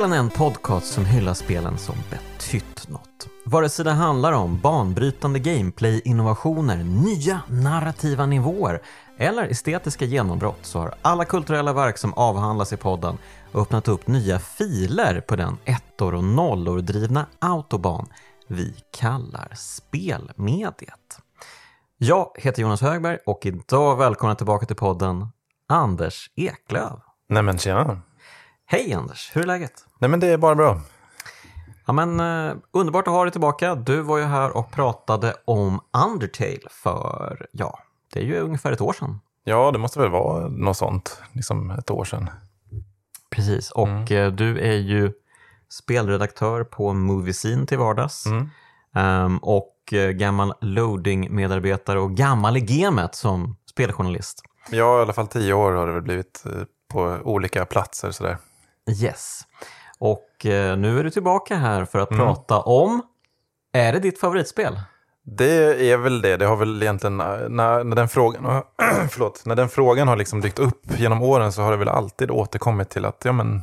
Spelen är en podcast som hyllar spelen som betytt något. Vare sig det handlar om banbrytande gameplay-innovationer, nya narrativa nivåer eller estetiska genombrott så har alla kulturella verk som avhandlas i podden öppnat upp nya filer på den ettor och nollor drivna autobahn vi kallar spelmediet. Jag heter Jonas Högberg och idag välkomna tillbaka till podden Anders Eklöv. Nej men tjena. Hej Anders, hur är läget? Nej men det är bara bra. Ja, men, eh, underbart att ha dig tillbaka. Du var ju här och pratade om Undertale för, ja, det är ju ungefär ett år sedan. Ja, det måste väl vara något sånt, liksom ett år sedan. Precis, och eh, du är ju spelredaktör på Moviescene till vardags. Mm. Ehm, och eh, gammal loading-medarbetare och gammal i gamet som speljournalist. Ja, i alla fall tio år har det väl blivit eh, på olika platser sådär. Yes. Och eh, nu är du tillbaka här för att Mm. prata om, är det ditt favoritspel? Det är väl det. Det har väl egentligen, eh, när, när, den, frågan, förlåt, när den frågan har liksom dykt upp genom åren så har det väl alltid återkommit till att ja, men,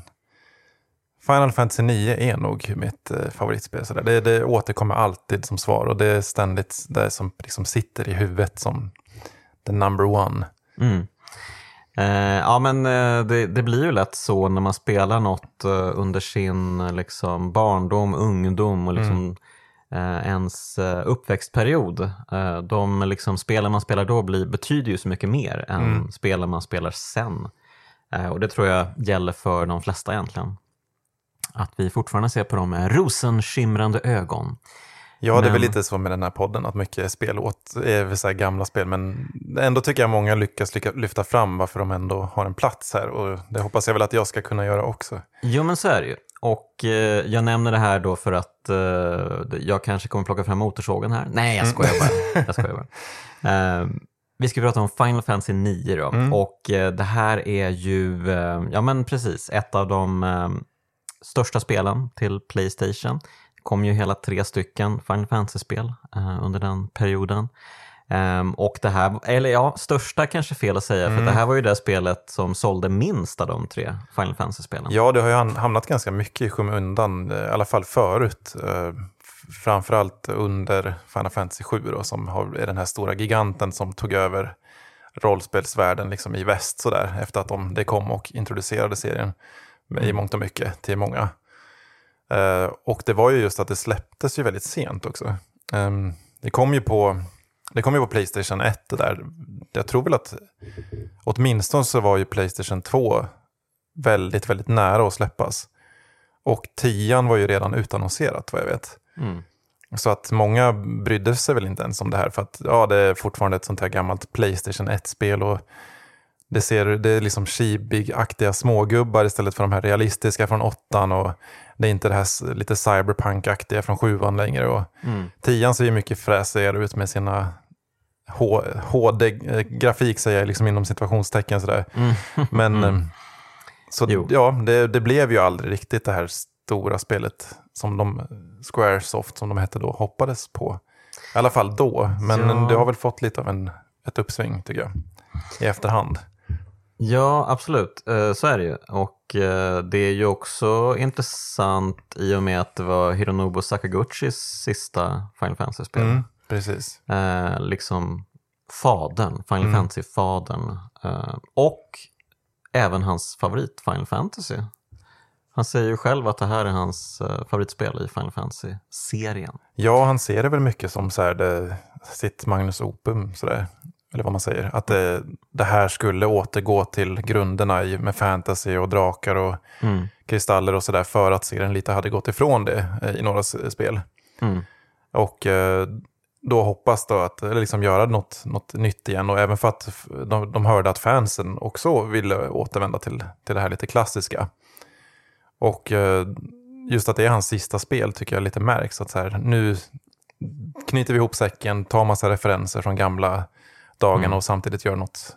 Final Fantasy 9 är nog mitt eh, favoritspel. Så. Det, det återkommer alltid som svar och det är ständigt det som liksom sitter i huvudet som the number one. Mm. Eh, ja, men eh, det, det blir ju lätt så när man spelar något eh, under sin liksom, barndom, ungdom och liksom, eh, ens eh, uppväxtperiod. Eh, de liksom, spelen man spelar då blir, betyder ju så mycket mer än Mm. spelen man spelar sen. Och det tror jag gäller för de flesta egentligen. Att vi fortfarande ser på dem med rosenskimrande ögon. Ja, det är väl lite så med den här podden, att mycket spel åt, är väl så gamla spel, men ändå tycker jag många lyckas lycka, lyfta fram varför de ändå har en plats här och det hoppas jag väl att jag ska kunna göra också. Jo men så är det ju. Och eh, jag nämner det här då för att eh, jag kanske kommer plocka fram motorsågen här. Nej, jag skojar bara. jag skojar bara. Eh, vi ska prata om Final Fantasy 9 då. Mm. Och eh, det här är ju, eh, ja men precis, ett av de eh, största spelen till Playstation. Kom ju hela tre stycken Final Fantasy-spel eh, under den perioden. Ehm, och det här, eller ja, största kanske fel att säga, för det här var ju det spelet som sålde minst av de tre Final Fantasy-spelen. Ja, det har ju ham- hamnat ganska mycket i skymundan, eh, i alla fall förut. eh, Framförallt under Final Fantasy 7 då, som har, är den här stora giganten som tog över rollspelsvärlden liksom i väst sådär, efter att de, det kom och introducerade serien i mångt och mycket till många. Eh, och det var ju just att det släpptes ju väldigt sent också. Ehm, det kom ju på det kom ju på Playstation 1 det där. Jag tror väl att åtminstone så var ju Playstation 2 väldigt, väldigt nära att släppas. Och 10 var ju redan utannonserat vad jag vet. Mm. Så att många brydde sig väl inte ens om det här för att ja, det är fortfarande ett sånt här gammalt Playstation 1-spel och det, ser, det är liksom chibi-aktiga smågubbar istället för de här realistiska från åttan och det är inte det här lite cyberpunk-aktiga från sjuan längre och Mm. tian ser ju mycket fräsigare ut med sina HD-grafik säger jag liksom inom situationstecken sådär. Mm. Men eh, så Jo. ja, det, det blev ju aldrig riktigt det här stora spelet som de, Squaresoft som de hette då, hoppades på. I alla fall då, men Ja. det har väl fått lite av en, ett uppsving tycker jag. I efterhand. Ja, absolut. Eh, Så är det ju. Och eh, det är ju också intressant i och med att det var Hironobu Sakaguchis sista Final Fantasy-spel. Mm, precis. Eh, liksom fadern, Final Mm. Fantasy-fadern. Och även hans favorit Final Fantasy. Han säger ju själv att det här är hans favoritspel i Final Fantasy-serien. Ja, han ser det väl mycket som så här det, sitt Magnus Opum, sådär. Eller vad man säger. Att det, det här skulle återgå till grunderna i, med fantasy och drakar och Mm. kristaller och sådär för att serien lite hade gått ifrån det eh, i några spel. Mm. Och eh, då hoppas då att eller liksom göra något, något nytt igen och även för att de, de hörde att fansen också ville återvända till, till det här lite klassiska. Och eh, just att det är hans sista spel tycker jag lite märks. Att så här, nu knyter vi ihop säcken, tar massa referenser från gamla dagarna Mm. och samtidigt gör något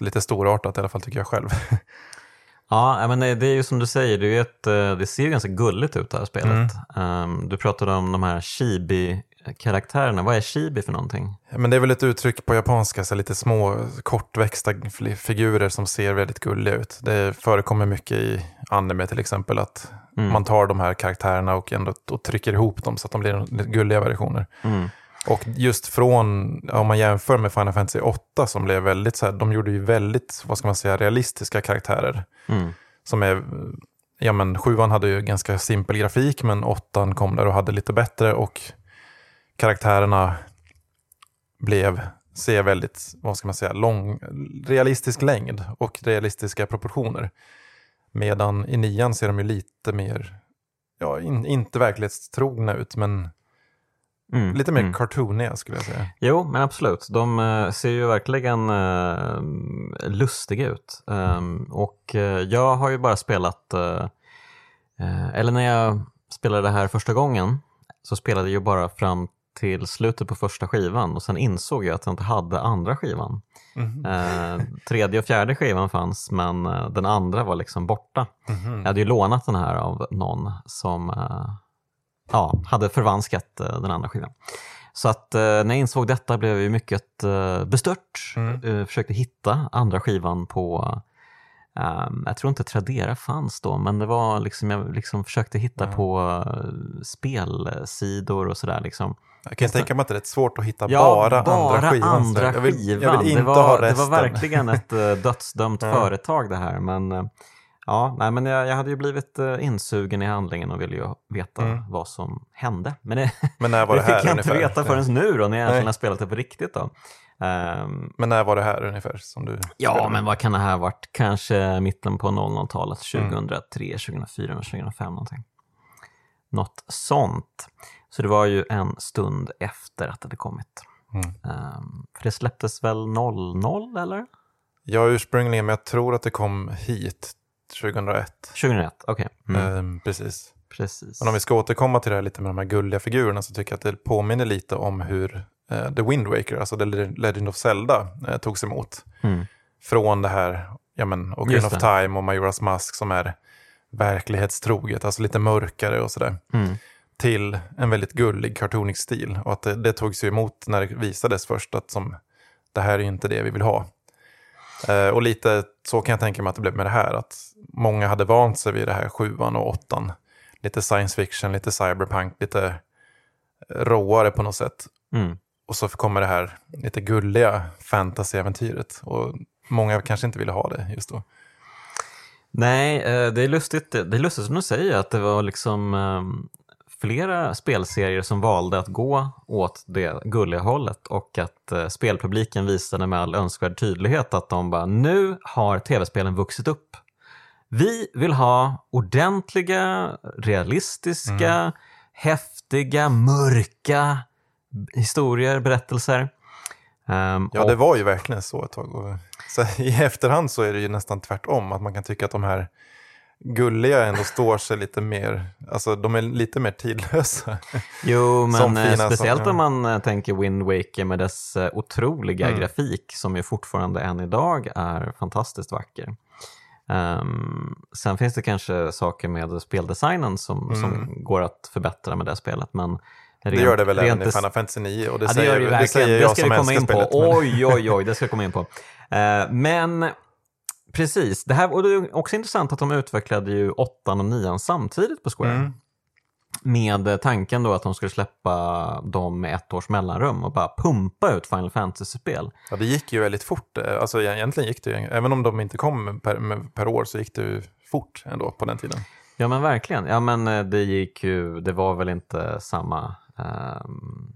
lite storartat i alla fall tycker jag själv. Ja, men det är ju som du säger, det, är ett, eh, det ser ju ganska gulligt ut det här spelet. Mm. Ehm, Du pratade om de här chibi karaktärerna. Vad är chibi för någonting? Men det är väl ett uttryck på japanska, så lite små kortväxta figurer som ser väldigt gulliga ut. Det förekommer mycket i anime till exempel att Mm. man tar de här karaktärerna och, ändå, och trycker ihop dem så att de blir gulliga versioner. Mm. Och just från, om man jämför med Final Fantasy 8 som blev väldigt så här, de gjorde ju väldigt, vad ska man säga, realistiska karaktärer. Mm. Som är, ja men sjuan hade ju ganska simpel grafik men åttan kom där och hade lite bättre och karaktärerna blev, ser väldigt, vad ska man säga, lång, realistisk längd och realistiska proportioner. Medan i nian ser de ju lite mer, ja in, inte verklighetstrogna ut men Mm. lite mer Mm. cartooniga skulle jag säga. Jo, men absolut. De eh, ser ju verkligen eh, lustiga ut. Ehm, och eh, jag har ju bara spelat, eller när jag spelade det här första gången så spelade jag ju bara fram till slutet på första skivan och sen insåg jag att jag inte hade andra skivan. Mhm. Eh, tredje och fjärde skivan fanns men den andra var liksom borta. Mhm. Jag hade ju lånat den här av någon som eh, ja, hade förvanskat eh, den andra skivan. Så att eh, när jag insåg detta blev jag mycket eh, bestört. Mm. Eh, försökte hitta andra skivan på, ehm, jag tror inte Tradera fanns då, men det var liksom, jag liksom försökte hitta Ja. på spelsidor och sådär. Liksom. Jag kan tänka mig att det är rätt svårt att hitta Ja, bara, andra skivan. andra jag, vill, skivan. jag vill inte det, var, ha det resten. var verkligen ett dödsdömt företag det här. Men, ja, nej, men jag, jag hade ju blivit eh, insugen i handlingen och ville ju veta Mm. vad som hände. Men det, Men när var det det fick här jag inte ungefär? veta förrän nu då, när jag Nej. har spelat det på riktigt. Då. Ehm, Men när var det här ungefär? Som du ja, men vad kan det här ha varit? Kanske mitten på 00-talet, Mm. 2003, 2004, 2005 någonting. Något sånt. Så det var ju en stund efter att det hade kommit. Mm. Ehm, för det släpptes väl 00 eller? Ja, ursprungligen, men jag tror att det kom hit 2001. 2001, okej. Mm, Ehm, precis. precis. Men om vi ska återkomma till det här lite med de här gulliga figurerna så tycker jag att det påminner lite om hur eh, The Wind Waker, alltså The Legend of Zelda, eh, togs emot. Mm, Från det här, ja men, Green of. Time och Majoras Mask som är verklighetstroget, alltså lite mörkare och sådär. mm, till en väldigt gullig cartoonisk stil. Och att det, det togs ju emot när det visades först att som, det här är ju inte det vi vill ha. Eh, och lite så kan jag tänka mig att det blev med det här. Att många hade vant sig vid det här sjuan och åttan. Lite science fiction, lite cyberpunk, lite eh, råare på något sätt. mm. Och så kommer det här lite gulliga fantasy-äventyret. Och många kanske inte ville ha det just då. Nej, eh, det är lustigt, det är lustigt som du säger att det var liksom ehm, flera spelserier som valde att gå åt det gulliga hållet och att eh, spelpubliken visade med all önskvärd tydlighet att de bara, nu har tv-spelen vuxit upp. Vi vill ha ordentliga, realistiska, häftiga, mörka historier, berättelser. Ehm, Ja, och- det var ju verkligen så ett tag. Så I efterhand så är det ju nästan tvärtom. Att man kan tycka att de här gulliga ändå står sig lite mer, alltså de är lite mer tidlösa. Jo, Som men eh, speciellt saker. om man eh, tänker Wind Waker med dess eh, otroliga Mm. grafik som ju fortfarande än idag är fantastiskt vacker. Ehm, sen finns det kanske saker med speldesignen som, Mm. som går att förbättra med det spelet. Men det gör det väl även i Final Fantasy 9 och det, Ja, det säger, det det säger jag Det ska som komma in på. spelet. men- Oj, oj, oj, det ska vi komma in på. Eh, men precis, det här och det är också intressant att de utvecklade ju åttan och nian samtidigt på Square. Mm. Med tanken då att de skulle släppa dem med ett års mellanrum och bara pumpa ut Final Fantasy-spel. Ja, det gick ju väldigt fort. Alltså egentligen gick det ju, även om de inte kom per, per år så gick det ju fort ändå på den tiden. Ja men verkligen. Ja men eh, det gick ju, det var väl inte samma, ehm,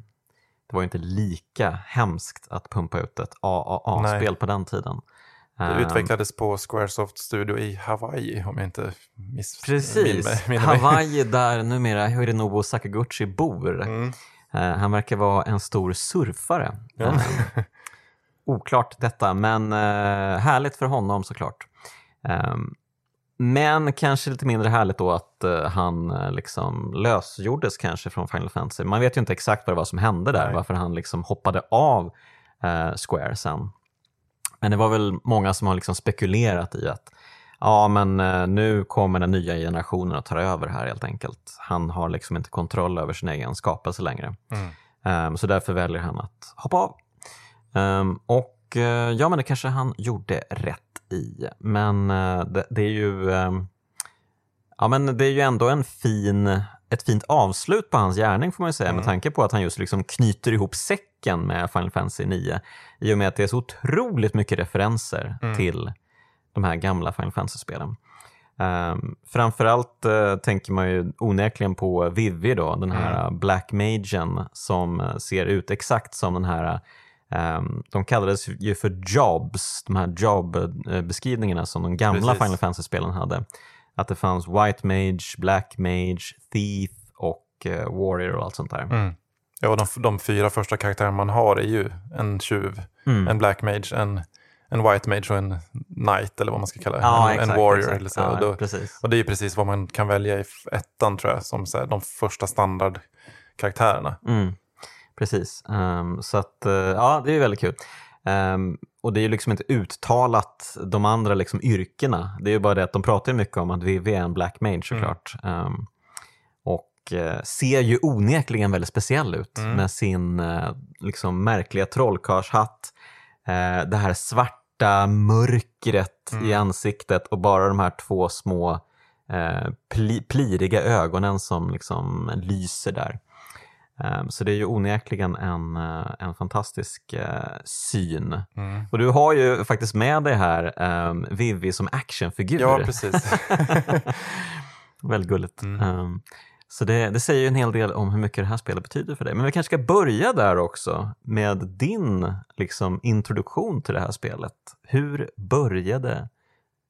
det var ju inte lika hemskt att pumpa ut ett AAA-spel på den tiden. Det Ehm, utvecklades på Squaresoft Studio i Hawaii om jag inte miss... Precis, min- mig. Hawaii där numera Hironobu Sakaguchi bor. Mm. Eh, han verkar vara en stor surfare. Ja. Eh, oklart detta, men eh, härligt för honom såklart. Ehm, men kanske lite mindre härligt då att eh, han eh, liksom lösgjordes kanske från Final Fantasy. Man vet ju inte exakt vad det var som hände där, Nej. varför han liksom hoppade av Square sen. Men det var väl många som har liksom spekulerat i att ja, men eh, nu kommer den nya generationen att ta över här helt enkelt. Han har liksom inte kontroll över sin egen skapelse längre. Mm. Um, så därför väljer han att hoppa av. Um, och uh, ja, men det kanske han gjorde rätt i. Men uh, det, det, är ju um, ja, men det är ju ändå en fin, ett fint avslut på hans gärning får man säga mm. med tanke på att han just liksom knyter ihop säcken med Final Fantasy 9 i och med att det är så otroligt mycket referenser mm. till de här gamla Final Fantasy-spelen. Um, framförallt uh, tänker man ju onekligen på Vivi, då, den här mm. Black Magen som ser ut exakt som den här um, de kallades ju för jobs, de här jobbeskrivningarna som de gamla Precis. Final Fantasy-spelen hade. Att det fanns White Mage, Black Mage, Thief och uh, Warrior och allt sånt där. Mm. Ja, de, de fyra första karaktärerna man har är ju en tjuv, mm. en Black Mage, en en white mage och en knight eller vad man ska kalla det. Ja, en, exakt, en warrior. Exakt. Eller så. Ja, och, då, och, det är precis vad man kan välja i ettan tror jag, som så här, de första standardkaraktärerna. Mm, precis, um, så att uh, ja, det är väldigt kul. Um, och det är ju liksom inte uttalat de andra liksom yrkena. Det är ju bara det att de pratar mycket om att Vivi är en black mage såklart. Mm. Um, ser ju onekligen väldigt speciell ut mm. med sin uh, liksom märkliga trollkarlshatt eh, det här svarta mörkret mm. i ansiktet och bara de här två små eh, pli, pliriga ögonen som liksom lyser där. Så det är ju onekligen en, en fantastisk syn. Mm. Och du har ju faktiskt med dig här um, Vivi som actionfigur. Ja, precis. Väldigt gulligt. Mm. Um, så det, det, säger ju en hel del om hur mycket det här spelet betyder för dig. Men vi kanske ska börja där också med din liksom, introduktion till det här spelet. Hur började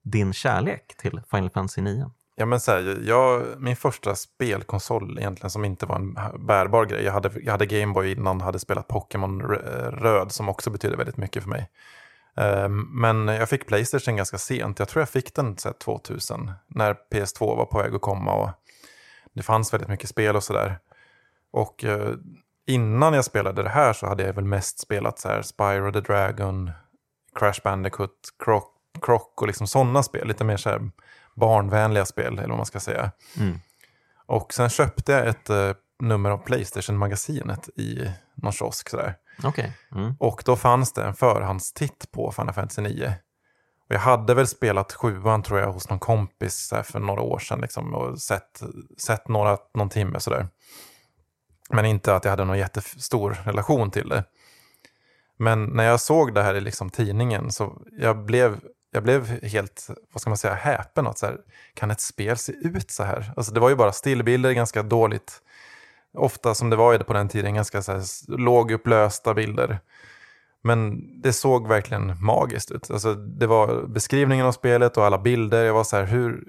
din kärlek till Final Fantasy 9? Ja, men så här, jag, min första spelkonsol egentligen som inte var en bärbar grej. Jag hade, jag hade Gameboy innan, hade spelat Pokémon Röd som också betyder väldigt mycket för mig. Ehm, men jag fick Playstation ganska sent. Jag tror jag fick den så här, 2000 när PS2 var på väg att komma. Och det fanns väldigt mycket spel och sådär. Och eh, innan jag spelade det här så hade jag väl mest spelat så här Spyro the Dragon, Crash Bandicoot, Croc, Croc och liksom sådana spel. Lite mer så här barnvänliga spel eller vad man ska säga. Mm. Och sen köpte jag ett eh, nummer av Playstation-magasinet i någon kiosk sådär. Okay. Mm. Och då fanns det en förhandstitt på Final Fantasy 9. Och jag hade väl spelat sjuan tror jag hos någon kompis eh, för några år sedan liksom, och sett, sett några, någon timme sådär. Men inte att jag hade någon jättestor relation till det. Men när jag såg det här i liksom tidningen så jag blev, jag blev helt, vad ska man säga, häpen. Att så här, kan ett spel se ut så här? Alltså det var ju bara stillbilder, ganska dåligt. Ofta som det var på den tiden, ganska så här lågupplösta bilder. Men det såg verkligen magiskt ut. Alltså, det var beskrivningen av spelet och alla bilder. Jag var så här, hur...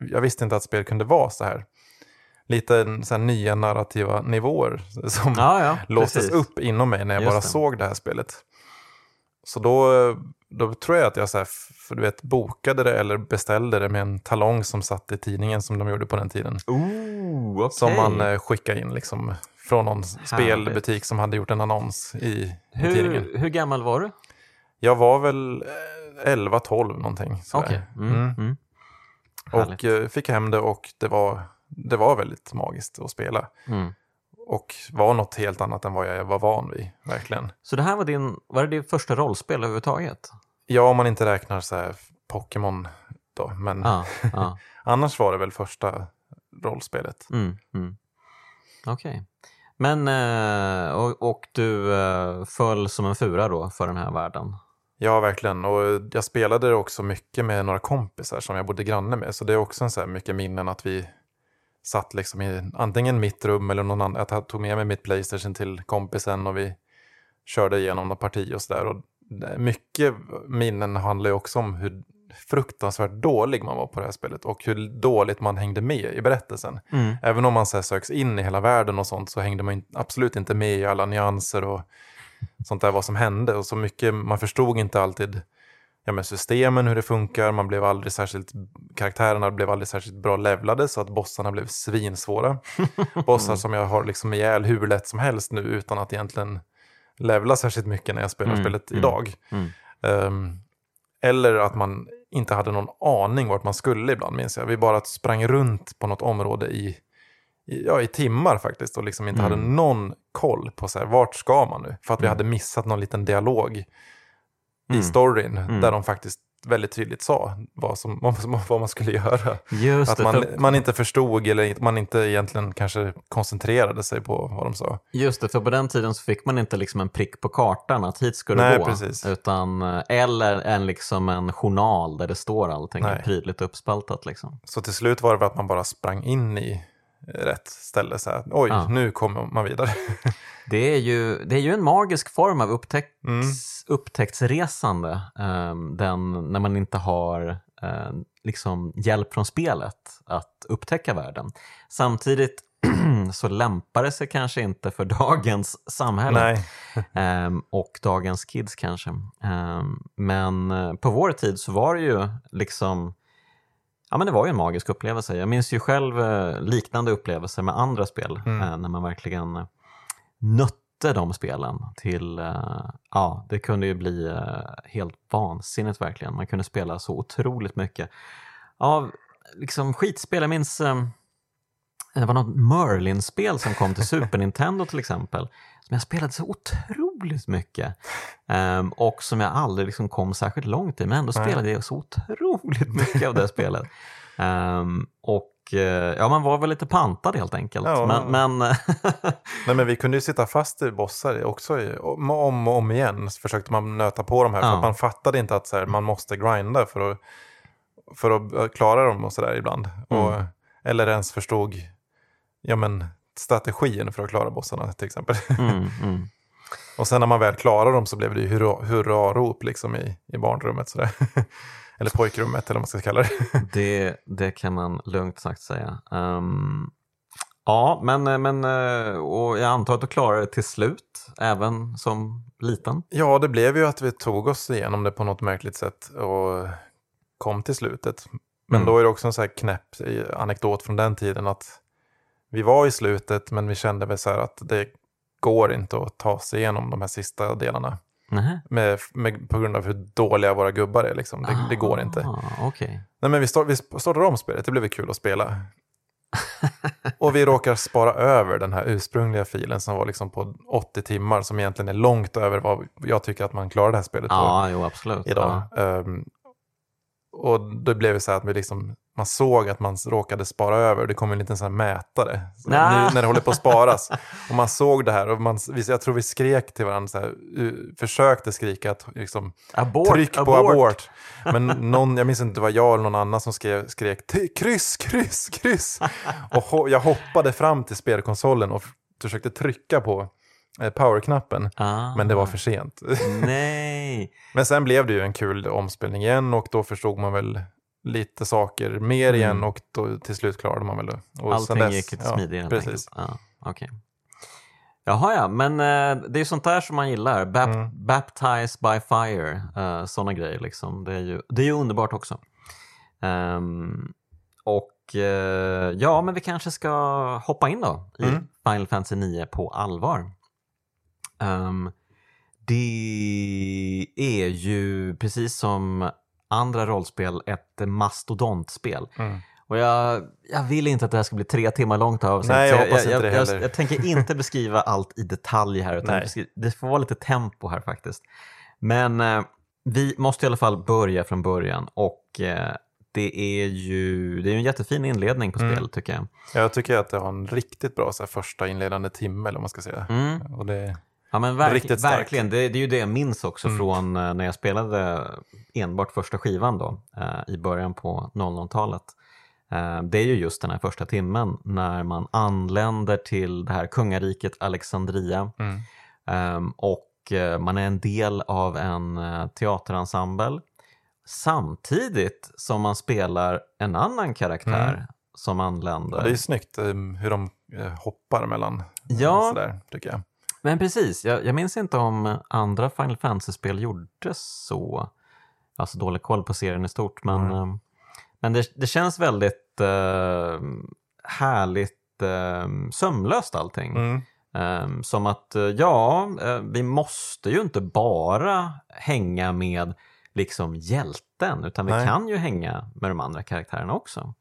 Jag visste inte att spel kunde vara så här. Lite så här nya narrativa nivåer som ja, ja, låstes precis. upp inom mig när jag Just bara det. såg det här spelet. Så då, då tror jag att jag så här, för du vet, bokade det eller beställde det med en talong som satt i tidningen som de gjorde på den tiden. Ooh, okay. Som man eh, skickade in liksom från någon Härligt. spelbutik som hade gjort en annons i, hur, i tidningen. Hur gammal var du? Jag var väl 11-12 eh, någonting. Okay. Mm, mm. Mm. Och eh, fick hem det och det var, det var väldigt magiskt att spela. Mm. Och var något helt annat än vad jag var van vid, verkligen. Så det här var, din, var det ditt första rollspel överhuvudtaget? Ja, om man inte räknar så här Pokémon då. Men ah, ah. annars var det väl första rollspelet. Mm, mm. Okej. Okay. Men, eh, och, och du eh, föll som en fura då för den här världen? Ja, verkligen. Och jag spelade också mycket med några kompisar som jag bodde granne med. Så det är också en så här mycket minnen att vi satt liksom i antingen mitt rum eller någon annan. Jag tog med mig mitt Playstation till kompisen och vi körde igenom något parti och sådär. Mycket minnen handlar ju också om hur fruktansvärt dålig man var på det här spelet och hur dåligt man hängde med i berättelsen. Mm. Även om man så här, söks in i hela världen och sånt så hängde man absolut inte med i alla nyanser och sånt där vad som hände. Och så mycket, man förstod inte alltid ja, men systemen, hur det funkar. Man blev aldrig särskilt, karaktärerna blev aldrig särskilt bra levlade så att bossarna blev svinsvåra. Bossar som jag har liksom ihjäl hur lätt som helst nu utan att egentligen levla särskilt mycket när jag spelar mm. spelet mm. idag. Um, eller att man inte hade någon aning vart man skulle ibland minns jag. Vi bara sprang runt på något område i, i, ja, i timmar faktiskt och liksom inte Mm. hade någon koll på så här, vart ska man nu? För att vi Mm. hade missat någon liten dialog i Mm. storyn Mm. där de faktiskt väldigt tydligt sa vad, som, vad, man skulle göra. Just Att det, man, för, man inte förstod eller man inte egentligen kanske koncentrerade sig på vad de sa. just det, för på den tiden så fick man inte liksom en prick på kartan att hit ska du Nej, gå. precis. Utan, eh, eller en, liksom en journal där det står allting prydligt uppspaltat. Liksom. Så till slut var det väl att man bara sprang in i rätt ställe. Så här, Oj, Ja. nu kommer man vidare. Det, är ju, det är ju en magisk form av upptäcks, Mm. upptäcktsresande. ehm, den, när man inte har eh, liksom hjälp från spelet att upptäcka världen. Samtidigt så lämpar det sig kanske inte för dagens samhälle. Ehm, och dagens kids kanske. Ehm, men eh, på vår tid så var det ju liksom Ja men det var ju en magisk upplevelse. Jag minns ju själv eh, liknande upplevelser med andra spel Mm. eh, när man verkligen eh, nötte de spelen till, ja det kunde ju bli helt vansinnigt verkligen. Man kunde spela så otroligt mycket. Av liksom skitspel, jag minns det var något Merlin-spel som kom till Super Nintendo till exempel. Som jag spelade så otroligt mycket. Ehm, och som jag aldrig liksom kom särskilt långt i. Men ändå spelade jag så otroligt mycket av det spelet. Ehm, och eh, ja, man var väl lite pantad helt enkelt. Ja. Men, men Nej, men vi kunde ju sitta fast i bossar också i- om och om igen. Så försökte man nöta på de här. För Ja. att man fattade inte att så här, man måste grinda för att, för att eh, klara dem och sådär ibland. Mm. Och, eller ens förstod ja, men, strategin för att klara bossarna till exempel. mm, mm. och sen när man väl klarade dem så blev det ju hurra- hurrarop liksom i, i barnrummet. Sådär. eller pojkrummet eller vad man ska kalla det. Det, det kan man lugnt sagt säga. Ehm, ja, men, men eh, och jag antar att du klarade det till slut, även som liten. Ja, det blev ju att vi tog oss igenom det på något märkligt sätt och kom till slutet. Men Mm. då är det också en så här knäpp anekdot från den tiden att vi var i slutet men vi kände väl så att det går inte att ta sig igenom de här sista delarna. Med, med, på grund av hur dåliga våra gubbar är. Liksom. Det, det går inte. Ah, Okej. Nej, men vi, start, vi startade om spelet, det blev kul att spela. och vi råkar spara över den här ursprungliga filen som var liksom på 80 timmar som egentligen är långt över vad jag tycker att man klarar det här spelet på Ja, jo absolut. idag. Ehm, och då blev det så här att vi liksom, man såg att man råkade spara över. Det kom en liten sån mätare så Nä. nu när det håller på att sparas. och man såg det här och man, jag tror vi skrek till varandra, så här, försökte skrika att liksom. Abort, tryck på abort. Men någon, jag minns inte, det var jag eller någon annan som skrev, skrek "Ty- kryss, kryss, kryss. Och ho- jag hoppade fram till spelkonsolen och försökte trycka på eh, powerknappen. Ah, Men det var för sent. Nej. Men sen blev det ju en kul omspelning igen och då förstod man väl lite saker mer igen Mm. och då, till slut klarade man väl det. Och Allting dess- gick lite ja, smidigare helt Precis. Ja, okej. Jaha ja, men eh, det är sånt där som man gillar. Bap- Mm. Baptized by fire, uh, sådana grejer liksom. Det är ju, det är ju underbart också. Ehm, och eh, ja, men vi kanske ska hoppa in då i Mm. Final Fantasy 9 på allvar. Ehm, det är ju precis som andra rollspel ett mastodontspel. Mm. Och jag, jag vill inte att det här ska bli tre timmar långt avsnitt. Nej, jag hoppas inte jag, det jag, heller. jag tänker inte beskriva allt i detalj här, utan Nej. beskri- det får vara lite tempo här faktiskt. Men eh, vi måste i alla fall börja från början och eh, det är ju det är en jättefin inledning på Mm. spelet tycker jag. Jag tycker att det har en riktigt bra så här, första inledande timme eller vad man ska säga. Mm. Och det, Ja men verk, Riktigt starkt. verkligen, det, det är ju det jag minns också Mm. från eh, när jag spelade enbart första skivan då eh, i början på 00-talet. Eh, det är ju just den här första timmen när man anländer till det här kungariket Alexandria mm. Ehm, och eh, man är en del av en eh, teaterensemble samtidigt som man spelar en annan karaktär Mm. som anländer. Ja, det är snyggt um, hur de eh, hoppar mellan. Ja. Sådär, tycker jag. Men precis, jag, jag minns inte om andra Final Fantasy-spel gjorde så. Alltså dålig koll på serien i stort, men, Mm. men det, det känns väldigt eh, härligt eh, sömlöst allting. Mm. Eh, som att, eh, ja, eh, vi måste ju inte bara hänga med liksom hjälten, utan vi Nej. kan ju hänga med de andra karaktärerna också.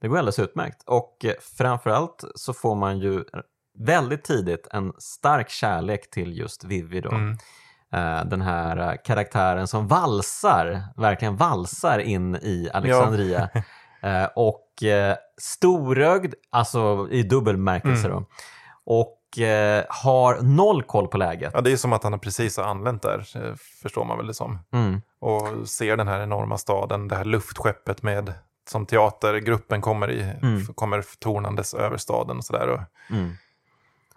Det går alldeles utmärkt. Och eh, framförallt så får man ju väldigt tidigt en stark kärlek till just Vivi då. Mm. Eh, Den här eh, karaktären som valsar, verkligen valsar in i Alexandria. Eh, Och storögd, alltså i dubbel bemärkelse Mm. då. Och har noll koll på läget. Ja, det är som att han precis har anlänt där, förstår man väl det som. Mm. Och ser den här enorma staden, det här luftskeppet med som teatergruppen kommer i, Mm. kommer tornandes över staden och sådär. Och Mm.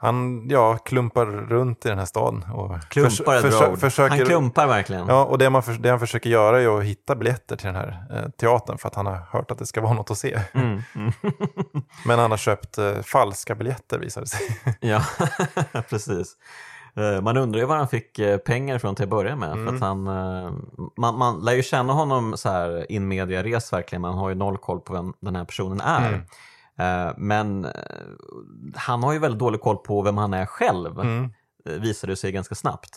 Han ja, klumpar runt i den här staden. Och Klumpar försö- ord. försöker, Han klumpar verkligen. Ja, och det, man för, det han försöker göra är att hitta biljetter till den här eh, teatern för att han har hört att det ska vara något att se. Mm. Mm. Men han har köpt eh, falska biljetter visar det sig. Ja, precis. Eh, Man undrar ju var han fick eh, pengar ifrån till att börja med. För Mm. att han, eh, man, man lär ju känna honom så här in media res verkligen. Man har ju noll koll på vem den här personen är. Mm. Eh, Men eh, han har ju väldigt dålig koll på vem han är själv, Mm. eh, visade det sig ganska snabbt.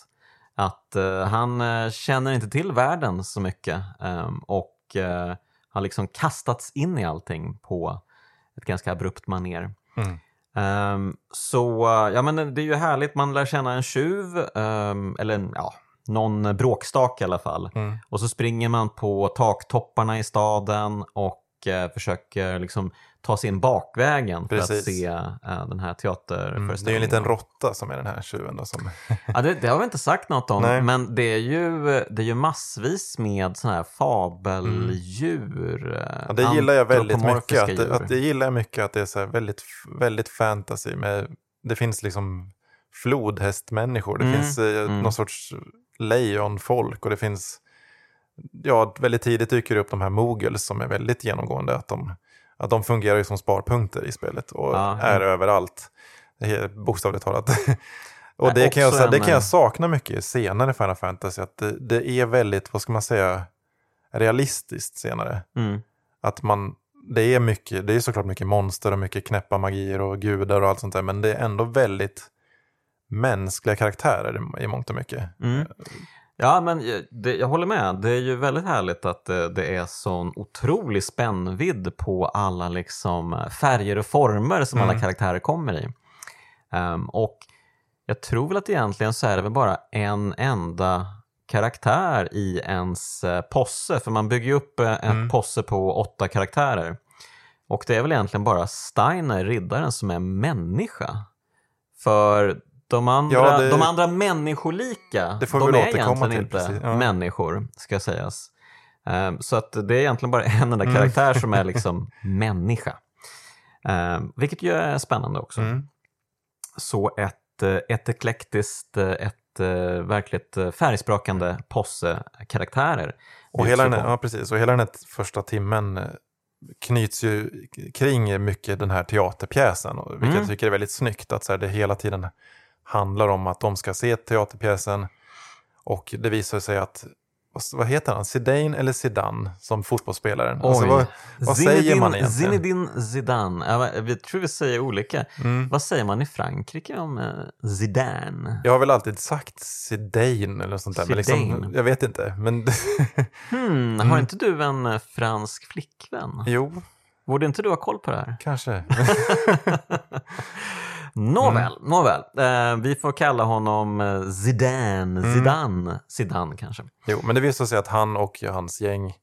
Att han känner inte till världen så mycket ehm, och har liksom kastats in i allting på ett ganska abrupt maner. Mm. Ehm, så ja, men det är ju härligt, man lär känna en tjuv, ehm, eller ja, någon bråkstak i alla fall. Mm. Och så springer man på taktopparna i staden och försöker liksom ta sig in bakvägen för att Precis. se eh, den här Mm. Det är ju teaterföreställningen. en liten råtta som är den här tjuven. Då, som... Ja, det, det har vi inte sagt något om, Nej. men det är, ju, det är ju massvis med såna här fabeldjur. eh, Ja, det gillar jag väldigt mycket. Att det, att det gillar jag mycket att det är så väldigt, väldigt fantasy. Med, det finns liksom flodhästmänniskor. Det Mm, finns eh, mm. någon sorts lejonfolk och det finns... Ja, väldigt tidigt dyker det upp de här moguls som är väldigt genomgående. Att de, att de fungerar ju som sparpunkter i spelet och Ja, är mm. överallt. Bokstavligt talat. och det kan, jag, säga- det en, kan jag eh, sakna mycket i senare Final Fantasy. Att det, det är väldigt, vad ska man säga, realistiskt senare. Mm. Att man, det är mycket, det är såklart mycket monster och mycket knäppa magier och gudar och allt sånt där. Men det är ändå väldigt mänskliga karaktärer i- i mångt och mycket. Mm. Ja, men jag- det, jag håller med. Det är ju väldigt härligt att det, det är sån otrolig spännvidd på alla liksom färger och former som alla Mm. karaktärer kommer i. Ehm, och jag tror väl att egentligen så är det väl bara en enda karaktär i ens eh, posse, för man bygger ju upp eh, ett Mm. posse på åtta karaktärer. Och det är väl egentligen bara Steiner, riddaren, som är människa. För de andra, Ja, det- de andra människolika, Det de är egentligen till, inte precis. Ja. människor, ska sägas. Ehm, Så att det är egentligen bara en enda Mm. karaktär som är liksom människa. Ehm, Vilket ju är spännande också. Mm. Så ett, eh, ett eklektiskt, eh, ett eh, verkligt färgsprakande posse-karaktärer. Och bjuds hela den, ja, precis, och hela den här första timmen knyts ju kring mycket den här teaterpjäsen. och Vilket Mm. jag tycker är väldigt snyggt. Att så här, det hela tiden handlar om att de ska se teaterpjäsen. Och det visar sig att, vad, heter han, Zidane eller Zidane som fotbollsspelaren? Alltså, vad, vad säger man Zinedine- egentligen? Zinedine Zidane. Vi tror vi säger olika. Mm. Vad säger man i Frankrike om eh, Zidane? Jag har väl alltid sagt Zidane eller sånt där. Men liksom, jag vet inte. Men Hmm, har Mm. inte du en eh, fransk flickvän? jo, Borde inte du ha koll på det här? kanske. Nåväl, Mm. nåväl. Eh, vi får kalla honom eh, Zidane, Mm. Zidane, Zidane kanske. Jo, men det visar sig att han och hans gäng,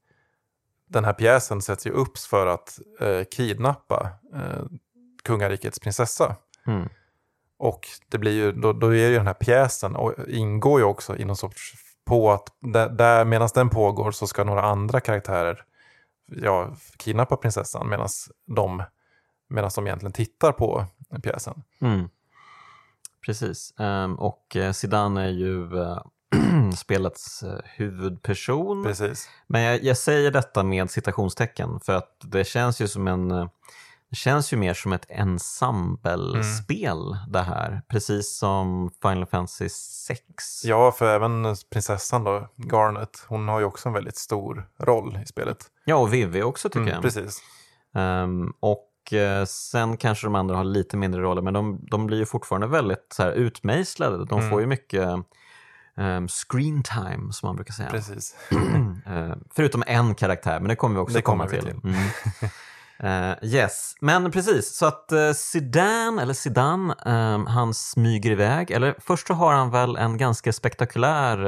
den här pjäsen sätts ju upp för att eh, kidnappa eh, kungarikets prinsessa. Mm. Och det blir ju, då, då är ju den här pjäsen, och ingår ju också i någon sorts, på att där, där medan den pågår så ska några andra karaktärer ja, kidnappa prinsessan medan de, medan de egentligen tittar på pjäsen. Mm. Precis, Ehm, och eh, Zidane är ju eh, spelets eh, huvudperson. Precis. Men jag, jag säger detta med citationstecken för att det känns ju som en det känns ju mer som ett ensemblespel det här. Precis som Final Fantasy 6. Ja, för även prinsessan då, Garnet, hon har ju också en väldigt stor roll i spelet. Ja, och Vivi också tycker Mm, jag. precis. Ehm, och sen kanske de andra har lite mindre roller, men de, de blir ju fortfarande väldigt så här, utmejslade. De Mm. får ju mycket um, screen time, som man brukar säga. Precis. Eh, förutom en karaktär, men det kommer vi också Det komma till. till. Mm. Eh, yes, men precis. Så att uh, Zidane, eller Zidane, um, han smyger iväg. Eller först så har han väl en ganska spektakulär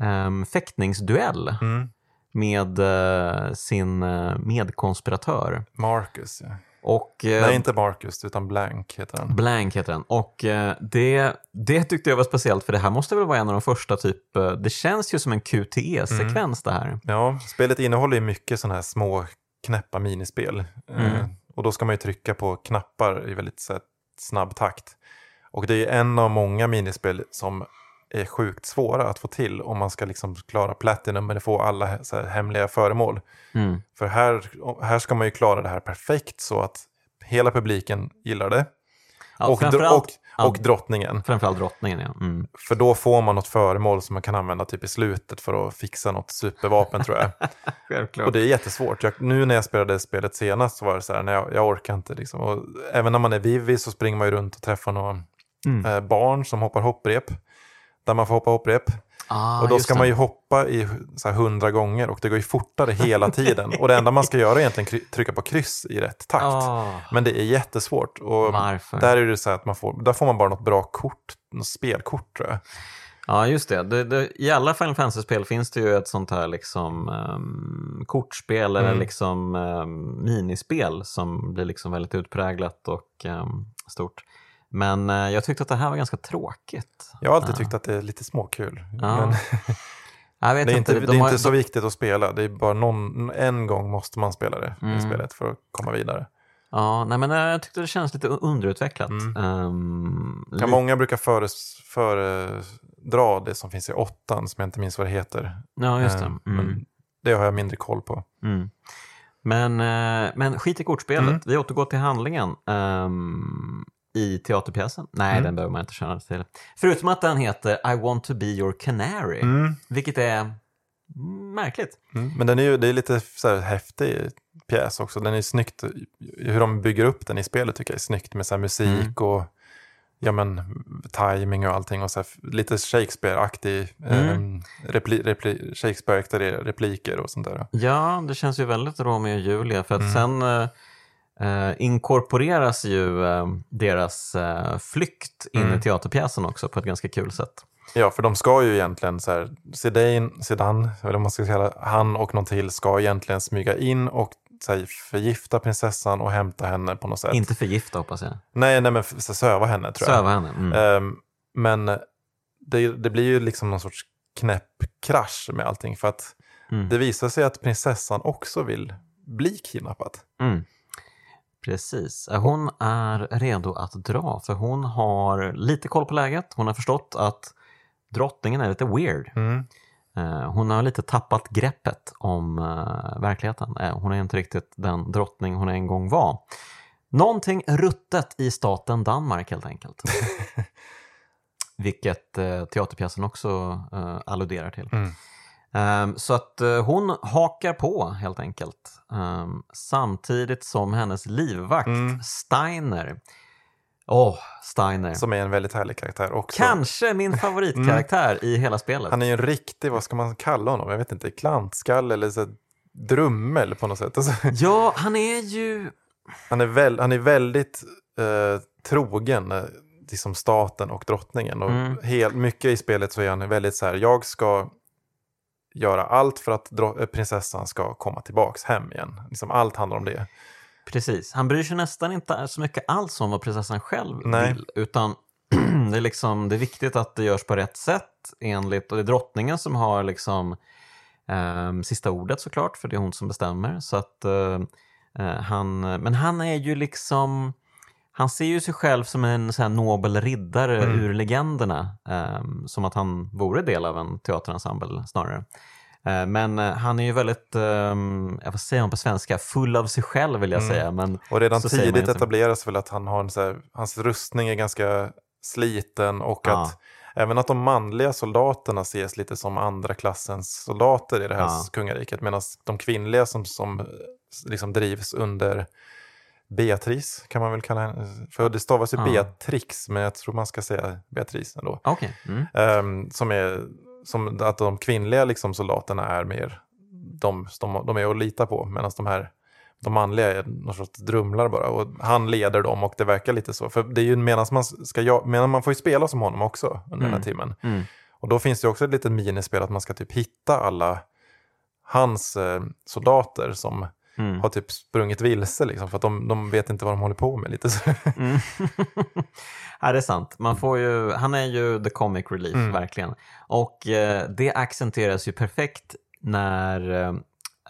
um, fäktningsduell Mm. Med uh, sin uh, medkonspiratör. Marcus, ja. Och, eh, Nej, inte Marcus, utan Blank heter han. Blank heter den. Och eh, det, det tyckte jag var speciellt för det här måste väl vara en av de första typ, eh, det känns ju som en QTE-sekvens det här. Ja, spelet innehåller ju mycket sådana här små knäppa minispel. Eh, Mm. och då ska man ju trycka på knappar i väldigt så här, snabb takt. Och det är en av många minispel som är sjukt svåra att få till om man ska liksom klara Platinum eller få alla hemliga föremål. Mm. För här, här ska man ju klara det här perfekt så att hela publiken gillar det. Ja, och, och, och drottningen. framförallt drottningen ja. Mm. För då får man något föremål som man kan använda typ i slutet för att fixa något supervapen tror jag. Självklart. Och det är jättesvårt. Jag, nu när jag spelade spelet senast så var det så här, nej, jag, jag orkar inte. Liksom. Och även när man är Vivi så springer man ju runt och träffar några Mm. eh, barn som hoppar hopprep. Där man får hoppa hopprep. Ah, och då ska man ju hoppa i hundra gånger och det går ju fortare hela tiden. och det enda man ska göra är egentligen trycka på kryss i rätt takt. Ah, Men det är jättesvårt. Och varför? där är det så att man får, där får man bara något bra kort, något spelkort tror jag. Ja, just det. Det, det. I alla Final Fantasy-spel finns det ju ett sånt här liksom, ehm, kortspel eller Mm. liksom, ehm, minispel som blir liksom väldigt utpräglat och ehm, stort. Men eh, jag tyckte att det här var ganska tråkigt. Jag har alltid tyckt att det är lite småkul. Ja. Men det är inte, inte, de det är har- inte så viktigt att spela. Det är bara någon, en gång måste man spela det Mm. i spelet för att komma vidare. Ja, nej, men eh, jag tyckte det kändes lite underutvecklat. Mm. Ehm, Ja, många brukar föres- föredra det som finns i åttan, som jag inte minns vad det heter. ja, just det. Eh, Mm. Men det har jag mindre koll på. Mm. Men, eh, men skit i kortspelet, Mm. vi återgår till handlingen. Ehm, I teaterpjäsen? Nej, Mm. den behöver man inte känna till. Förutom att den heter I want to be your canary, Mm. vilket är märkligt. Mm. Men den är ju, det är lite så här häftig pjäs också. Den är snyggt, hur de bygger upp den i spelet tycker jag är snyggt med så musik Mm. och ja, men, timing och allting. Och så här, lite Shakespeare-aktig, Mm. eh, repli, repli, Shakespeare-aktiga repliker och sånt där. Ja, det känns ju väldigt Romeo och Julia, för att Mm. sen eh, eh, inkorporeras ju eh, deras eh, flykt in Mm. i teaterpjäsen också på ett ganska kul sätt. Ja, för de ska ju egentligen så här, Zidane, Zidane, eller man ska säga, han och någon till ska egentligen smyga in och så här, förgifta prinsessan och hämta henne på något sätt. Inte förgifta hoppas jag. Nej, nej, men så söva henne tror jag. Söva henne. Mm. Ehm, men det, det blir ju liksom någon sorts knäpp krasch med allting för att Mm. det visar sig att prinsessan också vill bli kidnappad. Mm. Precis. Hon är redo att dra för hon har lite koll på läget. Hon har förstått att drottningen är lite weird. Mm. Eh, Hon har lite tappat greppet om eh, verkligheten. Eh, Hon är inte riktigt den drottning hon en gång var. Någonting ruttet i staten Danmark helt enkelt. Vilket teaterpjäsen också alluderar till. Mm. Ehm, så att eh, hon hakar på helt enkelt. Ehm, samtidigt som hennes livvakt Mm. Steiner. Åh, Steiner. Som är en väldigt härlig karaktär också. Kanske min favoritkaraktär i hela spelet. Han är ju en riktig, vad ska man kalla honom? Jag vet inte, klantskall eller så drummel på något sätt. Alltså, Ja, han är ju... han, är väl, han är väldigt eh, trogen eh, liksom staten och drottningen. Och Mm. hel, mycket i spelet så är han väldigt så här, jag ska göra allt för att eh, prinsessan ska komma tillbaks hem igen. Liksom allt handlar om det. Precis. Han bryr sig nästan inte så mycket alls om vad prinsessan själv Nej. vill. Utan det är, liksom, det är viktigt att det görs på rätt sätt enligt, och det är drottningen som har liksom ehm, sista ordet såklart, för det är hon som bestämmer. Så att, eh, eh, han, men han är ju liksom, han ser ju sig själv som en så här nobel riddare Mm. ur legenderna. ehm, som att han vore del av en teaterensemble snarare. Eh, Men eh, han är ju väldigt, um, vad säger man på svenska, full av sig själv vill jag Mm. säga. Men Och redan tidigt etableras väl att han har en så här, hans rustning är ganska sliten och Ja. att även att de manliga soldaterna ses lite som andra klassens soldater i det här Ja. kungariket medan de kvinnliga som, som eh, liksom drivs under Beatrice kan man väl kalla henne. För det stavas ju Ja. Beatrix men jag tror man ska säga Beatrice ändå. okej. Mm. Ehm, som är som att de kvinnliga liksom, soldaterna är mer de, de, de är att lita på medan de här de manliga är någon sorts drumlar bara. Och han leder dem och det verkar lite så. För det är ju medan man ska, ja- medan man får ju spela som honom också under den här timmen. Mm. Och då finns det också ett litet minispel att man ska typ hitta alla hans eh, soldater som Mm. har typ sprungit vilse liksom, för att de, de vet inte vad de håller på med. Lite så. Mm. ja, det är sant. Man får ju, han är ju the comic relief, Mm. verkligen. Och eh, det accenteras ju perfekt när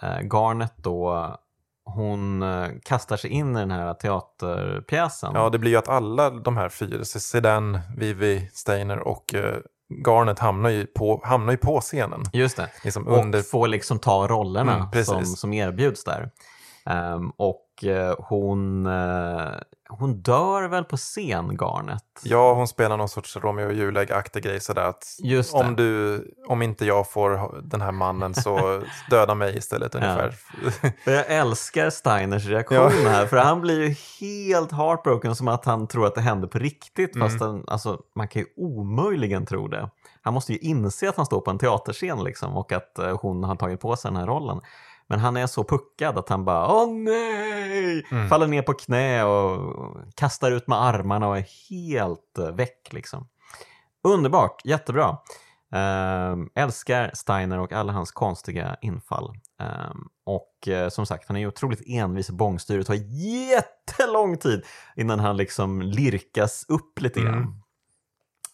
eh, Garnet då hon eh, kastar sig in i den här teaterpjäsen. Ja, det blir ju att alla de här fyra, Sedan, Vivi, Steiner och eh, Garnet hamnar ju, på, hamnar ju på scenen. Just det. Liksom Och under, får liksom ta rollerna Mm, som, som erbjuds där. Ehm, och eh, hon, eh, hon dör väl på scen, Garnet? ja, hon spelar någon sorts Romeo och Julia-aktig grej sådär att Just det. om, du, om inte jag får den här mannen så döda mig istället ungefär. För jag älskar Steiners reaktion här, för han blir ju helt heartbroken som att han tror att det hände på riktigt, Mm. fast han, alltså, man kan ju omöjligen tro det. Han måste ju inse att han står på en teaterscen liksom, och att eh, hon har tagit på sig den här rollen. Men han är så puckad att han bara åh nej! Mm. Faller ner på knä och kastar ut med armarna och är helt eh, väck liksom. Underbart, jättebra. Ehm, älskar Steiner och alla hans konstiga infall. Ehm, och eh, som sagt, han är ju otroligt envis i bångstyret. Det tar jättelång tid innan han liksom lirkas upp lite grann.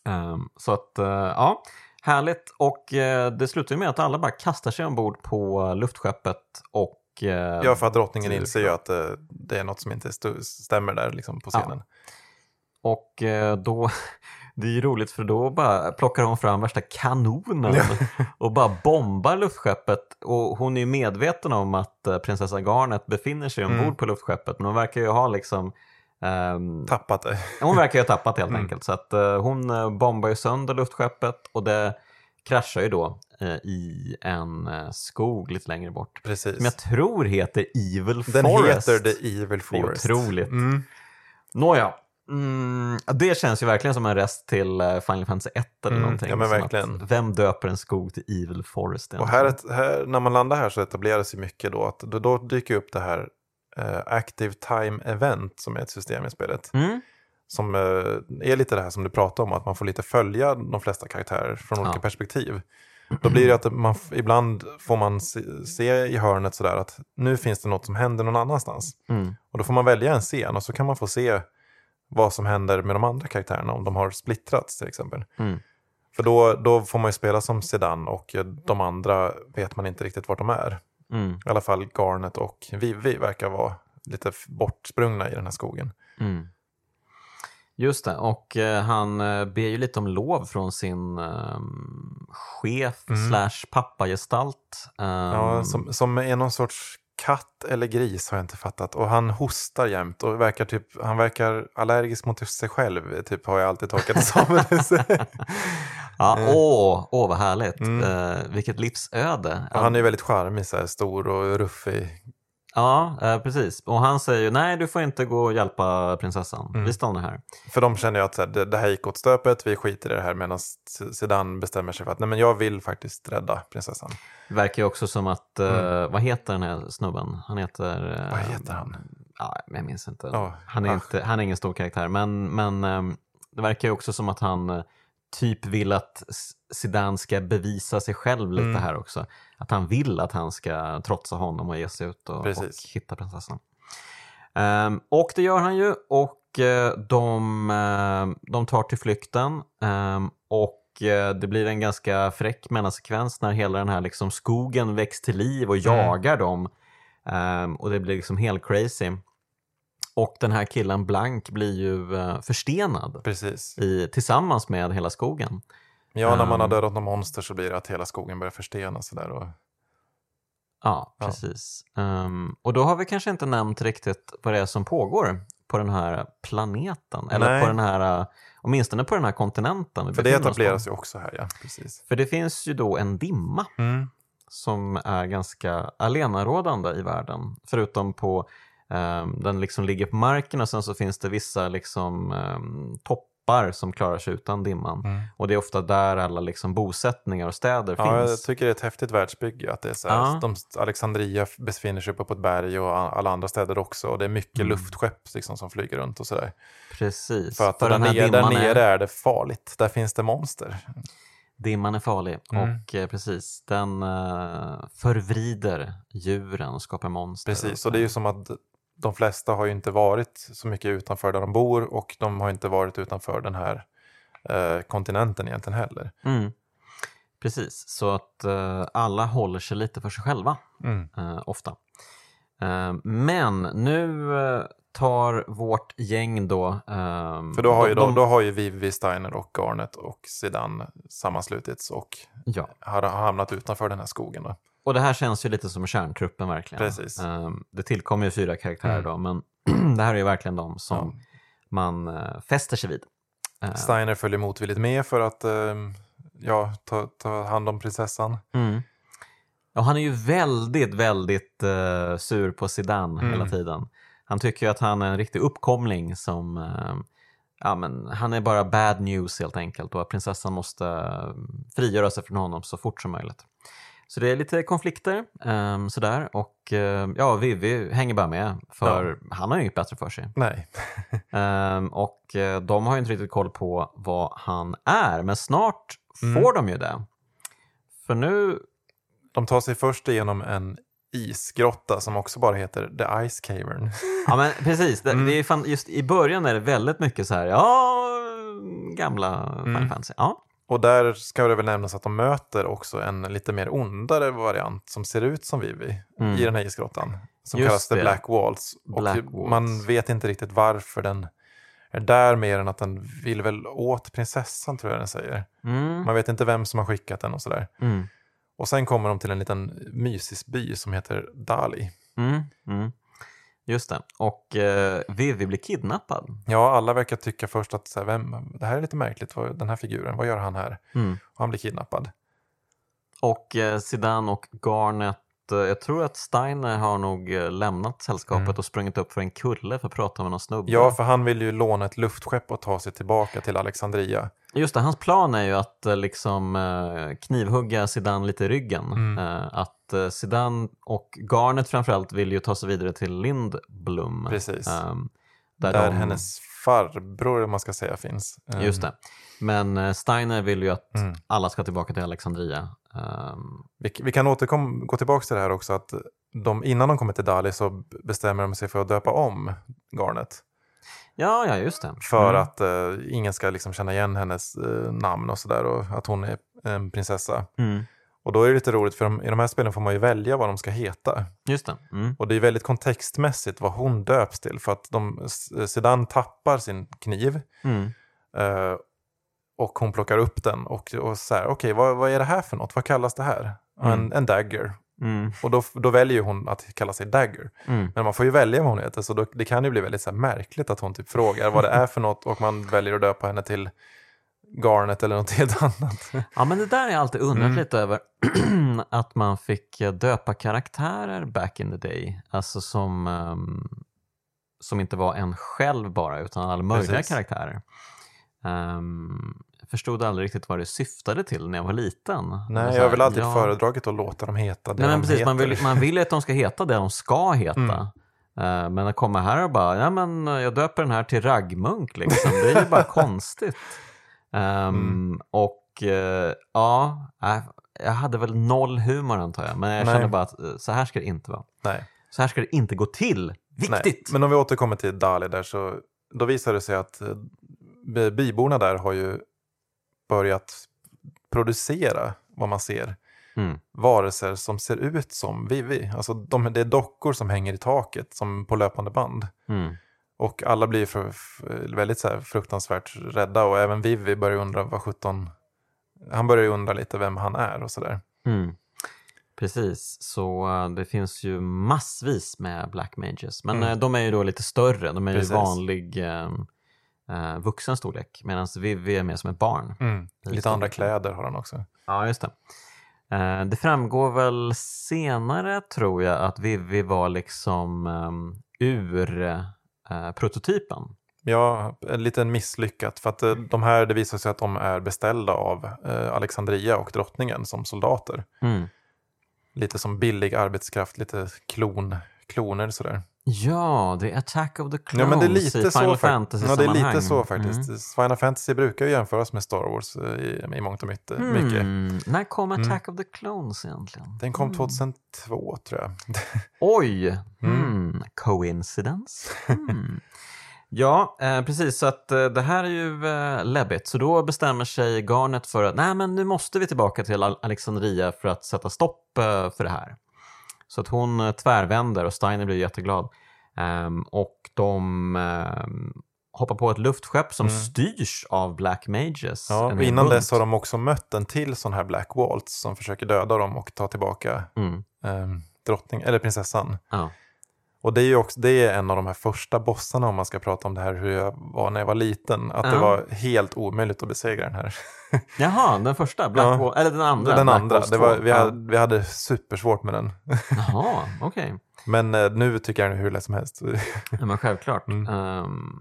Mm. Ehm, så att, eh, ja, härligt. Och eh, det slutar ju med att alla bara kastar sig ombord på luftskeppet och eh, Ja, för att drottningen inser ju att eh, det är något som inte stu- stämmer där liksom, på Ja. scenen. Och eh, då, det är ju roligt för då bara plockar hon fram värsta kanonen och bara bombar luftskeppet. Och hon är ju medveten om att eh, prinsessa Garnet befinner sig ombord Mm. på luftskeppet. Men hon verkar ju ha liksom ehm, Tappat det. hon verkar ju ha tappat helt Mm. enkelt. Så att eh, hon eh, bombar ju sönder luftskeppet och det kraschar ju då eh, i en eh, skog lite längre bort. Precis. Som jag tror heter Evil Den Forest. heter The Evil Det är Forest. otroligt. Mm. Nåja. Mm, det känns ju verkligen som en rest till Final Fantasy 1 eller Mm, någonting. ja, men verkligen. Att, vem döper en skog till Evil Forest? Och här, här, när man landar här så etableras ju mycket då att då, då dyker upp det här eh, Active Time Event som är ett system i spelet. Mm, Som eh, är lite det här som du pratade om, att man får lite följa de flesta karaktärer från olika Ja. perspektiv. Då blir det att man, ibland får man se, se i hörnet sådär att nu finns det något som händer någon annanstans. mm, Och då får man välja en scen och så kan man få se vad som händer med de andra karaktärerna om de har splittrats till exempel. mm. För då, då får man ju spela som Sedan och eh, de andra vet man inte riktigt vart de är. Mm, I alla fall Garnet och Vivi verkar vara lite bortsprungna i den här skogen. mm. Just det, och eh, han eh, ber ju lite om lov från sin ehm, chef Mm. slash pappagestalt. Ehm, Ja, som, som är någon sorts katt eller gris har jag inte fattat. Och han hostar jämt och verkar typ, han verkar allergisk mot sig själv, typ har jag alltid tolkat det som. ja, åh, åh, vad härligt. Mm. Eh, vilket livsöde. Och han är ju väldigt charmig, så här, stor och ruffig. Ja, eh, precis. Och han säger ju nej, du får inte gå och hjälpa prinsessan. Mm. Vi stannar här. För de känner ju att så här, det, det här gick åt stöpet, vi skiter i det här. Medan Sedan bestämmer sig för att nej, men jag vill faktiskt rädda prinsessan. Det verkar ju också som att, eh, vad heter den här snubben? Han heter... eh, Mm. Vad heter han? Ja, jag minns inte. Ja, han, är ach. inte han är ingen stor karaktär, men, men ehm, det verkar ju också som att han eh, typ vill att Zidane ska bevisa sig själv lite Mm. här också. Att han vill att han ska trotsa honom och ge sig ut och, och hitta prinsessan. Ehm, och det gör han ju och eh, de, eh, de tar till flykten ehm, och eh, det blir en ganska fräck mellansekvens när hela den här liksom skogen väcks till liv och Mm. jagar dem. Ehm, och det blir liksom helt crazy. Och den här killen Blank blir ju eh, förstenad Precis. i, tillsammans med hela skogen. Ja, när man har Um. dödat någon monster så blir det att hela skogen börjar förstenas. Och... Ja, Ja. precis. Ehm, och då har vi kanske inte nämnt riktigt vad det är som pågår på den här planeten. Eller Nej. på den här, eh, åtminstone på den här kontinenten. För det etableras ju också här, ja. Precis. För det finns ju då en dimma Mm. som är ganska alenarådande i världen. Förutom på, ehm, den liksom ligger på marken och sen så finns det vissa liksom, ehm, topp toppar som klarar sig utan dimman. Mm. Och det är ofta där alla liksom bosättningar och städer Ja, jag finns. tycker det är ett häftigt världsbygge. Att det är så här, Ja. de, Alexandria befinner sig uppe på ett berg och alla andra städer också. Och det är mycket Mm. luftskepp liksom, som flyger runt och sådär. Precis. För att För där, nere, där nere är, är det farligt. Där finns det monster. dimman är farlig Mm. och eh, precis, den eh, förvrider djuren och skapar monster. Precis, och det är ju som att de flesta har ju inte varit så mycket utanför där de bor och de har inte varit utanför den här eh, kontinenten egentligen heller. Mm. Precis, så att eh, alla håller sig lite för sig själva Mm. eh, ofta. Eh, men nu eh, tar vårt gäng då... eh, För då har, ju, de, då, då har ju Vivi, Steiner och Garnet och Zidane sammanslutits och Ja, har har hamnat utanför den här skogen. Då. Och det här känns ju lite som kärntruppen verkligen. Precis. Eh, det tillkommer ju fyra karaktärer Mm. då, men det här är ju verkligen de som Ja. man eh, fäster sig vid. Eh, Steiner följer motvilligt med för att eh, ja, ta, ta hand om prinsessan. Mm. Och han är ju väldigt, väldigt eh, sur på Zidane Mm. hela tiden. Han tycker ju att han är en riktig uppkomling som, eh, ja men han är bara bad news helt enkelt och att prinsessan måste eh, frigöra sig från honom så fort som möjligt. Så det är lite konflikter eh, sådär och eh, ja, Vivi hänger bara med för han har ju inget bättre för sig. Nej, Ehm, och eh, de har ju inte riktigt koll på vad han är, men snart Mm. får de ju det. För nu de tar sig först igenom en isgrotta som också bara heter The Ice Cavern. Ja men precis, det, Mm. det är fan, just i början är det väldigt mycket så här, ja, gamla Final Mm. Fantasy. Ja. Och där ska det väl nämnas att de möter också en lite mer ondare variant som ser ut som Vivi Mm. i den här isgrottan. Som Just kallas The det. Black Walls. Black och Walls. man vet inte riktigt varför den är där mer än att den vill väl åt prinsessan tror jag den säger. Mm. Man vet inte vem som har skickat den och sådär. Mm. Och sen kommer de till en liten mysisby som heter Dali. Mm. Just det, och eh, Vivi blir kidnappad. Ja, alla verkar tycka först att så här, vem, det här är lite märkligt, vad, den här figuren, vad gör han här? Mm. Och han blir kidnappad. Och eh, Zidane och Garnet, jag tror att Steiner har nog eh, lämnat sällskapet Mm. och sprungit upp för en kulle för att prata med någon snubbe. Ja, för han vill ju låna ett luftskepp och ta sig tillbaka till Alexandria. Just det, hans plan är ju att eh, liksom eh, knivhugga Zidane lite i ryggen. Mm. Eh, att eh, Zidane och Garnet framförallt vill ju ta sig vidare till Lindblom. Precis. Ehm, där Där de, hennes farbror, om man ska säga, finns. Eh, Just det. Men eh, Steiner vill ju att Mm. alla ska tillbaka till Alexandria. Ehm, Vi, vi kan återkom, gå tillbaka till det här också, att de, innan de kommer till Dali så bestämmer de sig för att döpa om Garnet. ja, ja, just det. För Mm. att eh, ingen ska liksom känna igen hennes eh, namn och sådär och att hon är en prinsessa. Mm. Och då är det lite roligt för de, i de här spelen får man ju välja vad de ska heta. Just det. Mm. Och det är väldigt kontextmässigt vad hon döps till. För att de, S- Zidane tappar sin kniv Mm. eh, och hon plockar upp den och, och så här, okej vad, vad är det här för något? Vad kallas det här? "Ja, En, Mm. en dagger. Mm. Och då, då väljer hon att kalla sig Dagger. Mm. Men man får ju välja vad hon heter så då, det kan ju bli väldigt så märkligt att hon typ frågar vad det är för något och man väljer att döpa henne till Garnet eller något helt annat. Ja, men det där har jag alltid undrat Mm. lite över. att man fick eh, döpa karaktärer back in the day. Alltså som, ehm, som inte var en själv bara, utan alla möjliga Precis. karaktärer. Um, jag förstod aldrig riktigt vad det syftade till när jag var liten. Nej, så jag har här, väl alltid ja, föredragit att låta dem heta det Nej, men de precis, heter. man vill, man vill ju att de ska heta det de ska heta. Mm. Eh, men att komma här och bara, ja men jag döper den här till raggmunk liksom. Det är ju bara konstigt. Ehm, Mm. Och eh, ja, äh, jag hade väl noll humor antar jag. Men jag Nej. kände bara att eh, så här ska det inte vara. Nej. Så här ska det inte gå till. Viktigt! Nej. Men om vi återkommer till Dali där så då visar det sig att eh, by- byborna där har ju börjat producera vad man ser Mm. varelser som ser ut som Vivi. Alltså de, det är dockor som hänger i taket som på löpande band. Mm. Och alla blir för, för, väldigt så fruktansvärt rädda och även Vivi börjar undra vad sjutton... Han börjar ju undra lite vem han är och sådär. Mm. Precis, så eh, det finns ju massvis med Black Mages. Men Mm. eh, de är ju då lite större. De är Precis. ju vanlig eh, eh, vuxen storlek. Medan Vivi är mer som ett barn. Lite Lite andra kläder har han också. Ja, just det. Eh, det framgår väl senare, tror jag, att Vivi var liksom um, ur eh, prototypen. Ja, lite misslyckat. För att eh, de här, det visar sig att de är beställda av eh, Alexandria och drottningen som soldater. Mm. Lite som billig arbetskraft, lite klon, kloner sådär. Ja, det är Attack of the Clones Ja, men det är lite i så, Final fak- fantasy ja, det är lite så faktiskt. Mm. Final Fantasy brukar ju jämföras med Star Wars eh, i, i mångt och mycket. Mm. När kom Mm. Attack of the Clones egentligen? Den kom Mm. 2002 tror jag. Oj! Mm. Mm. Coincidence? Mm. ja, eh, precis. Så att eh, det här är ju eh, läbbigt. Så då bestämmer sig Garnet för att nej, men nu måste vi tillbaka till Al- Alexandria för att sätta stopp eh, för det här. Så att hon eh, tvärvänder och Steiner blir jätteglad. Ehm, och de ehm, hoppar på ett luftskepp som Mm. styrs av Black Mages. Ja, och innan dess har de också mött en till sån här Black Waltz som försöker döda dem och ta tillbaka Mm. eh, drottning, eller prinsessan. Ja. Och det är ju också, det är en av de här första bossarna om man ska prata om det här hur jag var när jag var liten. Att det Ja. var helt omöjligt att besegra den här. Jaha, den första? Black Ja. Eller den andra? den Black andra, det 2. var, vi, hade, vi hade supersvårt med den. Jaha, okej. Men eh, nu tycker jag den är hur lätt som helst. Ja, men självklart. Mm. Ehm,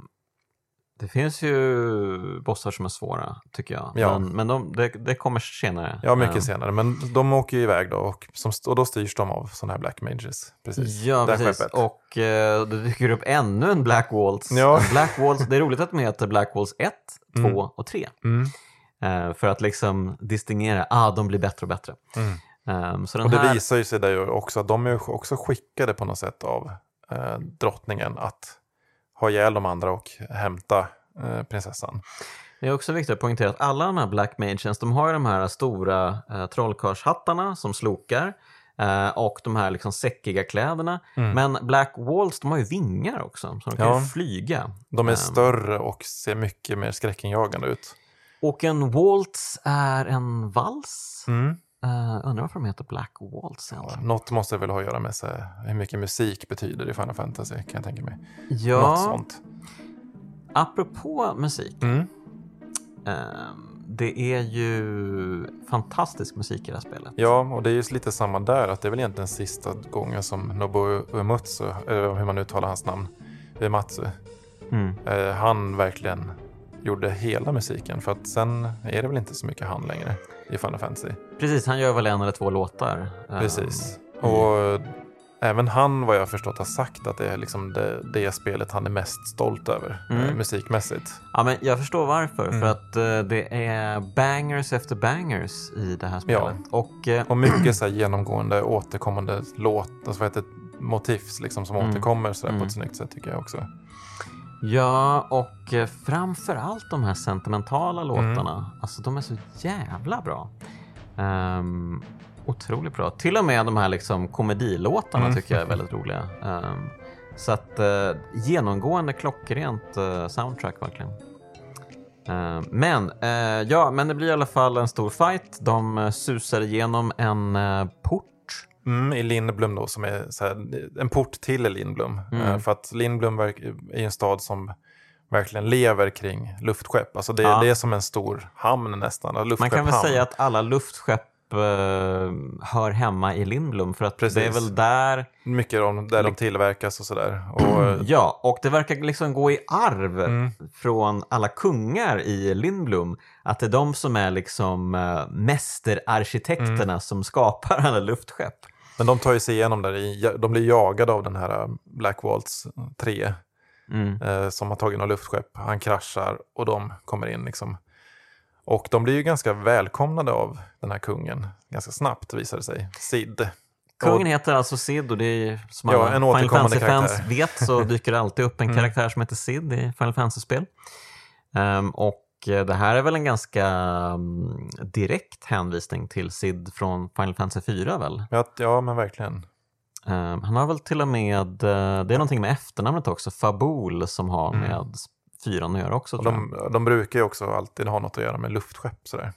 det finns ju bossar som är svåra, tycker jag. Ja. Men, men de, det, det kommer senare. Ja, mycket Ehm, senare. Men de åker ju iväg då och, som, och då styrs de av sådana här Black Mages. Precis. Ja, Det precis. skeppet. Och eh, det dyker upp ännu en Black Waltz. Ja. Black Waltz. Det är roligt att de heter Black Waltz 1, 2 Mm. och 3. Mm, Eh, för att liksom distingera, ah, de blir bättre och bättre. mm. Så den Och det här... visar ju sig där ju också att de är också skickade på något sätt av eh, drottningen att ha ihjäl de andra och hämta eh, prinsessan. Det är också viktigt att poängtera att alla de här Black Mages, de har ju de här stora eh, trollkarlshattarna som slokar eh, och de här liksom säckiga kläderna. Mm. Men Black Walls, de har ju vingar också, så de kan Ja. ju flyga. De är Ehm, större och ser mycket mer skräckinjagande ut. Och en waltz är en vals. Mm. Uh, undrar varför de heter Black Waltz Ja, egentligen. något måste väl ha att göra med så hur mycket musik betyder i Final Fantasy kan jag tänka mig. Något Ja, sånt. apropå musik. Mm. ehm, det är ju fantastisk musik i det här spelet. Ja, och det är ju lite samma där, att det är väl egentligen sista gången som Nobuo Uematsu, eller hur man uttalar hans namn, Uematsu, Mm. eh, han verkligen gjorde hela musiken. För att sen är det väl inte så mycket han längre i Final Fantasy. Precis, han gör väl en eller två låtar. ehm, Precis. Och även han, vad jag förstått, har sagt att det är liksom det, det spelet han är mest stolt över Mm. eh, musikmässigt. Ja, men jag förstår varför. Mm. För att eh, det är bangers efter bangers i det här spelet. Och eh, Och mycket så genomgående återkommande låt, alltså vad heter motivs liksom som Mm. återkommer så på Mm. ett snyggt sätt tycker jag också. Ja, och eh, framför allt de här sentimentala Mm. låtarna. Alltså de är så jävla bra. Um, otroligt bra. Till och med de här liksom komedilåtarna Mm. tycker jag är väldigt roliga. Ehm, så att eh, genomgående klockrent uh, soundtrack verkligen. Ehm, men, ja, men det blir i alla fall en stor fight. De susar igenom en port. Mm, I Lindblom då, som är här, en port till Lindblom. Mm. Eh, För att Lindblom är en stad som verkligen lever kring luftskepp. Alltså det, Ja. det är som en stor hamn nästan. Man kan väl säga att alla luftskepp eh, hör hemma i Lindblom för att det är Precis. väl där Mycket om där de tillverkas och sådär. Och, Ja, och det verkar liksom gå i arv Mm. från alla kungar i Lindblom. Att det är de som är liksom äh, mästerarkitekterna Mm. som skapar alla luftskepp. Men de tar ju sig igenom där. De blir jagade av den här eh, Black Waltz 3. Mm. eh, som har tagit några luftskepp. Han kraschar och de kommer in liksom. Och de blir ju ganska välkomnade av den här kungen. Ganska snabbt visar det sig. Sid. Kungen heter alltså Sid och det är som Ja, alla en Final Fantasy-fans vet så dyker det alltid upp en Mm. karaktär som heter Sid i Final Fantasy-spel. Ehm, och det här är väl en ganska mm, direkt hänvisning till Sid från Final Fantasy 4 väl? Ja, ja men verkligen. Ehm, han har väl till och med, eh, det är någonting med efternamnet också, Fabul som har Mm. med fyran att göra också de, de brukar ju också alltid ha något att göra med luftskepp. Sådär.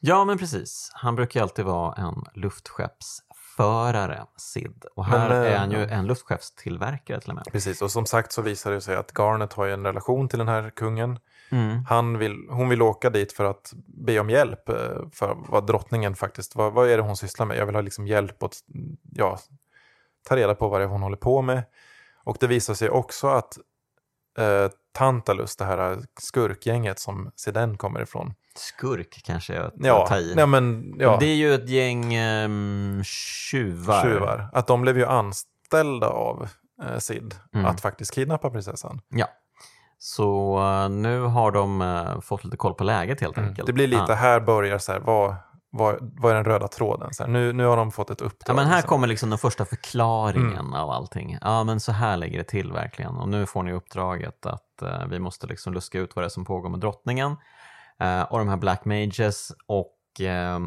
Ja men precis, han brukar ju alltid vara en luftskeppsförare, Sid. Och här Men, eh, är han ju en luftskeppstillverkare till och med. Precis, och som sagt så visar det sig att Garnet har ju en relation till den här kungen. Mm. Han vill, hon vill åka dit för att be om hjälp eh, för vad drottningen faktiskt, vad, vad är det hon sysslar med? Jag vill ha liksom hjälp att ja, ta reda på vad det är hon håller på med. Och det visar sig också att eh, Tantalus, det här skurkgänget som Siden kommer ifrån. Skurk kanske jag Ja, tar i. nej, men, ja Det är ju ett gäng um, tjuvar. tjuvar. Att de blev ju anställda av eh, Sid Mm. att faktiskt kidnappa prinsessan. Ja. Så eh, nu har de eh, fått lite koll på läget helt enkelt. Mm. Det blir lite, Ja. här börjar så här, vad, vad, vad är den röda tråden? Så här, nu, nu har de fått ett Ja, uppdrag. men här liksom. kommer liksom den första förklaringen Mm. av allting. Ja, men så här ligger det till verkligen. Och nu får ni uppdraget att eh, vi måste liksom luska ut vad det är som pågår med drottningen eh, och de här Black Mages. Och eh,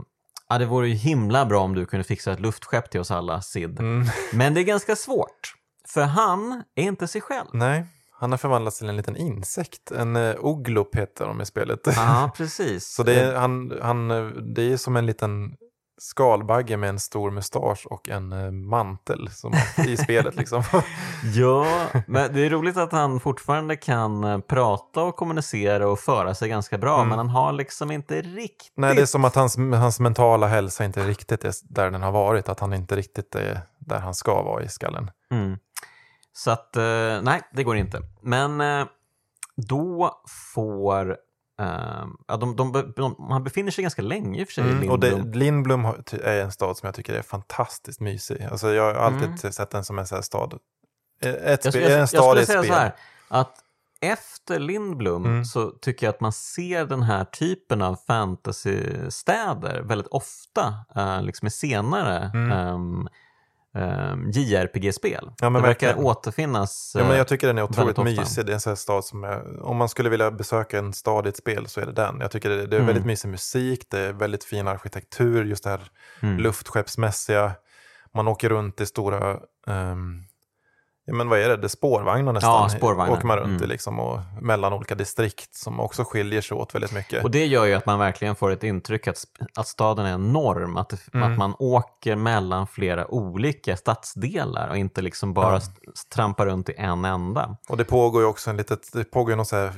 ja, det vore ju himla bra om du kunde fixa ett luftskepp till oss alla, Sid. Mm. Men det är ganska svårt. För han är inte sig själv. Nej, han har förvandlats till en liten insekt. En uh, oglop heter de i spelet. Ja, precis. Så det är, han, han, eh, det är som en liten skalbagge med en stor mustasch och en eh, mantel som, i spelet. Liksom. Ja, men det är roligt att han fortfarande kan eh, prata och kommunicera och föra sig ganska bra, Mm. men han har liksom inte riktigt... Nej, det är som att hans, hans mentala hälsa inte riktigt är där den har varit. Att han inte riktigt är där han ska vara i skallen. Mm. Så att, eh, nej, det går inte. Men eh, då får... eh, ja, de, de, be- de, han befinner sig ganska länge i och för sig Mm, och det, Lindblom. Lindblom är en stad som jag tycker är fantastiskt mysig. Alltså jag har alltid Mm. sett den som en sån stad. Ett Jag, spel, skulle- jag, en jag stad skulle i ett säga spel. så här, att efter Lindblom Mm. så tycker jag att man ser den här typen av fantasystäder väldigt ofta, eh, liksom i senare Mm. Ehm, JRPG-spel. Ja, det verkar återfinnas. Ja, men eh, jag tycker den är otroligt väldigt ofta. mysig. Det är en sån stad som jag, om man skulle vilja besöka en stad i ett spel så är det den. Jag tycker det, det är Mm. väldigt mysig musik, det är väldigt fin arkitektur, just det här mm. luftskeppsmässiga. Man åker runt i stora, ehm, ja men vad är det, det är spårvagnar nästan. Ja, spårvagnar. Åker man runt i Mm. liksom och mellan olika distrikt som också skiljer sig åt väldigt mycket. Och det gör ju att man verkligen får ett intryck att, att staden är enorm, att, Mm. att man åker mellan flera olika stadsdelar och inte liksom bara st- trampar runt i en enda. Och det pågår ju också en litet, det pågår någon så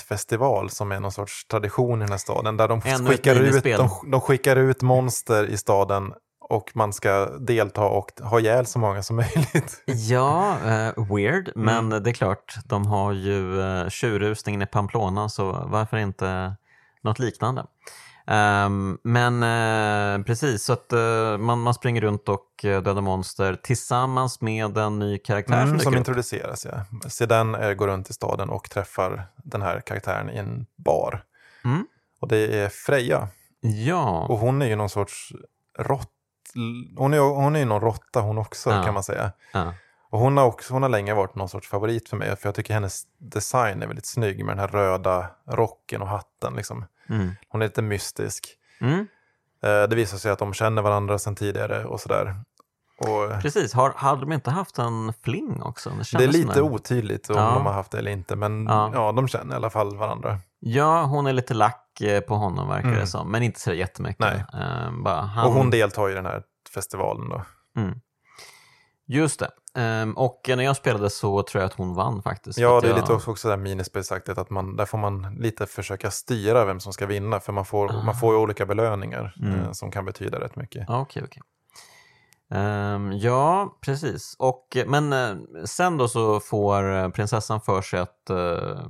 jaktfestival som är någon sorts tradition i den här staden. Där de, Ännu skickar ut, de, de skickar ut monster i staden och man ska delta och ha ihjäl så många som möjligt. Ja, eh, weird, men Mm. det är klart, de har ju uh, tjurrusningen i Pamplona, så varför inte något liknande? Ehm, men eh, precis, så att eh, man, man springer runt och eh, dödar monster tillsammans med en ny karaktär som Mm, som upp. introduceras, ja. Sedan eh, går runt i staden och träffar den här karaktären i en bar. Mm. Och det är Freja. Ja, Och hon är ju någon sorts rått... Hon är, hon är ju någon råtta hon också Ja. kan man säga. ja. Och hon har, också, hon har länge varit någon sorts favorit för mig. För jag tycker hennes design är väldigt snygg med den här röda rocken och hatten. Liksom. Mm. Hon är lite mystisk. Mm. Eh, det visar sig att de känner varandra sedan tidigare och sådär. Och Precis, har, hade de inte haft en fling också? Det, det är lite det. otydligt om Ja. de har haft det eller inte. Men Ja. ja. de känner i alla fall varandra. Ja, hon är lite lack eh, på honom verkar Mm. det som, men inte så jättemycket. Nej. Ehm, bara, han... Och hon deltar i den här festivalen då. Mm. Just det. Ehm, och när jag spelade så tror jag att hon vann faktiskt. Ja, det är jag... lite också, också där minispelsaktigt att man, där får man lite försöka styra vem som ska vinna. För man får, Ah. man får ju olika belöningar Mm. eh, som kan betyda rätt mycket. Ja, Okej, okej. Ehm, ja, precis. Och, men eh, sen då så får eh, prinsessan för sig att uh,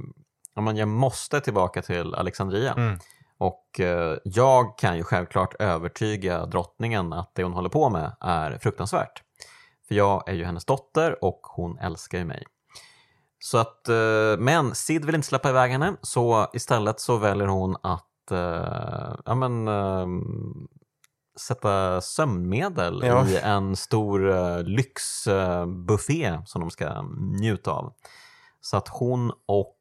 ja, men jag måste tillbaka till Alexandria. Mm. Och eh, jag kan ju självklart övertyga drottningen att det hon håller på med är fruktansvärt. För jag är ju hennes dotter och hon älskar ju mig. Så att, eh, men Sid vill inte släppa iväg henne så istället så väljer hon att eh, ja, men, eh, sätta sömnmedel Ja. i en stor uh, lyxbuffé som de ska njuta av. Så att hon och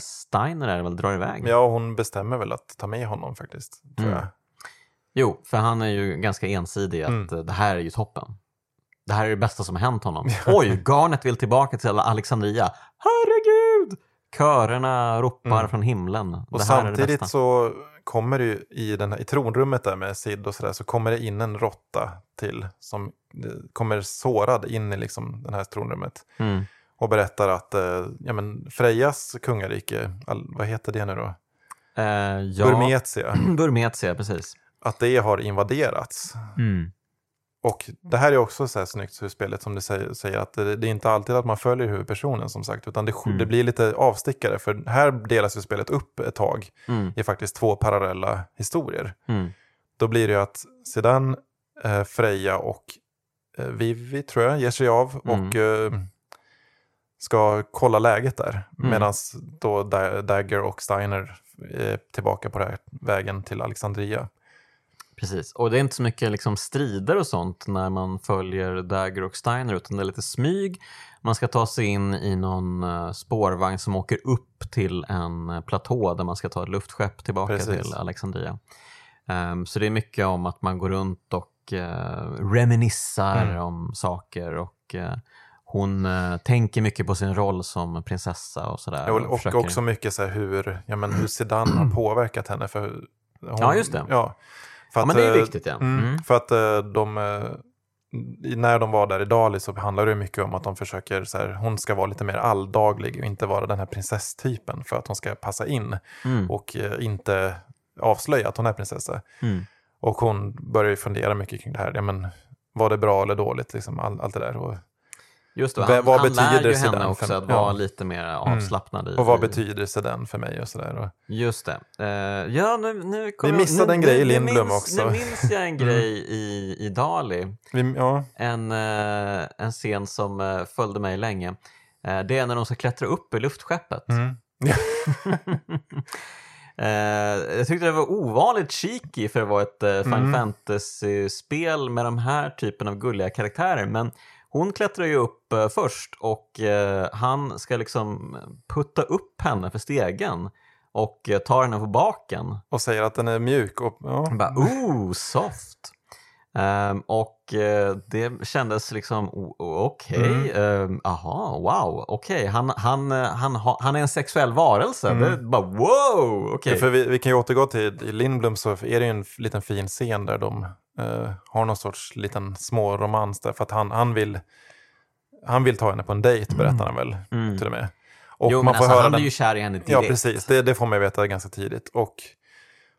Steiner är det väl drar iväg. Ja, hon bestämmer väl att ta med honom faktiskt. Tror Mm. jag. Jo, för han är ju ganska ensidig att Mm. eh, det här är ju toppen. Det här är det bästa som har hänt honom. Oj, Garnet vill tillbaka till Alexandria. Herregud! Körerna ropar Mm. från himlen. Och det det samtidigt så kommer det ju i, den här, i tronrummet där med Sid och sådär så kommer det in en råtta till som eh, kommer sårad in i liksom den här tronrummet Mm. Och berättar att eh, ja, men Frejas kungarike, all, vad heter det nu då? Eh, ja, Burmetia, Burmetia, precis. att det har invaderats. Mm. och det här är också så här snyggt hur spelet som du säger, säger att det, det är inte alltid att man följer huvudpersonen som sagt, utan det, Mm. det blir lite avstickare. För här delas ju spelet upp ett tag Mm. i faktiskt två parallella historier. Mm. Då blir det ju att sedan eh, Freja och eh, Vivi, tror jag, ger sig av Mm. och eh, ska kolla läget där. Mm. Medan då Da- Dagger och Steiner är tillbaka på den här vägen till Alexandria. Precis, och det är inte så mycket liksom strider och sånt när man följer Dagger och Steiner utan det är lite smyg. Man ska ta sig in i någon eh, spårvagn som åker upp till en eh, platå där man ska ta ett luftskepp tillbaka Precis. till Alexandria. Ehm, så det är mycket om att man går runt och uh, reminissar Mm. om saker och eh, hon eh, tänker mycket på sin roll som prinsessa och sådär. Ja, och försöker- också mycket så här hur, ja, men hur Zidane har påverkat henne. För hon, Ja, just det. Ja, för Ja, men det är eh, viktigt ja. Mm, Mm. För att eh, de, eh, när de var där i Dali så handlar det mycket om att de försöker, så här, hon ska vara lite mer alldaglig och inte vara den här prinsesstypen för att hon ska passa in Mm. och inte avslöja att hon är prinsessa. Mm. Och hon börjar ju fundera mycket kring det här, ja, men, var det bra eller dåligt, liksom, all, allt det där. Och, Just det, han, vad han lär ju henne för- också att ja. vara lite mer avslappnad i... och vad betyder sedan för mig och sådär. Och, Just det. Eh, ja, nu, nu kom Vi missade en grej i Lindblom minns, också. Mm. Nu minns jag en grej i, i Dali. vi, ja, En, eh, en scen som eh, följde mig länge. Det är när de ska klättra upp i luftskeppet. mm. Jag tyckte det var ovanligt cheeky för att vara ett Final Mm. Fantasy-spel med de här typen av gulliga karaktärer. Men hon klättrar ju upp eh, först och eh, han ska liksom putta upp henne för stegen och eh, tar henne på baken. och säger att den är mjuk. Och, ja. Bara, ooh, soft! Ehm, och eh, det kändes liksom, o- o- okej, ehm, aha, wow, okej, han, han, eh, han, ha- han är en sexuell varelse. Mm. Det är bara wow, okej. För vi, vi kan ju återgå till i Lindblom så är det ju en liten fin scen där de eh, har någon sorts liten små romans där för att han, han vill han vill ta henne på en dejt berättar han väl Mm. till och med. Och jo, man får alltså, höra han den. blir ju kär i henne direkt. Ja, precis. Det, det får man ju veta ganska tidigt. Och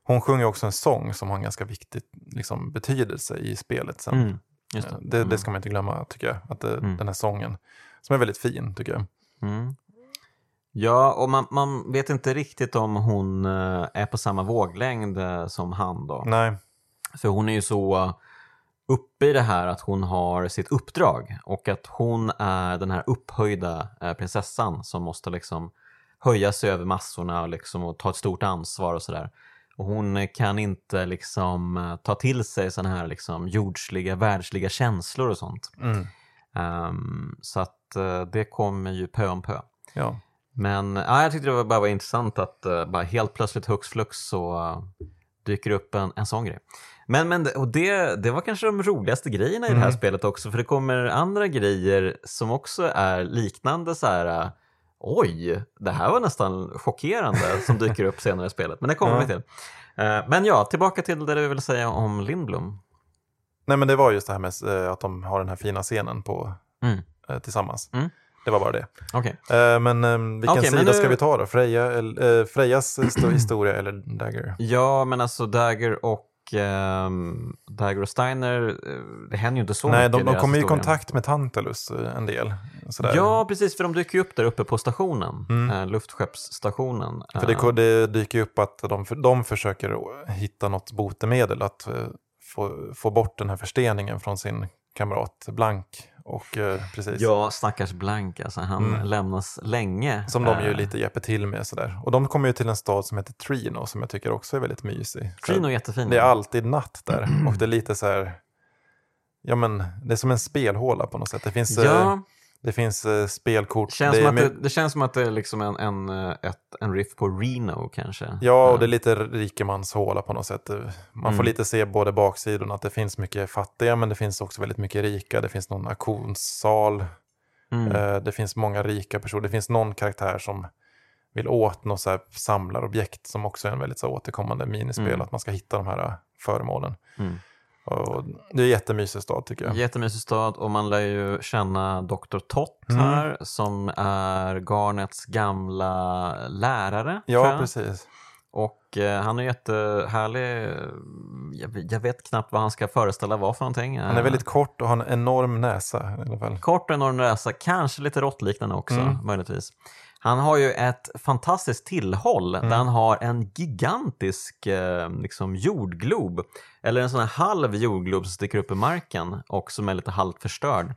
hon sjunger också en sång som har en ganska viktig liksom, betydelse i spelet sen. Mm, just det. Eh, Det, det ska man inte glömma, tycker jag. Att det, Mm. Den här sången, som är väldigt fin, tycker jag. Mm. Ja, och man, man vet inte riktigt om hon eh, är på samma våglängd eh, som han då. Nej, För hon är ju så uppe i det här att hon har sitt uppdrag och att hon är den här upphöjda eh, prinsessan som måste liksom höja sig över massorna och, liksom, och ta ett stort ansvar och sådär. Och hon kan inte liksom eh, ta till sig sådana här liksom jordsliga, världsliga känslor och sånt. mm. Ehm, så att eh, det kommer ju pö om pö. ja. Men ja, jag tyckte det var bara var intressant att bara helt plötsligt hux flux så dyker upp en, en sån grej. Men, men och det, det var kanske de roligaste grejerna i det här Mm. spelet också för det kommer andra grejer som också är liknande så här uh, oj, det här var nästan chockerande som dyker upp senare i spelet. Men det kommer Ja. vi till. Eh, men ja, tillbaka till det du vill säga om Lindblom. Nej, men det var just det här med eh, att de har den här fina scenen på, Mm. tillsammans. Mm. Det var bara det. Eh, men vilken men sida nu- ska vi ta då? Freja, Frejas histo- historia eller Dagger? Ja, men alltså Dagger och ehm, Dagger och Steiner, eh, det händer ju inte så Nej, mycket de, i de deras kommer i kontakt med Tantalus eh, en del. Sådär. Ja, precis, för de dyker ju upp där uppe på stationen, Mm. eh, luftskeppsstationen. För det, det dyker ju upp att de, de försöker hitta något botemedel, att få, få bort den här försteningen från sin kamrat Blank. Och, eh, precis. Ja, stackars Blank, alltså, han Mm. lämnas länge. Som de ju Eh, lite hjälper till med. Sådär. Och de kommer ju till en stad som heter Trino som jag tycker också är väldigt mysig. Trino är jättefin. Det är alltid natt där och det är lite så här, ja men det är som en spelhåla på något sätt. Det finns, eh, Ja, det finns eh, spelkort. känns det är det, det känns som att det är liksom en, en, eh, ett, en riff på Reno kanske. Ja, och Eh, det är lite rikemanshåla på något sätt. Man får Mm. lite se både baksidorna, att det finns mycket fattiga, men det finns också väldigt mycket rika. Det finns någon auktionssal, mm. eh, det finns många rika personer. Det finns någon karaktär som vill åt något så här samlarobjekt som också är en väldigt så här återkommande minispel, Mm. att man ska hitta de här eh, föremålen. Mm. Och det är en jättemysig stad tycker jag. Jättemysig stad och man lär ju känna Dr. Tott Mm. här som är Garnets gamla lärare. Ja, precis. Och eh, han är jättehärlig jag, jag vet knappt vad han ska föreställa vara för någonting. Han är väldigt kort och har en enorm näsa i alla fall. Kort och enorm näsa, kanske lite råttliknande också Mm. möjligtvis. Han har ju ett fantastiskt tillhåll Mm. där han har en gigantisk eh, liksom jordglob, eller en sån här halv jordglob som sticker upp i marken och som är lite halvt förstörd.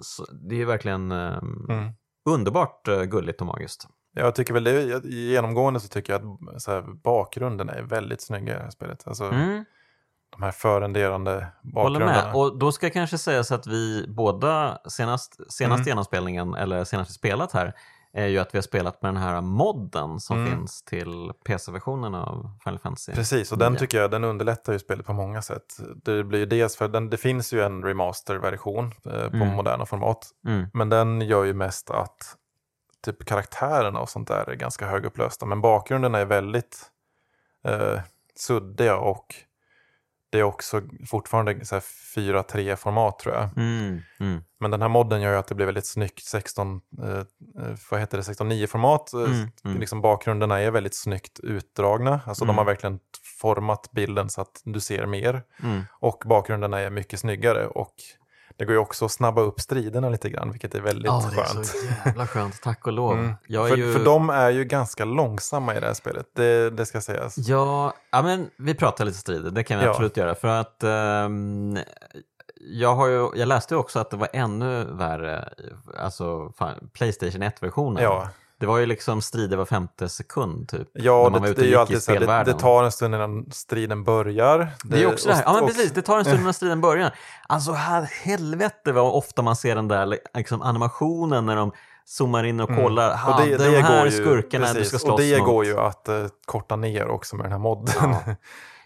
Så det är verkligen ehm, Mm. underbart eh, gulligt och magiskt. Jag tycker väl det, genomgående så tycker jag att här, bakgrunden är väldigt snygg i det här spelet. Alltså Mm. De här förenderande Håller bakgrunderna. med. Och då ska kanske sägas att vi båda senast, senast Mm. genomspelningen, eller senast vi spelat här, är ju att vi har spelat med den här modden som Mm. finns till PC-versionen av Final Fantasy. Precis, och den tycker jag den underlättar ju spelet på många sätt. Det blir ju dels för den, det finns ju en remaster-version eh, på Mm. moderna format. Mm. Men den gör ju mest att typ karaktärerna och sånt där är ganska högupplösta. Men bakgrunderna är väldigt eh, suddiga och det är också fortfarande så här 4-3 format tror jag. Mm. Mm. Men den här modden gör ju att det blir väldigt snyggt 16, eh, eh, vad heter det, 16.9 format. Eh, Mm, mm. Liksom bakgrunderna är väldigt snyggt utdragna. Alltså Mm. de har verkligen format bilden så att du ser mer. Mm. Och bakgrunderna är mycket snyggare. Och det går ju också att snabba upp striderna lite grann, vilket är väldigt Ja, det är skönt. så jävla skönt, tack och lov. Mm. För, ju... för de är ju ganska långsamma i det här spelet, det, det ska sägas. Ja, ja, men vi pratar lite strider, det kan vi Ja. absolut göra. För att ehm, jag, har ju, jag läste ju också att det var ännu värre, alltså Playstation 1-versionen. Ja, Det var ju liksom strider var femte sekund typ. ja det, det är ju alltid så det, det tar en stund innan striden börjar. Det är också det här. Ja, men precis. Det tar en stund innan striden börjar. Alltså, här, helvete vad ofta man ser den där liksom, animationen när de zoomar in och kollar. Mm. Och Ha, det, de här skurkarna du precis, ska slåss Och det mot. går ju att eh, korta ner också med den här modden. Ja.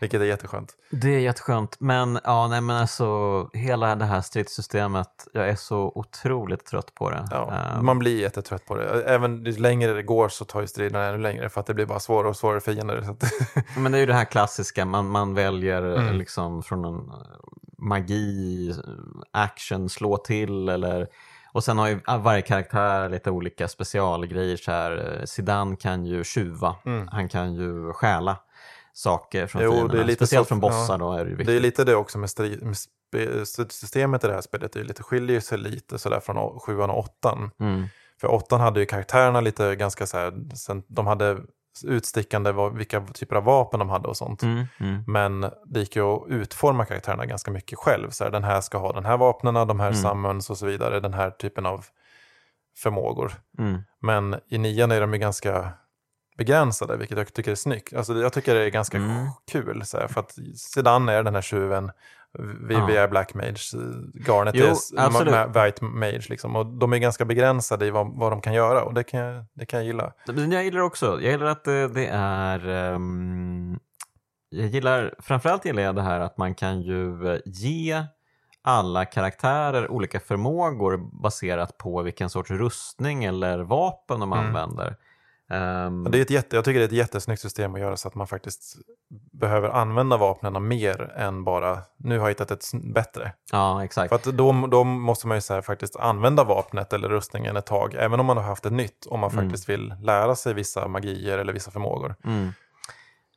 Vilket är jätteskönt. Det är jätteskönt. Men, ja, nej, men alltså, hela det här stridssystemet, jag är så otroligt trött på det. Ja, Ehm, Man blir jättetrött på det. Även ju längre det går så tar ju striderna ännu längre för att det blir bara svårare och svårare fiender. Så att, Men det är ju det här klassiska, man, man väljer Mm. eh, liksom från en eh, magi, action, slå till eller och sen har ju varje karaktär lite olika specialgrejer. Så här. eh, Zidane kan ju tjuva, Mm. han kan ju stjäla saker från Jo, det är lite Speciellt så- från bossar ja. då är det ju det är viktigt. lite det också med, stri, med spe, systemet i det här spelet. Det är lite, skiljer sig lite sådär från sjuan och åttan. Mm. För åttan hade ju karaktärerna lite ganska så här, de hade utstickande vilka typer av vapen de hade och sånt. Mm. Mm. Men det gick ju att utforma karaktärerna ganska mycket själv. Så här, den här ska ha den här vapnena, de här Mm. summons och så vidare. Den här typen av förmågor. Mm. Men i nian är de ju ganska begränsade, vilket jag tycker är snyggt. Alltså, jag tycker det är ganska Mm. kul. Så här, för att Sedan är den här tjuven, Vivi Ja. är Black Mage, Garnet Jo, är absolut. White Mage. Liksom, och de är ganska begränsade i vad, vad de kan göra och det kan jag, det kan jag gilla. Men jag gillar också, jag gillar att det, det är ehm, jag gillar, framförallt gillar jag det här att man kan ju eh, ge alla karaktärer olika förmågor baserat på vilken sorts rustning eller vapen de Mm. använder. Men Det är ett jätte, jag tycker det är ett jättesnyggt system att göra så att man faktiskt behöver använda vapnen mer än bara nu har jag hittat ett bättre. ja, exakt. För att då, då måste man ju så faktiskt använda vapnet eller rustningen ett tag, även om man har haft ett nytt, om man Mm. faktiskt vill lära sig vissa magier eller vissa förmågor. Mm.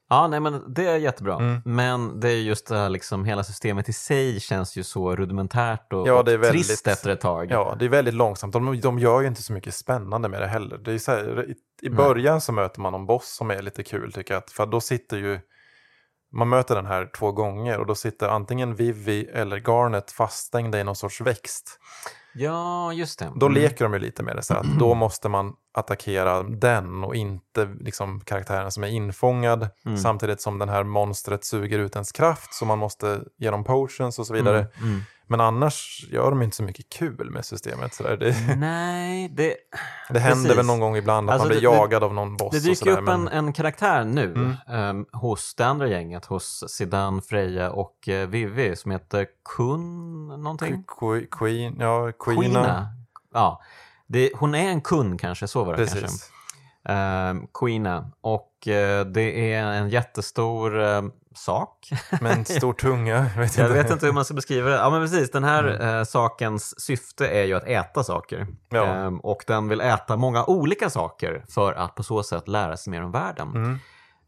Ja, nej men det är jättebra. Mm. Men det är just det här liksom, hela systemet i sig känns ju så rudimentärt och, Ja, det är väldigt- trist efter ett tag. Ja, det är väldigt långsamt. De, de gör ju inte så mycket spännande med det heller. Det är här, i, början så möter man en boss som är lite kul tycker jag. För då sitter ju, man möter den här två gånger och då sitter antingen Vivi eller Garnet faststängda i någon sorts växt. Ja, just det. Då Mm. leker de ju lite med det, så att då måste man attackera den och inte liksom karaktären som är infångad. Mm. Samtidigt som den här monstret suger ut ens kraft så man måste ge dem potions och så vidare. Men annars gör de inte så mycket kul med systemet. Så där. Det, Nej, det, det händer Precis. väl någon gång ibland att Alltså, man blir det- jagad av någon boss. det och dyker sådär, upp men, en, en karaktär nu Mm. ehm, hos det andra gänget, hos Sidan, Freja och uh, Vivi som heter Kun någonting? Que- Queen, ja, Queena. Queena. Ja, det, hon är en kun kanske, så var det kanske. Um, Queena. Och eh, det är en jättestor ehm, sak. Med en stor tunga. Jag vet Jag inte. vet inte hur man ska beskriva det. Ja, men precis. Den här eh, sakens syfte är ju att äta saker. Mm. Ja. Ehm, och den vill äta många olika saker för att på så sätt lära sig mer om världen. Mm.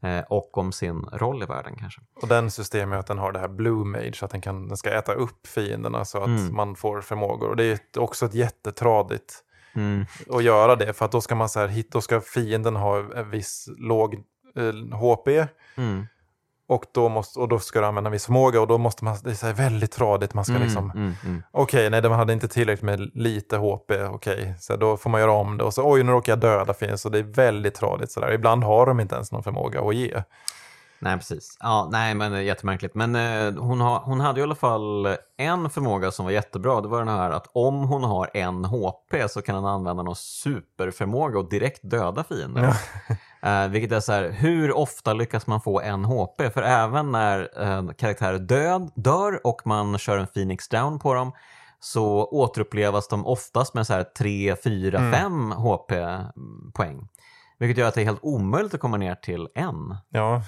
Eh, och om sin roll i världen kanske. Och den systemet att den har det här blue mage, så att den, kan, den ska äta upp fienderna så att Mm. man får förmågor. Och det är också ett jättetradigt Mm. att göra det, för att då ska, man så här, hit, då ska fienden ha en viss låg eh, HP Mm. och då, måste, och då ska du använda en viss förmåga och då måste man, det är så här väldigt tradigt, man ska Mm. liksom Mm. Mm. Okej, nej, de hade inte tillräckligt med lite HP. Okej, så då får man göra om det. Och så oj, nu råkar jag döda fienden. Så det är väldigt tradigt. Sådär. Ibland har de inte ens någon förmåga att ge. Nej, precis. Ja, nej, men det är jättemärkligt. Men eh, hon, har, hon hade i alla fall en förmåga som var jättebra. Det var den här att om hon har en HP så kan hon använda någon superförmåga och direkt döda fiender. Eh, vilket är så här, hur ofta lyckas man få en HP? För även när eh, karaktärer död, dör och man kör en Phoenix down på dem så återupplevas de oftast med så här 3, 4, Mm. 5 HP-poäng. Vilket gör att det är helt omöjligt att komma ner till en. Ja,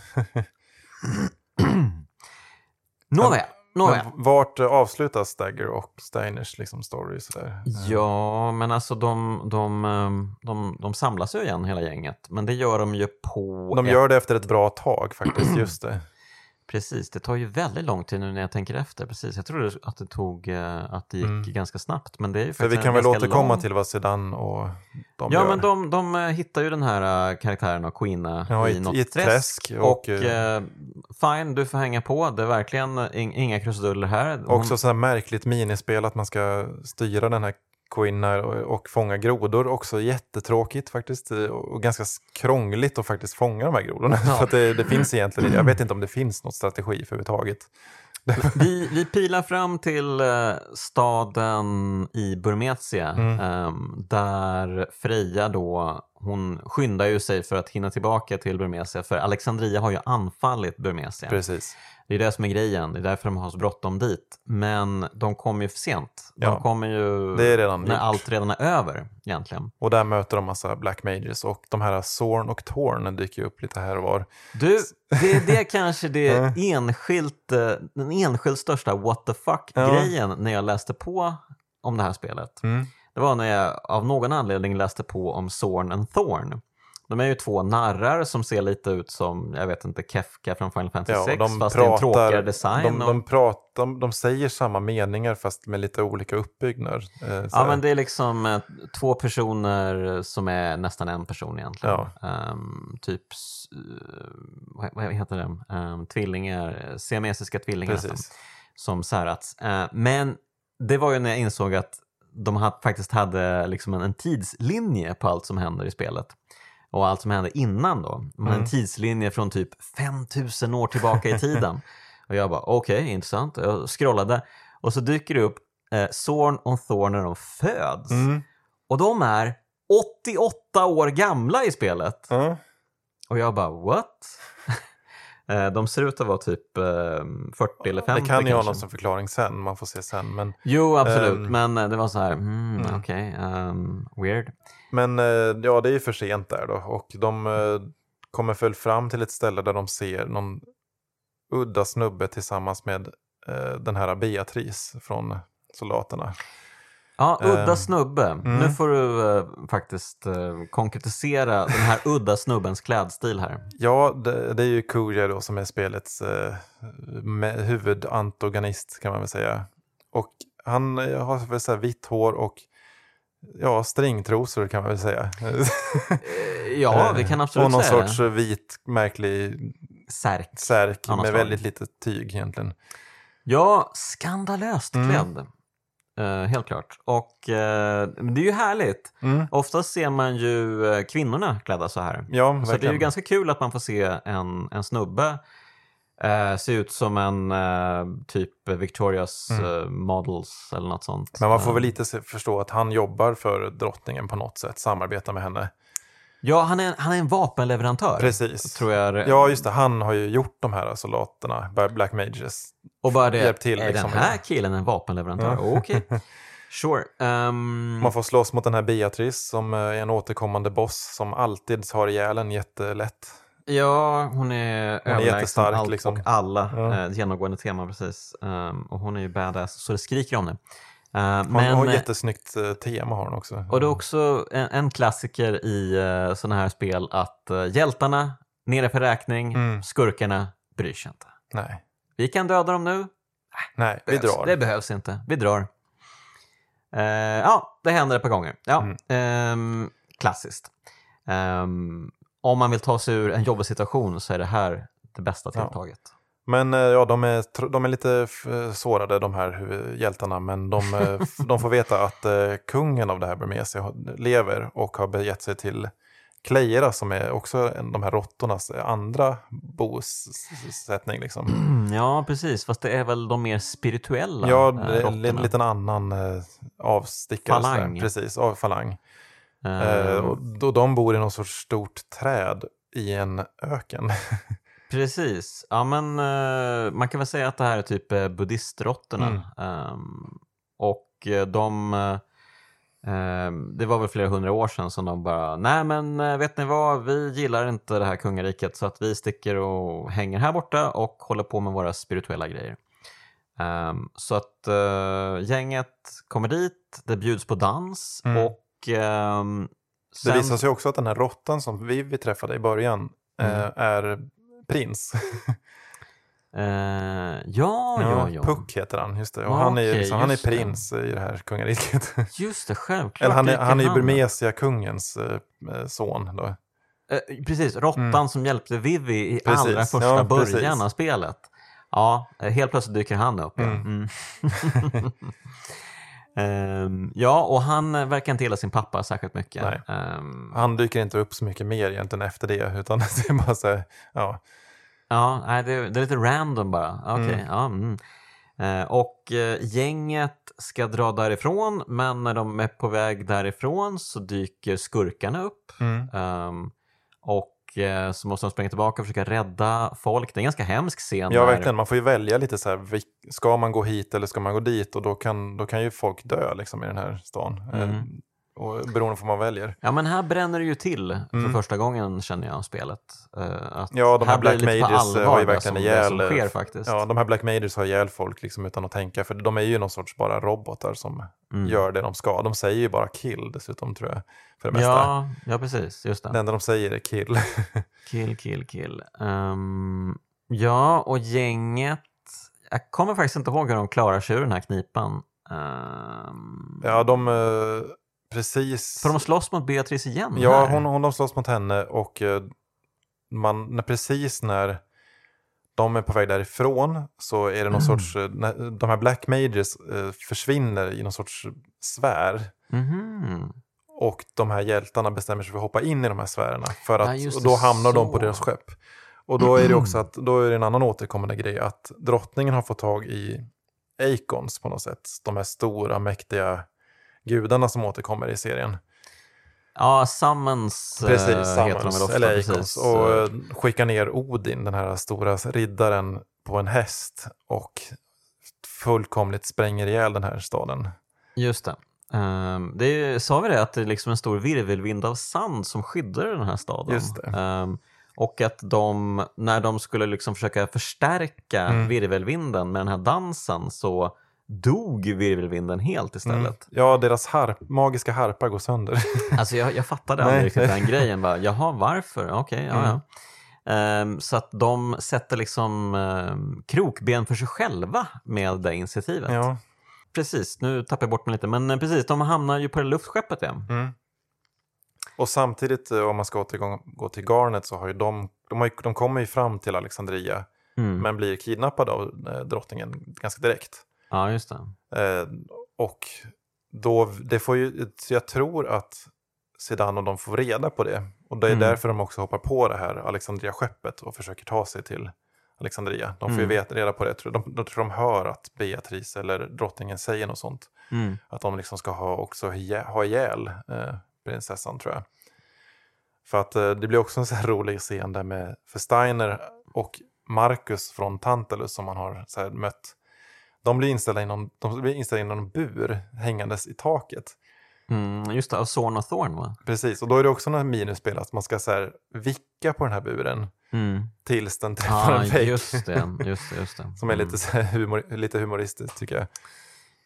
Nåväl, nåväl. men vart avslutas Stagger och Steiners liksom story? Sådär? Ja, men alltså de, de, ehm, de, de samlas ju igen hela gänget. Men det gör de ju på... De ett- gör det efter ett bra tag faktiskt, just det. Precis, det tar ju väldigt lång tid nu när jag tänker efter. Precis, jag trodde att det tog, eh, att det gick Mm. ganska snabbt. Men det är ju För vi kan väl återkomma lång... till vad Sedan och de Ja, gör. men de, de eh, hittar ju den här uh, karaktären av Queena Ja, i i- något i träsk. Och, och, eh, eh, fine, du får hänga på. Det är verkligen in, inga krusiduller här. Hon- Också så här märkligt minispel att man ska styra den här Här och, och fånga grodor. Också jättetråkigt faktiskt. eh, Och ganska krångligt att faktiskt fånga de här grodorna. Ja. För det, det finns egentligen, jag vet inte om det finns något strategi för överhuvudtaget. Vi, vi pilar fram till eh, staden i Burmetia Mm. ehm, där Freja då, hon skyndar ju sig för att hinna tillbaka till Burmesia för Alexandria har ju anfallit Burmesia. Precis. Det är det som är grejen, det är därför de har så bråttom dit. Men de kommer ju för sent. De Ja. kommer ju Det är redan när gjort. allt redan är över egentligen. Och där möter de massa Black Mages och de här Zorn och Torn dyker ju upp lite här och var. Du, det är det kanske det Ja. enskilt, eh, den enskilt största what the fuck-grejen när jag läste på om det här spelet. Mm. Det var när jag av någon anledning läste på om Zorn and Thorn. De är ju två narrar som ser lite ut som, jag vet inte, Kefka från Final Fantasy Ja, 6 de fast det är en tråkigare pratar, design. de, och, de, pratar, de, de säger samma meningar fast med lite olika uppbyggnad. Eh, ja, men det är liksom eh, två personer som är nästan en person egentligen. Ja. Ehm, typ, eh, vad, heter det, um, tvillingar, siamesiska tvillingar nästan. Precis. som särats. Eh, men det var ju när jag insåg att de ha, faktiskt hade liksom en, en tidslinje på allt som händer i spelet. Och allt som hände innan då. De hade En Mm. tidslinje från typ 5000 år tillbaka i tiden. och jag bara, okej, intressant. Jag scrollade och så dyker det upp eh, Zorn och Thorn när de föds. Mm. Och de är 88 år gamla i spelet. Ja. Och jag bara, what? Eh, De ser ut att vara typ eh, 40 eller 50 Det kan ju ha någon som förklaring sen, man får se sen. Men, Jo, absolut. Ehm, men eh, det var så här, mm, mm. okej, ehm, weird. Men eh, ja, det är ju för sent där då. Och de eh, kommer väl fram till ett ställe där de ser någon udda snubbe tillsammans med eh, den här Beatrice från soldaterna. Ja, udda snubbe. mm. Nu får du eh, faktiskt eh, konkretisera den här udda snubbens klädstil här. Ja, det, det är ju Kuja då som är spelets eh, huvudantagonist kan man väl säga. Och han har väl så vitt hår och ja, stringtrosor kan man väl säga. Eh, ja, vi kan absolut Och någon säga sorts eh, vit märklig Särk. särk med slag. väldigt lite tyg egentligen. Ja, skandalöst Mm. klädd. Eh, helt klart. Och eh, det är ju härligt. Mm. Oftast ser man ju eh, kvinnorna klädda så här. Ja, Så det är ju ganska kul att man får se en, en snubbe eh, se ut som en eh, typ Victorias Mm. eh, Models eller något sånt. Men man får Eh, väl lite se, förstå att han jobbar för drottningen på något sätt, samarbetar med henne. Ja, han är, han är en vapenleverantör. Precis. Tror jag. Ja, just det. Han har ju gjort de här soldaterna, Black Mages. Och bara det, till, är liksom. den här killen en vapenleverantör? Ja. Okej. Sure. Ehm, Man får slåss mot den här Beatrice som eh, är en återkommande boss som alltid har ihjäl en jättelätt. Ja, hon är överlägsen jättestark, allt liksom. och alla. Ja. Eh, genomgående tema, precis. Ehm, och hon är ju badass, så det skriker om det. Uh, Hon men, har eh, jättesnyggt eh, tema har hon också. och det är också en, en klassiker i uh, sådana här spel att eh, hjältarna nere för räkning, Mm. skurkarna bryr sig inte. Nej, Vi kan döda dem nu, Nej vi behövs. drar. Det behövs inte. Vi drar. Eh, ja, det händer ett par gånger. Ja, Mm. ehm, klassiskt. Ehm, om man vill ta sig ur en jobbig situation så är det här det bästa Ja. tilltaget. Men eh, ja, de är, de är lite sårade de här hjältarna men de, eh, de får veta att eh, kungen av det här Burmesia lever och har begett sig till Kleira som är också de här råttornas andra bosättning. Liksom. Ja, precis. Fast det är väl de mer spirituella Ja, det är en liten annan avstickare. sådär. Falang. Precis, av falang. Ehm, Eh, och då de bor i någon sorts stort träd i en öken. Precis. Ja, men eh, man kan väl säga att det här är typ uh, buddhistråttorna. Mm. Ehm, och de... ehm, det var väl flera hundra år sedan som de bara, nej men vet ni vad, vi gillar inte det här kungariket så att vi sticker och hänger här borta och håller på med våra spirituella grejer. Ehm, så att gänget kommer dit, det bjuds på dans Mm. och ehm, Det sen- visar sig också att den här råttan som Vivi träffade i början eh, Mm. är prins. Eh, ja, ja, ja. Puck heter han, just det. Och Ja, han, är, okej, liksom, han är just det. prins i det här kungariket. Just det, självklart. Eller han är, han är ju. Burmesia-kungens eh, eh, son. Då. Eh, precis, råttan Mm. som hjälpte Vivi i Precis, allra första ja, början precis. av spelet. Ja, helt plötsligt dyker han upp. Mm. mm. Ehm, ja och han verkar inte gilla sin pappa särskilt mycket. Ehm, Han dyker inte upp så mycket mer egentligen efter det. Utan det är bara så här, ja. Ja, nej, det, det är lite random bara. Okej, Mm. ja. Mm. Eh, och eh, gänget ska dra därifrån, men när de är på väg därifrån så dyker skurkarna upp. Mm. Ehm, och eh, så måste de springa tillbaka och försöka rädda folk. Det är en ganska hemsk scen. Ja, verkligen. Man får ju välja lite så här, ska man gå hit eller ska man gå dit? Och då kan, då kan ju folk dö liksom, i den här stan. Mm. Och beroende på vad man väljer. Ja, men här bränner det ju till för Mm. första gången känner jag av spelet. Eh, att Ja, de här blir Black Mages, eh, har ju verkligen ihjäl, sker eh, faktiskt. Ja, de här Black Mages har ihjäl folk liksom, utan att tänka. För de är ju någon sorts bara robotar som Mm. gör det de ska. De säger ju bara kill dessutom tror jag. För det mesta. ja, ja, precis. Just det. Det enda de säger är kill. Kill, kill, kill. Ehm, ja, och gänget. Jag kommer faktiskt inte ihåg hur de klarar sig ur den här knipan. Ehm, ja, de precis... För de slåss mot Beatrice igen Ja, här. hon, hon de slåss mot henne och eh, man, när, precis när de är på väg därifrån så är det någon Mm. sorts, eh, de här Black Mages eh, försvinner i någon sorts sfär. Mhm. Och de här hjältarna bestämmer sig för att hoppa in i de här sfärerna. För Ja, att, just och då hamnar de på så. deras skepp. Och då är det också att, då är det en annan återkommande grej att drottningen har fått tag i Acons på något sätt. De här stora mäktiga gudarna som återkommer i serien. Ja, Summons eh, Precis, heter de väl Summons, ofta. eller. Acons. Och eh, skickar ner Odin, den här stora riddaren, på en häst. Och fullkomligt spränger ihjäl den här staden. Just det. Um, det är, sa vi det, att det är liksom en stor virvelvind av sand som skyddar den här staden. Just det. Ehm, och att de, när de skulle liksom försöka förstärka Mm. virvelvinden med den här dansen så dog virvelvinden helt istället. Mm. Ja, deras harp, magiska harpa går sönder. Alltså jag, jag fattade aldrig riktigt den grejen. Bara, Jaha, varför? Okej, ja, Mm. ja. Ehm, så att de sätter liksom um, krokben för sig själva med det initiativet. ja. Precis, nu tappar jag bort mig lite. Men eh, precis, de hamnar ju på det luftskeppet igen. Mm. Och samtidigt, eh, om man ska återgå gå till Garnet, så har ju de, de, har ju, de kommer ju fram till Alexandria, Mm. men blir kidnappade av eh, drottningen ganska direkt. Ja, just det. Eh, och då, det får ju, jag tror att Zidane och de får reda på det. Och det är Mm. därför de också hoppar på det här Alexandria-skeppet och försöker ta sig till Alexandria. De får ju Mm. veta, reda på det. tror- De, de tror de hör att Beatrice eller drottningen säger något sånt. Mm. Att de liksom ska ha, också ha ihjäl eh, prinsessan tror jag. För att eh, det blir också en så här rolig scen där med, för Steiner och Marcus från Tantalus som man har så här mött. De blir inställda i någon, de blir inställda i någon bur hängandes i taket. Mm, just det, av Zorn och Thorn va? Precis, och då är det också något minispel att man ska så här vicka på den här buren Mm. tills den träffar Ja, en vägg. just det. Just det, just det. Som är Mm. lite, så här humor, lite humoristiskt tycker jag.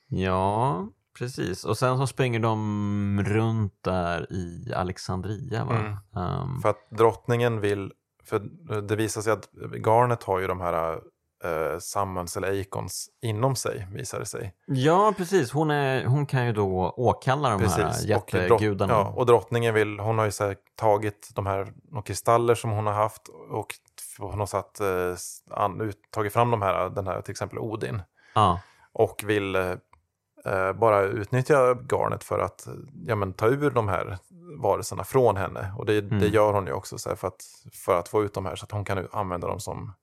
Ja, precis. Och sen så springer de runt där i Alexandria va? Mm. Ehm, För att drottningen vill för det visar sig att Garnet har ju de här uh, summons eller icons inom sig, visar det sig. Ja, precis. Hon, är, hon kan ju då åkalla de Precis. här Och, drott, jättegudarna. ja, och drottningen vill, hon har ju så tagit de här de kristaller som hon har haft och hon har satt, eh, an, tagit fram de här, den här till exempel Odin. Ja. och vill eh, eh, bara utnyttja garnet för att ja, men, ta ur de här varelserna från henne. Och det, det Mm. gör hon ju också så här, för, att, för att få ut de här så att hon kan använda dem som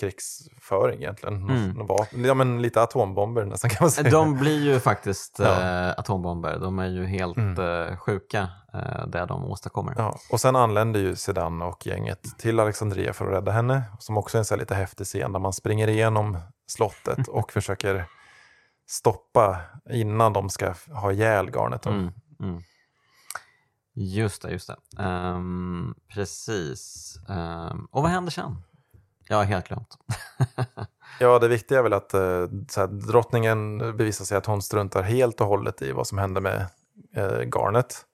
krigsföring egentligen. Mm. Ja, men lite atombomber nästan kan man säga. De blir ju faktiskt Ja. eh, atombomber. De är ju helt Mm. eh, sjuka, eh, det de åstadkommer. Ja, och sen anländer ju Sedan och gänget till Alexandria för att rädda henne. Som också är en lite häftig scen där man springer igenom slottet och försöker stoppa innan de ska ha ihjäl garnet. Mm, mm. Just det, just det. Ehm, precis. Ehm, och vad händer sen? Har helt glömt. Ja, det viktiga är väl att eh, så här, drottningen bevisar sig att hon struntar helt och hållet i vad som hände med eh, garnet.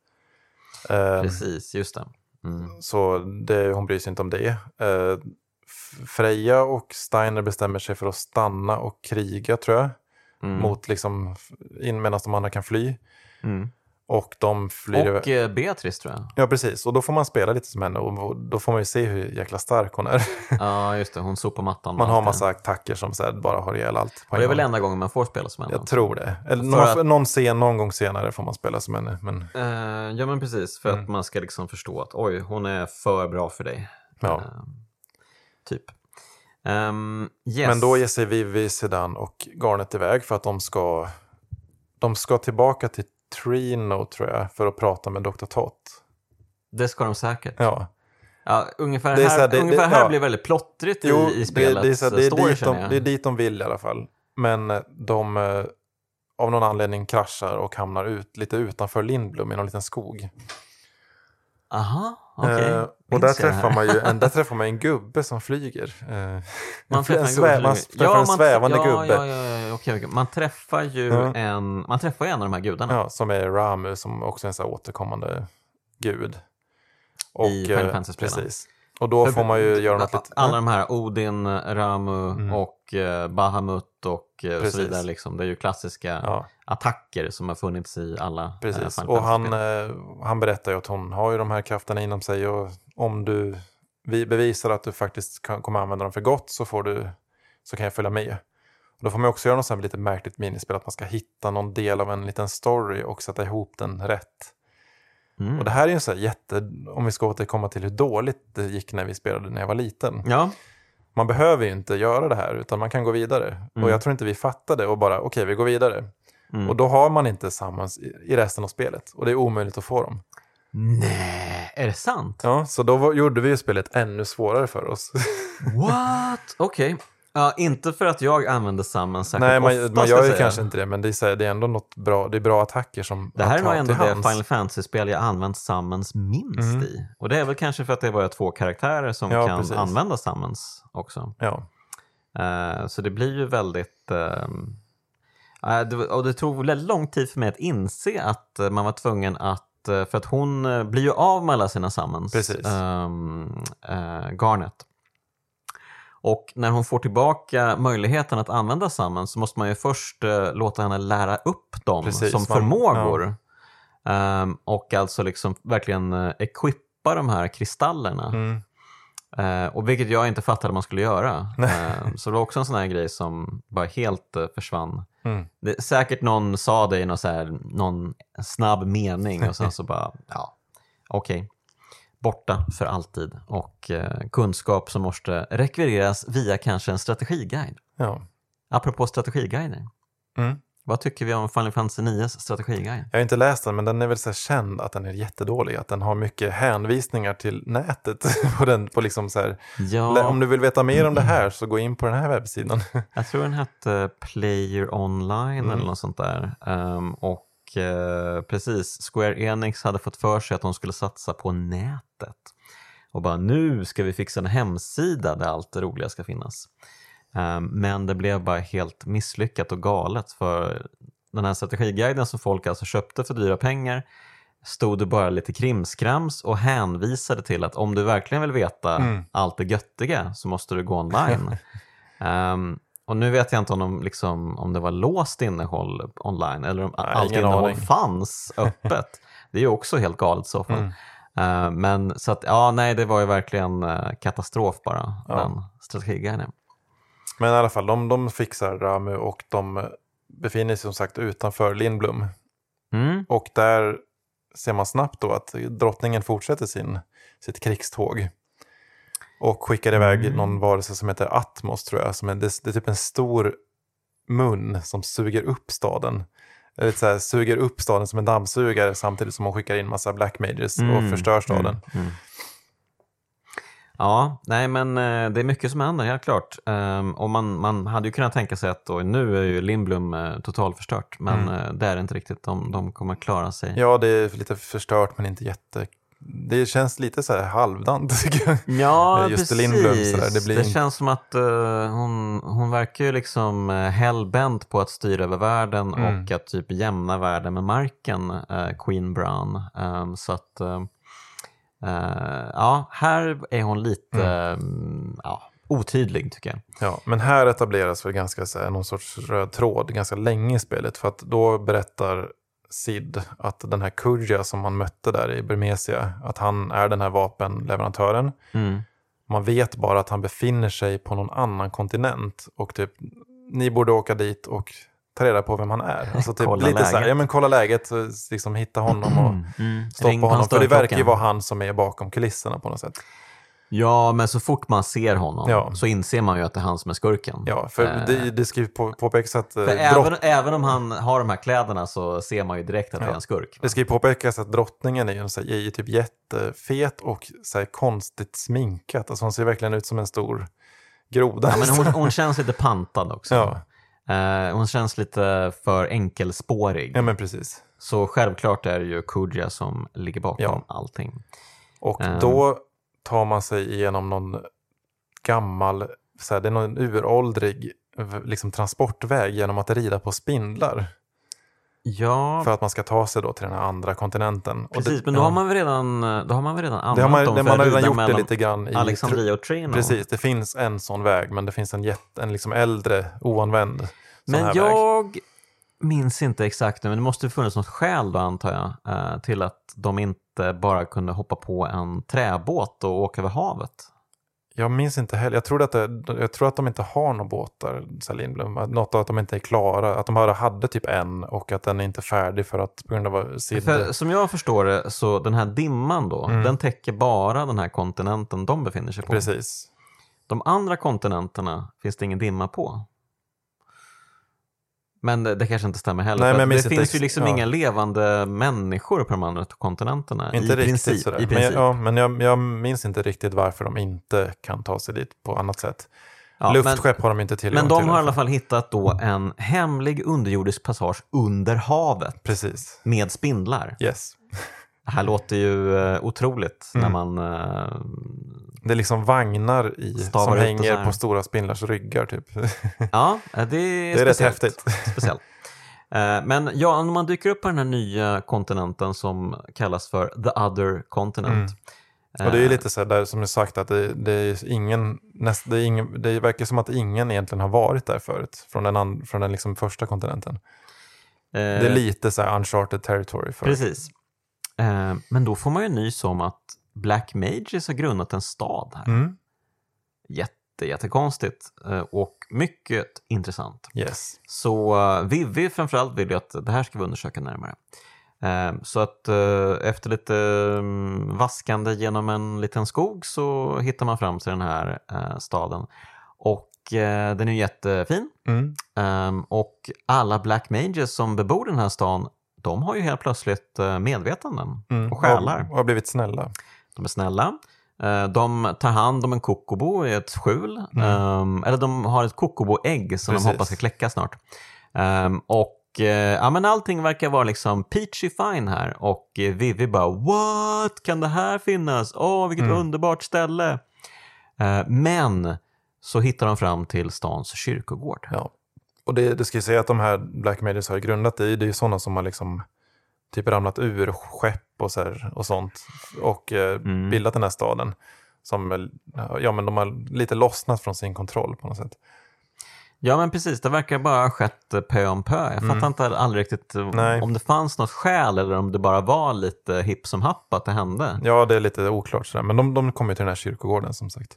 Eh, Precis, just det. Mm. så det, hon bryr sig inte om det. Eh, Freja och Steiner bestämmer sig för att stanna och kriga tror jag. Mm. Mot liksom, in medan de andra kan fly. Mm. Och de flyr Och över. eh, Beatrice tror jag. Ja, precis. Och då får man spela lite som henne och då får man ju se hur jäkla stark hon är. Ja, just det. Hon sopar mattan. Man har massa attacker som så här, bara har ihjäl allt. Och det är väl enda gången man får spela som henne? Jag tror det. Eller någon, att- någon, scen, någon gång senare får man spela som henne. Men Eh, ja, men precis. För att Mm. man ska liksom förstå att oj, hon är för bra för dig. Ja. Eh, typ. Ehm, yes. Men då ger sig Vivi, Sedan och Garnet iväg för att de ska, de ska tillbaka till Trino tror jag för att prata med Dr. Tott. Det ska de säkert. Ja, Ja, ungefär Det är här, här, det- ungefär det- här ja. blir väldigt plottrigt i, jo, i spelet. det, är så här, det, är story, dit de, det är dit de vill i alla fall. Men eh, de eh, av någon anledning kraschar och hamnar ut, lite utanför Lindblom i någon liten skog. Aha, Eh, och Minns där träffar, man ju en, där träffar man en gubbe som flyger. Eh, Man en träffar en, svä- man träffar en man- svävande ja, gubbe. Ja, ja, ja, okej, okej. Man träffar ju Ja. en, man träffar en av de här gudarna. Ja, som är Ramu som också är en så återkommande gud. Och, I Final eh, Fantasy-spelen. Precis. Och då För- får man ju göra något lite... Alla de här Odin, Ramu Mm. och eh, Bahamut och eh, så Precis. vidare. Liksom. Det är ju klassiska Ja, attacker som har funnits i alla eh, precis. Och han, han berättar ju att hon har ju de här krafterna inom sig och om du vi bevisar att du faktiskt kan, kommer använda dem för gott så, får du, så kan jag följa med. Och då får man också göra något lite märkligt minispel, att man ska hitta någon del av en liten story och sätta ihop den rätt. Mm. Och det här är ju så jätte, om vi ska återkomma till hur dåligt det gick när vi spelade när jag var liten. Ja, Man behöver ju inte göra det här utan man kan gå vidare. Mm. Och jag tror inte vi fattade och bara okej vi går vidare. mm. Och då har man inte sammans i, resten av spelet och det är omöjligt att få dem. Nej, är det sant? Ja, så då var, gjorde vi ju spelet ännu svårare för oss. What? Okej. Ja, inte för att jag använder Summon särskilt Nej, ofta. man, man ska gör ju säga. kanske inte det men det är, så det är ändå något bra, det är bra attacker som Det här är nog ändå det hands. Final Fantasy-spel jag använt Summons minst Mm. i. Och det är väl kanske för att det är bara två karaktärer som Ja, kan precis. använda Summons också. Ja, Eh, så det blir ju väldigt... det, och det tog väldigt lång tid för mig att inse att eh, man var tvungen att... för att hon blir ju av med alla sina Summons, ehm, eh, Garnet. Och när hon får tillbaka möjligheten att använda Summons så måste man ju först eh, låta henne lära upp dem Precis, som man- förmågor. Ehm, och alltså liksom verkligen uh, equippa de här kristallerna. mm. Eh, och vilket jag inte fattade man skulle göra. Eh, så det var också en sån här grej som bara helt eh, försvann. Mm. Det, säkert någon sa det i någon, så här, någon snabb mening och sen så bara, ja, okej. Borta för alltid. Och eh, kunskap som måste rekvireras via kanske en strategiguide. ja. Apropå strategiguider. Mm. Vad tycker vi om Final Fantasy 9 strategiguide? Jag har inte läst den men den är väl så känd att den är jättedålig. Att den har mycket hänvisningar till nätet. på den, på liksom så här, Ja, Om du vill veta mer om det här så gå in på den här webbsidan. Jag tror den hette Player Online Mm. eller något sånt där. Ehm, och eh, precis, Square Enix hade fått för sig att de skulle satsa på nätet. Och bara nu ska vi fixa en hemsida där allt det roliga ska finnas. Ehm, men det blev bara helt misslyckat och galet för den här strategiguiden som folk alltså köpte för dyra pengar stod det bara lite krimskrams och hänvisade till att om du verkligen vill veta Mm. allt det göttiga så måste du gå online. Ehm, och nu vet jag inte om, de liksom, om det var låst innehåll online eller om Nej, allt innehåll aning. fanns öppet. det är ju också helt galet i så fall. Mm. Ehm, men så att, ja, nej, det var ju verkligen eh, katastrof bara, Ja. den strategiguiden. Men i alla fall, de, de fixar Ramu och de befinner sig som sagt utanför Lindblom. Mm. Och där ser man snabbt då att drottningen fortsätter sin, sitt krigståg. Och skickar iväg Mm. någon varelse som heter Atmos tror jag. Som är, det, det är typ en stor mun som suger upp staden. Eller så här, suger upp staden som en dammsugare samtidigt som hon skickar in massa black mages och Mm, förstör staden. Mm, mm. Ja, nej men eh, det är mycket som händer, helt klart. Ehm, och man, man hade ju kunnat tänka sig att då, nu är ju Lindblom uh, totalförstört, men Mm. eh, det är inte riktigt. De, de kommer klara sig. Ja, det är lite förstört men inte jätte... Det känns lite så här halvdant tycker jag. Ja, Just precis. Lindblom sådär, det blir- känns som att eh, hon, hon verkar ju liksom uh, hellbent på att styra över världen Mm. och att typ jämna världen med marken, eh, Queen Brown. Ehm, så att, eh, eh, ja, här är hon lite mm, ja, otydlig tycker jag. Ja, men här etableras väl ganska så här, någon sorts röd tråd ganska länge i spelet. För att då berättar Sid att den här Kurja som man mötte där i Burmesia, att han är den här vapenleverantören. Mm. Man vet bara att han befinner sig på någon annan kontinent och typ, ni borde åka dit och ta reda på vem han är. Alltså typ Kolla lite så här, läget. ja men kolla läget, liksom hitta honom och Mm. stoppa Ring honom. För det verkar ju vara han som är bakom kulisserna på något sätt. Ja, men så fort man ser honom Ja. så inser man ju att det är han som är skurken. Ja, för Eh, det, det ska ju på, påpekas att... eh, även, även om han har de här kläderna så ser man ju direkt att det är Ja. en skurk. Det ska ju påpekas att drottningen är ju, så här, är ju typ jättefet och så här, konstigt sminkad. Alltså hon ser verkligen ut som en stor groda. Ja, men hon, hon känns lite pantad också. Ja. Eh, hon känns lite för enkelspårig. ja, men precis. Så självklart är det ju Kuja som ligger bakom Ja. allting. Och Ehm. då tar man sig igenom någon gammal, så här, det är någon uråldrig liksom, transportväg genom att rida på spindlar. Ja, För att man ska ta sig då till den här andra kontinenten. Precis. det, men då ja, har man väl redan, då har man väl redan använt det har man, dem det, för man har redan gjort det lite grann i... Alexandria och Trino. Precis, det finns en sån väg men det finns en, jätte, en liksom äldre oanvänd sån Men här väg. Minns inte exakt nu, men det måste funnits något skäl då antar jag, eh, till att de inte bara kunde hoppa på en träbåt och åka över havet. Jag minns inte heller. Jag tror att, det, jag tror att de inte har några båtar, sa Lindblom. Att Något av att de inte är klara. Att de bara hade typ en och att den är inte färdig för att på grund av Sid. För som jag förstår det, så den här dimman då, Mm. den täcker bara den här kontinenten de befinner sig på. Precis. De andra kontinenterna finns det ingen dimma på. Men det, det kanske inte stämmer heller. Nej, men det inte finns ju ex- liksom ja. inga levande människor på de andra kontinenterna. Inte I riktigt princip, sådär. I Men, princip. jag, ja, men jag, jag minns inte riktigt varför de inte kan ta sig dit på annat sätt. Ja, Luftskepp har de inte tillgång Men de till. har i alla fall hittat då en hemlig underjordisk passage under havet Precis. med spindlar. Yes. Det här låter ju eh, otroligt Mm. när man... eh, Det är liksom vagnar i, Stavar som hänger på stora spindlars ryggar. Typ. ja, det är, Det är rätt häftigt. speciellt. Eh, Men ja, när man dyker upp på den här nya kontinenten som kallas för the other continent. Och det är ju Eh, lite så där som jag sagt att det, det är ingen, näst, det, är ingen, det verkar som att ingen egentligen har varit där förut. Från den, an, från den liksom första kontinenten. eh, Det är lite så här uncharted territory. För. Precis. Eh, Men då får man ju nys om att Black Mages har grundat en stad här. Mm. Jätte, jättekonstigt eh, och mycket intressant. Yes. Så Vivi framförallt vill ju att det här ska vi undersöka närmare. Eh, så att eh, efter lite um, vaskande genom en liten skog så hittar man fram till den här eh, staden. Och eh, den är jättefin. Mm. Ehm, och alla Black Mages som bebor den här stan, de har ju helt plötsligt eh, medvetanden Mm. och själar. Och har blivit snälla. De är snälla. Eh, De tar hand om en kokobo i ett skjul. Mm. Ehm, eller de har ett kokoboägg som Precis. de hoppas ska kläcka snart. Ehm, och eh, ja, men allting verkar vara liksom peachy fine här. Och eh, Vivi bara “What? Kan det här finnas? Åh, vilket Mm. underbart ställe!” Men så hittar de fram till stans kyrkogård. Ja. Och det, det ska ju säga att de här Black Mages har grundat i- det är ju sådana som har liksom typ ramlat ur skepp och, så här, och sånt och eh, Mm. bildat den här staden. Som, ja, men de har lite lossnat från sin kontroll på något sätt. Ja men precis, det verkar bara ha skett eh, pö om pö. Jag fattar inte aldrig riktigt eh, Nej. om det fanns något skäl eller om det bara var lite hipp som happ att det hände. Ja, det är lite oklart sådär. Men de, de kommer ju till den här kyrkogården som sagt.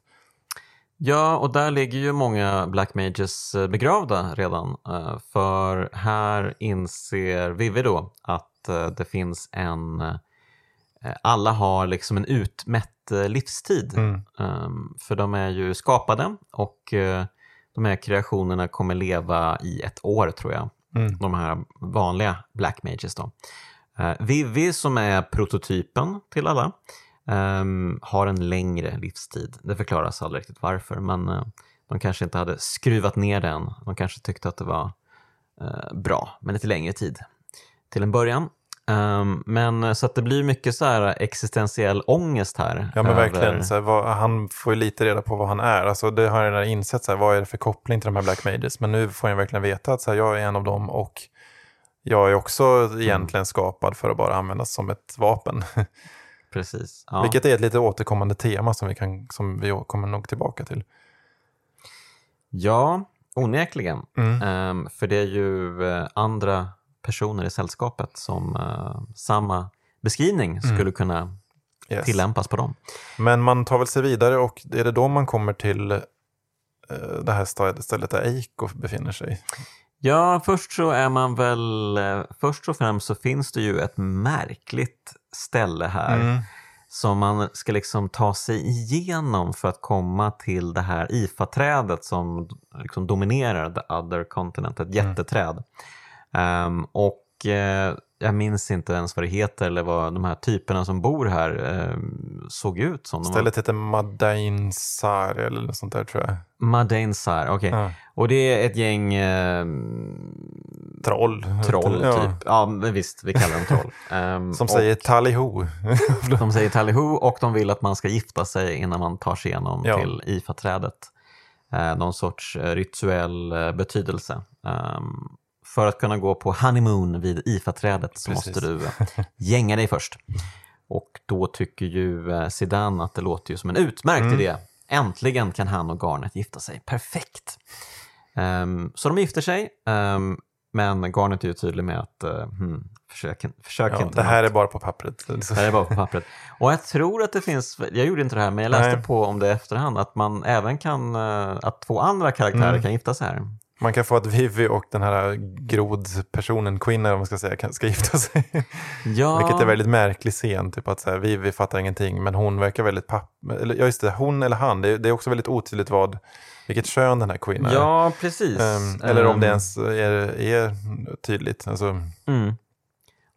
Ja, och där ligger ju många Black Mages begravda redan. För här inser Vivi då att eh, det finns en... eh, Alla har liksom en utmätt eh, livstid. Mm. Um, För de är ju skapade och de här kreationerna kommer leva i ett år tror jag. Mm. De här vanliga Black Mages då. Vivi som är prototypen till alla ehm, har en längre livstid. Det förklaras aldrig riktigt varför men de kanske inte hade skruvat ner den. De kanske tyckte att det var bra med lite längre tid till en början. Ehm, men eh, så att det blir mycket så här existentiell ångest här. Ja men över- verkligen, så här, vad, han får ju lite reda på vad han är. Alltså, det har jag redan insett, så här, vad är det för koppling till de här Black Mages? Men nu får jag verkligen veta att så här, jag är en av dem och jag är också Mm. egentligen skapad för att bara användas som ett vapen. Precis. Ja. Vilket är ett lite återkommande tema som vi, kan, som vi kommer nog tillbaka till. Ja, onekligen. Mm. Ehm, för det är ju eh, andra personer i sällskapet som eh, samma beskrivning skulle kunna Mm. Yes. tillämpas på dem. Men man tar väl sig vidare och är det då man kommer till eh, det här stället där Eiko befinner sig? Ja, först så är man väl... eh, Först och främst så finns det ju ett märkligt ställe här Mm. som man ska liksom ta sig igenom för att komma till det här IFA-trädet som liksom dominerar the other continent, ett jätteträd. Ehm, och eh, jag minns inte ens vad det heter eller vad de här typerna som bor här ehm, såg ut som. De var- Stället heter Madainsar eller något sånt där tror jag. Madainsar, okej. Ja. Och det är ett gäng eh, Troll. troll, Ja. typ. Ja, visst, vi kallar dem troll. Ehm, Som och säger talliho. De säger talliho och de vill att man ska gifta sig innan man tar sig igenom Ja. till IFA-trädet. Eh, någon sorts eh, rituell betydelse. Ehm, för att kunna gå på honeymoon vid IFA-trädet så Precis. måste du eh, gänga dig först. Och då tycker ju eh, Zidane att det låter ju som en utmärkt Mm. idé. Äntligen kan han och Garnet gifta sig. Perfekt! Ehm, så de gifter sig, ehm, men Garnet är ju tydlig med att uh, hmm, försök, försök Ja, inte det här något. är bara på pappret. Det här är bara på pappret. Och jag tror att det finns, jag gjorde inte det här, men jag läste Nej. på om det i efterhand, att man även kan, eh, att två andra karaktärer Mm. kan gifta sig här. Man kan få att Vivi och den här grodpersonen, Quinn eller vad man ska säga, kan- ska gifta sig. Ja, Vilket är väldigt märklig scen, typ att så här, Vivi fattar ingenting, men hon verkar väldigt papp... Eller, ja, just det, hon eller han, det är, det är också väldigt otydligt vad, vilket kön den här Quinn är. ja precis. Ehm, eller om det Ehm, ens är, är tydligt. Alltså, Mm.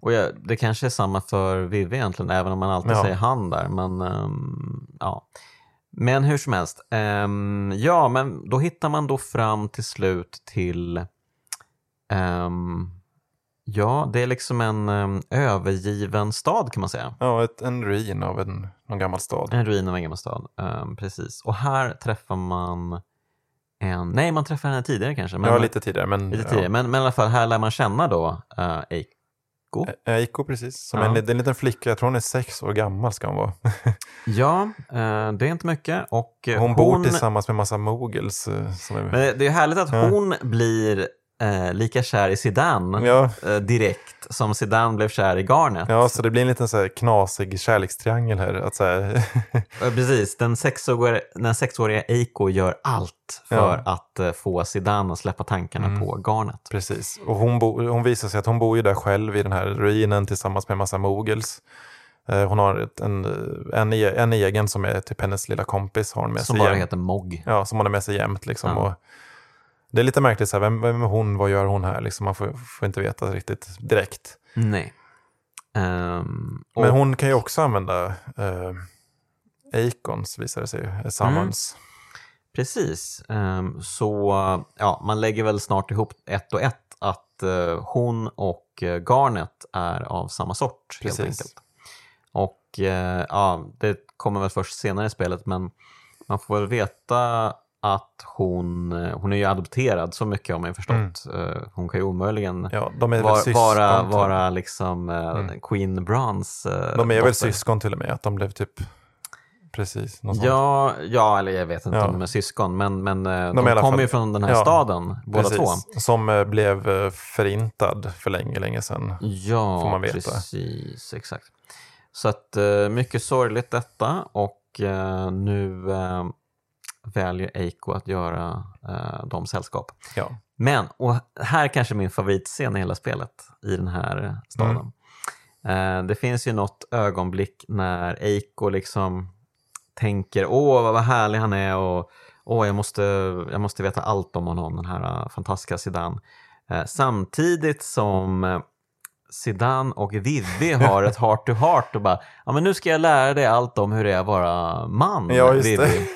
Och ja, det kanske är samma för Vivi egentligen, även om man alltid Ja. säger han där. Men, ehm, ja. Men hur som helst. ehm, ja, men då hittar man då fram till slut till... ehm, ja, det är liksom en um, övergiven stad kan man säga. ja, ett, en ruin av en, någon gammal stad. En ruin av en gammal stad. ehm, precis. Och här träffar man en... Nej, man träffar henne tidigare kanske. Men, ja, lite tidigare. Men, lite tidigare. Men, men i alla fall, här lär man känna då uh, Eiko. Ja. Eiko precis, som Ja. en, det är en liten flicka, jag tror hon är sex år gammal ska hon vara. Ja, eh, det är inte mycket. Och eh, Hon, bor tillsammans med massa mogels. eh, Som är, Men det- är härligt att hon blir eh, lika kär i Zidane ja, eh, direkt som Zidane blev kär i Garnet. ja, så det blir en liten så här knasig kärlekstriangel här. Att så här, Precis, den sexåriga, den sexåriga Eiko gör allt för Ja. att eh, få Zidane att släppa tankarna Mm. på Garnet. precis. Och hon, bo, hon visar sig att hon bor ju där själv i den här ruinen tillsammans med en massa mogels. Eh, Hon har ett, en, en, e- en egen som är typ hennes lilla kompis. Har hon med Som sig bara jämt. heter Mog. Ja, som hon har med sig jämt. Liksom. Ja. Och det är lite märkligt, så här, vem, vem är hon, vad gör hon här? Liksom, man får, får inte veta riktigt direkt. Nej. Ehm, och, Men hon kan ju också använda eh, Acons, visar det sig eh, Summons. Precis. Ehm, så ja, man lägger väl snart ihop ett och ett att eh, hon och Garnet är av samma sort helt Precis. enkelt. Och eh, ja, det kommer väl först senare i spelet men man får väl veta att hon, eh, hon är ju adopterad, så mycket man ju förstått. Eh, Hon kan ju omöjligen Ja, de är väl var, syskon. vara, vara liksom eh, Mm. Queen Brans eh, de är väl dotter. syskon till och med, att de blev typ precis något sånt. Ja, ja, eller jag vet inte Ja. om de är syskon, men, men de, alla kommer ju från den här ja, staden, båda två. Precis, som eh, blev förintad för länge, länge sedan. Ja, får man veta. precis, exakt. Så att mycket sorgligt detta och nu väljer Eiko att göra eh, dem sällskap. Ja. Men, och här kanske min favoritscen i hela spelet, i den här staden. Eh, det finns ju något ögonblick när Eiko liksom tänker åh vad härlig han är och åh jag måste, jag måste veta allt om honom, den här eh, fantastiska Zidane. Eh, samtidigt som eh, Zidane och Vivi har ett heart to heart och bara ja men nu ska jag lära dig allt om hur det är att vara man, Ja, Vivi.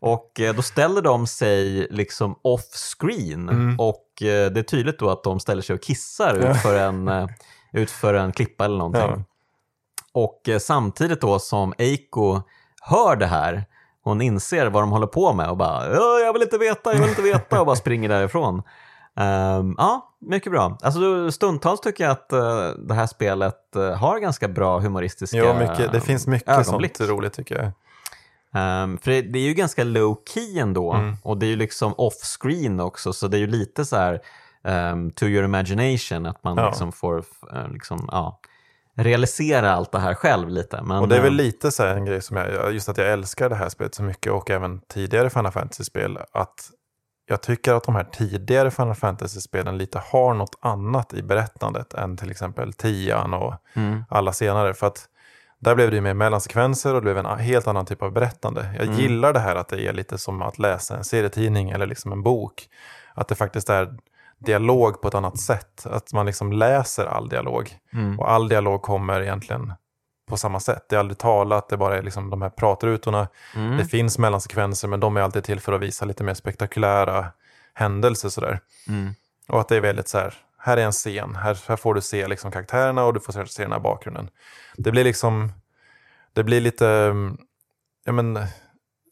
Och eh, då ställer de sig liksom off screen Mm. och eh, det är tydligt då att de ställer sig och kissar ut för en, eh, ut för en klippa eller någonting. Ja. Och samtidigt då som Eiko hör det här, hon inser vad de håller på med och bara "Ja, jag vill inte veta, jag vill inte veta och bara springer därifrån. Ehm, ja, mycket bra. Alltså, stundtals tycker jag att eh, det här spelet eh, har ganska bra humoristiska Ja, mycket, det finns mycket ögonblick. sånt roligt tycker jag. Ehm, för det, det är ju ganska low key ändå Mm. och det är ju liksom off screen också så det är ju lite så här ehm, to your imagination att man Ja. liksom får eh, liksom, ja, realisera allt det här själv lite. Men, Och det är väl lite så här en grej som jag, just att jag älskar det här spelet så mycket och även tidigare Final Fantasy-spel, att jag tycker att de här tidigare Final Fantasy-spelen lite har något annat i berättandet än till exempel tian och mm, alla senare. För att där blev det ju mer mellansekvenser och det blev en helt annan typ av berättande. Jag Mm. gillar det här att det är lite som att läsa en serietidning eller liksom en bok. Att det faktiskt är dialog på ett annat sätt. Att man liksom läser all dialog. mm, Och all dialog kommer egentligen på samma sätt. Det är aldrig talat, det är bara liksom de här pratrutorna. mm, Det finns mellansekvenser men de är alltid till för att visa lite mer spektakulära händelser sådär. mm. Och att det är väldigt så här, här är en scen, här, här får du se liksom karaktärerna och du får se- den här bakgrunden. Det blir liksom, det blir lite, ja men,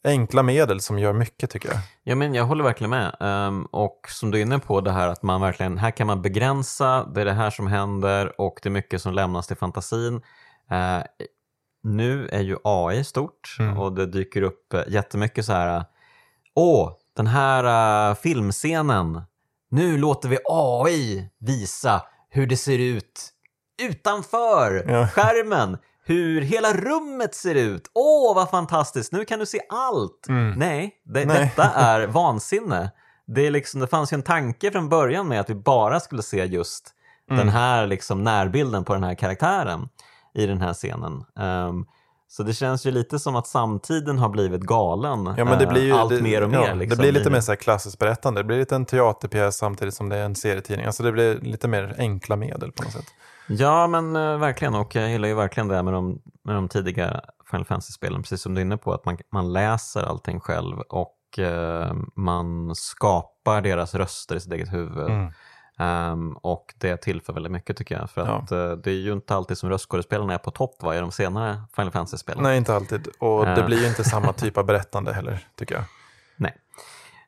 enkla medel som gör mycket tycker jag. Ja, men jag håller verkligen med. Ehm, och som du är inne på det här att man verkligen, här kan man begränsa, det är det här som händer och det är mycket som lämnas till fantasin. Eh, nu är ju AI stort Mm. och det dyker upp eh, jättemycket så här, åh, den här eh, filmscenen, nu låter vi AI visa hur det ser ut utanför Ja. skärmen. Hur hela rummet ser ut. Åh, vad fantastiskt! Nu kan du se allt. Mm. Nej, det, Nej. detta är vansinne. Det, är liksom, det fanns ju en tanke från början med att vi bara skulle se just Mm. den här liksom närbilden på den här karaktären i den här scenen. Ehm, så det känns ju lite som att samtiden har blivit galen. Ja, men det eh, blir ju, allt det, mer och mer. ja, liksom, det blir lite i- mer så här klassiskt berättande. Det blir lite en teaterpjäs samtidigt som det är en serietidning. Alltså det blir lite mer enkla medel på något sätt. Ja, men eh, verkligen. Och jag gillar ju verkligen det här med de, med de tidiga Final Fantasy-spelen, precis som du är inne på, att man, man läser allting själv och eh, man skapar deras röster i sitt eget huvud. Mm. Ehm, och det tillför väldigt mycket tycker jag. För Ja. att eh, det är ju inte alltid som röstskådespelarna är på topp va, i de senare Final Fantasy-spelen. Nej, inte alltid. Och det Eh. blir ju inte samma typ av berättande heller, tycker jag. Nej.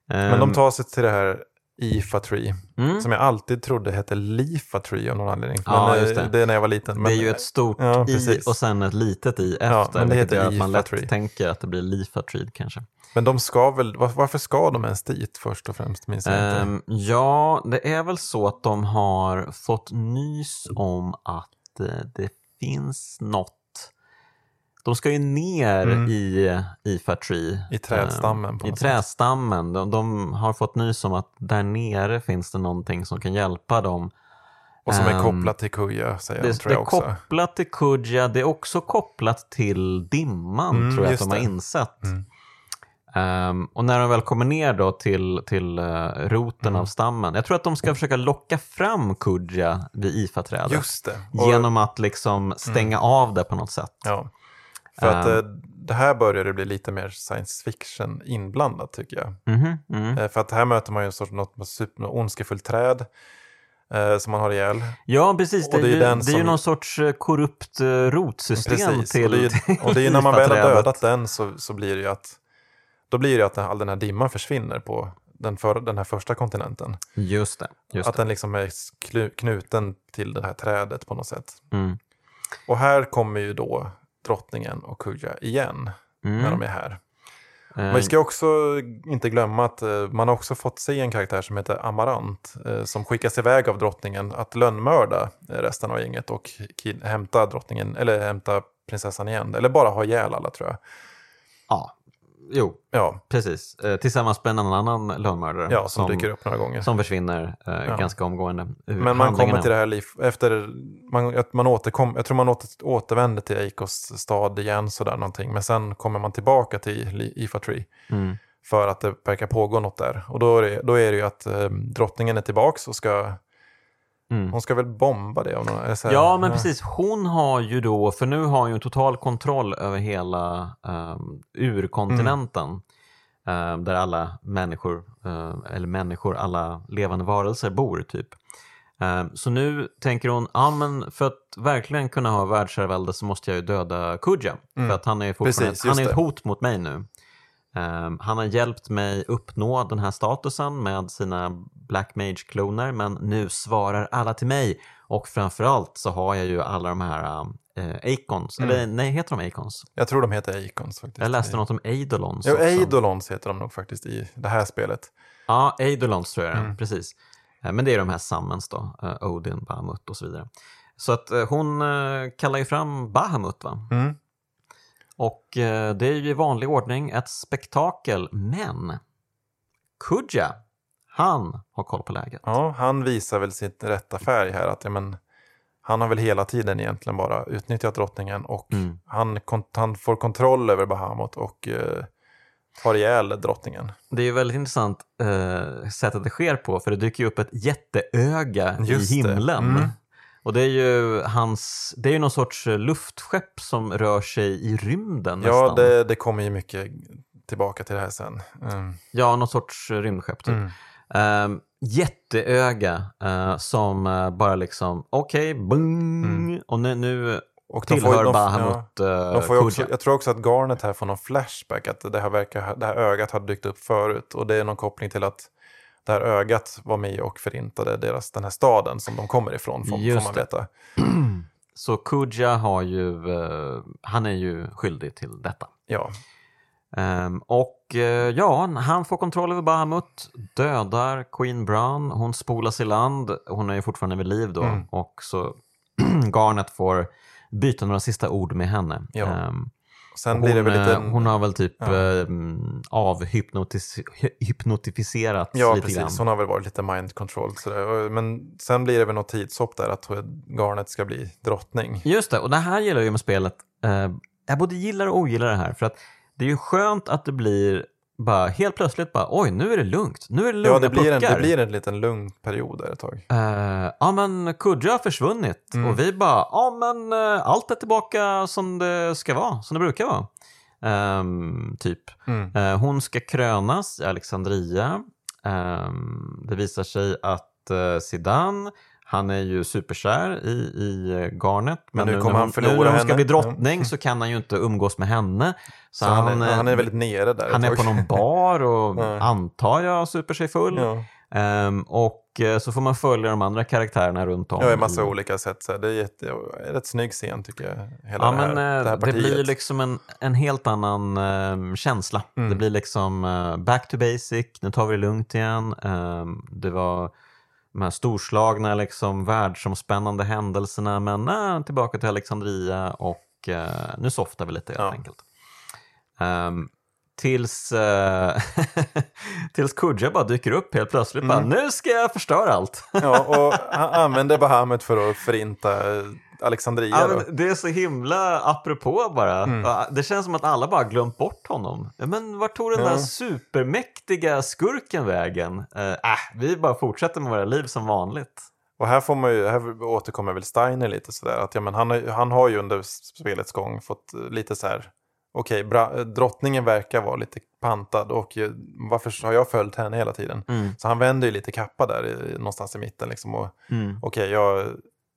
Men de Ehm, tar sig till det här IFA Tree, mm, som jag alltid trodde hette Lifa Tree av någon anledning. Ja, Men eh, just det. det är när jag var liten. det Men, är ju ett stort ja, i och sen ett litet i Ja, efter. men det heter gör att man lätt Tree. tänker att det blir Leafa Tree kanske. men de ska väl, var, varför ska de ens dit först och främst? Minns jag inte. Ehm, ja, det är väl så att de har fått nys om att eh, det finns något. De ska ju ner Mm. i IFA Tree. I trädstammen Ehm, I trädstammen. De, de har fått nys om att där nere finns det någonting som kan hjälpa dem. Och som är ehm, kopplat till Kuja, säger Det, de, det tror är jag också. kopplat till Kuja, det är också kopplat till dimman Mm, tror jag att de har det. insett. Mm. Ehm, och när de väl kommer ner då till, till eh, roten Mm. av stammen, jag tror att de ska försöka locka fram Kuja vid IFA-trädet. Just det. Och- Genom att liksom stänga av det på något sätt. Ja. För att Ehm. eh, det här börjar det bli lite mer science fiction inblandat tycker jag. Mm. Eh, för att här möter man ju en sorts något super, något ondskefullt träd eh, som man har ihjäl. Ja, precis. Det, det är ju, det är ju någon sorts korrupt rotsystem Precis. till och det är och det är ju när man väl har dödat den så, så blir det ju att då blir det att all den här dimman försvinner på den, för, den här första kontinenten. Just det. Just att den liksom är knuten till det här trädet på något sätt. Mm. Och här kommer ju då drottningen och Kuja igen Mm. när de är här. Eh, Men vi ska också inte glömma att eh, man har också fått se en karaktär som heter Amarant eh, som skickas iväg av drottningen att lönnmörda resten av gänget och hämta drottningen, eller hämta prinsessan igen. Eller bara ha ihjäl alla tror jag. Ja, jo, Ja, precis. Eh, tillsammans med en annan lönnmördare ja som, dyker upp några gånger. som försvinner eh, Ja. ganska omgående. Men man kommer till det här liv efter, man, att man återkom, jag tror man åter, återvänder till Eikos stad igen sådär någonting. Men sen kommer man tillbaka till Li- Ifa-Tree Mm. för att det verkar pågå något där. Och då är det, då är det ju att eh, drottningen är tillbaks och ska, Mm. hon ska väl bomba det. Av någon, så här- Ja, men precis. Hon har ju då, för nu har hon ju total kontroll över hela um, urkontinenten. eh, där alla människor, eh, eller människor, alla levande varelser bor typ. Så nu tänker hon, ja men för att verkligen kunna ha världsherravälde så måste jag ju döda Kuja. Mm. För att han är fortfarande Precis, han är ett hot mot mig nu. Eh, han har hjälpt mig uppnå den här statusen med sina Black Mage-kloner men nu svarar alla till mig. Och framförallt så har jag ju alla de här äh, Acons, Mm. eller nej, heter de Acons? Jag tror de heter Eikons faktiskt. Jag läste något om Eidolons också. Eidolons heter de nog faktiskt i det här spelet. Ja, Eidolons tror jag Mm. precis. Eh, Men det är de här Summons då, eh, Odin, Bahamut och så vidare. Så att eh, hon eh, kallar ju fram Bahamut va? Mm. Och eh, det är ju i vanlig ordning ett spektakel, men Kuja, han har koll på läget. Ja, han visar väl sin rätta färg här. Att, ja, men, han har väl hela tiden egentligen bara utnyttjat drottningen och Mm. han, han får kontroll över Bahamut och eh, har ihjäl drottningen. Det är ju väldigt intressant eh, sättet det sker på, för det dyker ju upp ett jätteöga Just i himlen. Mm. Och det är ju hans, det är ju någon sorts eh, luftskepp som rör sig i rymden Ja, nästan. det, det kommer ju mycket tillbaka till det här sen. Mm. Ja, någon sorts eh, rymdskepp typ. Mm. Ehm, jätteöga eh, som eh, bara liksom, okej, bung, Mm. och nu, nu Och de får, tillhör de, ja, Bahamut eh, de får också, jag tror också att Garnet här får någon flashback, att det här, verkar, det här ögat har dykt upp förut. Och det är någon koppling till att det här ögat var med och förintade deras, den här staden som de kommer ifrån, får, får man veta. Så Kuja har ju, eh, han är ju skyldig till detta. Ja, Ehm, och eh, ja, han får kontroll över Bahamut, dödar Queen Brown, hon spolas i land, hon är ju fortfarande vid liv då Mm. och så Garnet får byta några sista ord med henne. Ja. Ehm, sen hon, blir det väl lite... eh, hon har väl typ Ja. ja. avhypnotificerats Ja, lite precis. grann. Hon har väl varit lite mind controlled. Sådär. Och- Men sen blir det väl något tidshopp där att Garnet ska bli drottning. Just det, och det här gillar jag ju med spelet. Eh, jag både gillar och ogillar det här för att det är ju skönt att det blir bara helt plötsligt bara oj, nu är det lugnt. Nu är det lugna Ja, det blir, en, det puckar. blir en liten lugn period där ett tag. Eh, ja men Kudja har försvunnit Mm. och vi bara, ja men eh, allt är tillbaka som det ska vara, som det brukar vara. Ehm, typ. Mm. Eh, hon ska krönas i Alexandria. Ehm, det visar sig att uh, Sidan, han är ju superkär i, i eh, Garnet. Men nu när kommer han förlora nu när hon ska henne. bli drottning så kan han ju inte umgås med henne. Så, Så han, han, är, eh, han är väldigt nere där han är på någon bar och Ja. antar jag super sig full. Ja, Ehm, och eh, så får man följa de andra karaktärerna runt om. ja i massa olika sätt. Så det är jätte, en rätt snygg scen tycker jag. Hela Ja, det, här, men det här det blir liksom en, en helt annan eh, känsla. Mm. Det blir liksom eh, back to basic, nu tar vi det lugnt igen. Eh, det var de här storslagna, liksom, världsomspännande händelserna, men eh, tillbaka till Alexandria och eh, nu softar vi lite helt Ja. enkelt. Ehm, tills, eh, tills Kudja bara dyker upp helt plötsligt. Bara, Mm. nu ska jag förstöra allt. Ja, och han använder Bahamut för att förinta Alexandria. Ja, men det är så himla apropå bara. Mm. Det känns som att alla bara glömt bort honom. Men vart tog den Ja. där supermäktiga skurken vägen? Äh, äh, vi bara fortsätter med våra liv som vanligt. Och här, får man ju, här återkommer väl Steiner lite sådär. Att, ja, men han, har, han har ju under spelets gång fått eh, lite så här. Okej, bra, drottningen verkar vara lite pantad och eh, varför har jag följt henne hela tiden? Mm. Så han vänder ju lite kappa där i, någonstans i mitten. Liksom, och, Mm. okej, jag,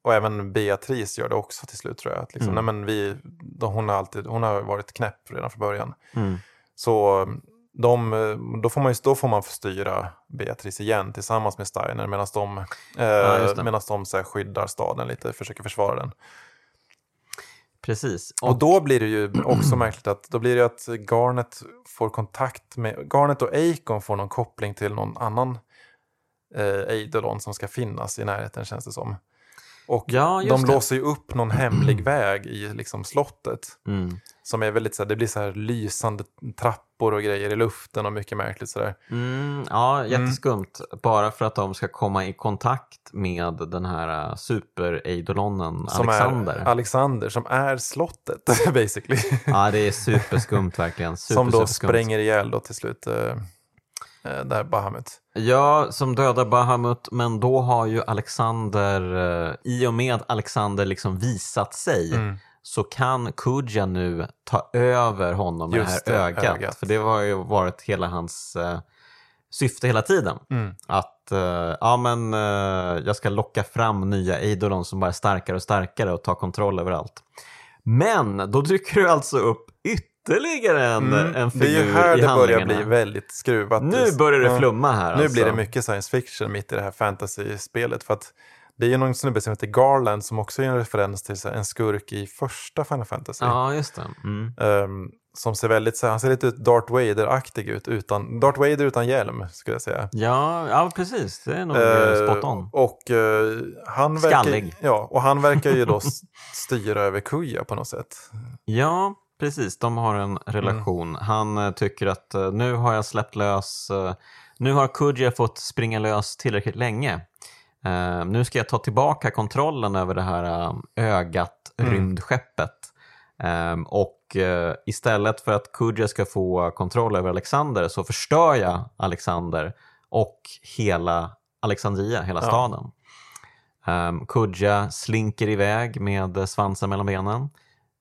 och även Beatrice gör det också till slut tror jag. Att liksom, Mm. nej, men vi, de, hon, har alltid, hon har varit knäpp redan från början. Mm. Så de, eh, då, får man då får man styra Beatrice igen tillsammans med Steiner medan de, eh, Ja, medans de så här, skyddar staden lite, försöker försvara den. Precis. Och, då blir det ju också märkligt att då blir det att Garnet får kontakt med, Garnet och Akon får någon koppling till någon annan eh, Eidolon som ska finnas i närheten känns det som. Och Ja, de det. låser ju upp någon hemlig väg i liksom slottet. Mm. Som är väldigt så här, det blir så här lysande trappor och grejer i luften och mycket märkligt sådär. Mm, ja, jätteskumt. Bara för att de ska komma i kontakt med den här uh, super-eidolonen Alexander. är Alexander, som är slottet basically. Ja, det är superskumt verkligen. Super, som då superskumt. spränger ihjäl då till slut eh, eh, det här Bahamut. Ja, som dödar Bahamut, men då har ju Alexander, eh, i och med Alexander liksom visat sig, Mm. så kan Kuja nu ta över honom med Just det här det, ögat. ögat. För det har ju varit hela hans eh, syfte hela tiden. Mm. Att eh, ja, men, eh, jag ska locka fram nya Eidolon som bara är starkare och starkare och tar kontroll över allt. Men då dyker du alltså upp ytterligare en, en Mm. figur Det är ju här i det börjar bli väldigt skruvat. Nu börjar det flumma här. Nu alltså. blir det mycket science fiction mitt i det här fantasy-spelet. För att det är ju någon snubbe som heter Garland som också är en referens till en skurk i första Final Fantasy. Ja, just det. Mm. Ehm, som ser väldigt, så han ser lite ut Darth Vader-aktig ut. Utan, Darth Vader utan hjälm skulle jag säga. Ja, ja, precis. Det är nog Eh, spot on. Och eh, han verkar, Skallig. ja, och han verkar ju då styra över Kuja på något sätt. Ja, precis. De har en relation. Mm. Han eh, tycker att eh, nu har jag släppt lös, eh, nu har Kuja fått springa lös tillräckligt länge. Nu ska jag ta tillbaka kontrollen över det här ögat, Mm. rymdskeppet. Eh, och istället för att Kuja ska få kontroll över Alexander så förstör jag Alexander och hela Alexandria, hela Ja. staden. Um, Kuja slinker iväg med svansen mellan benen.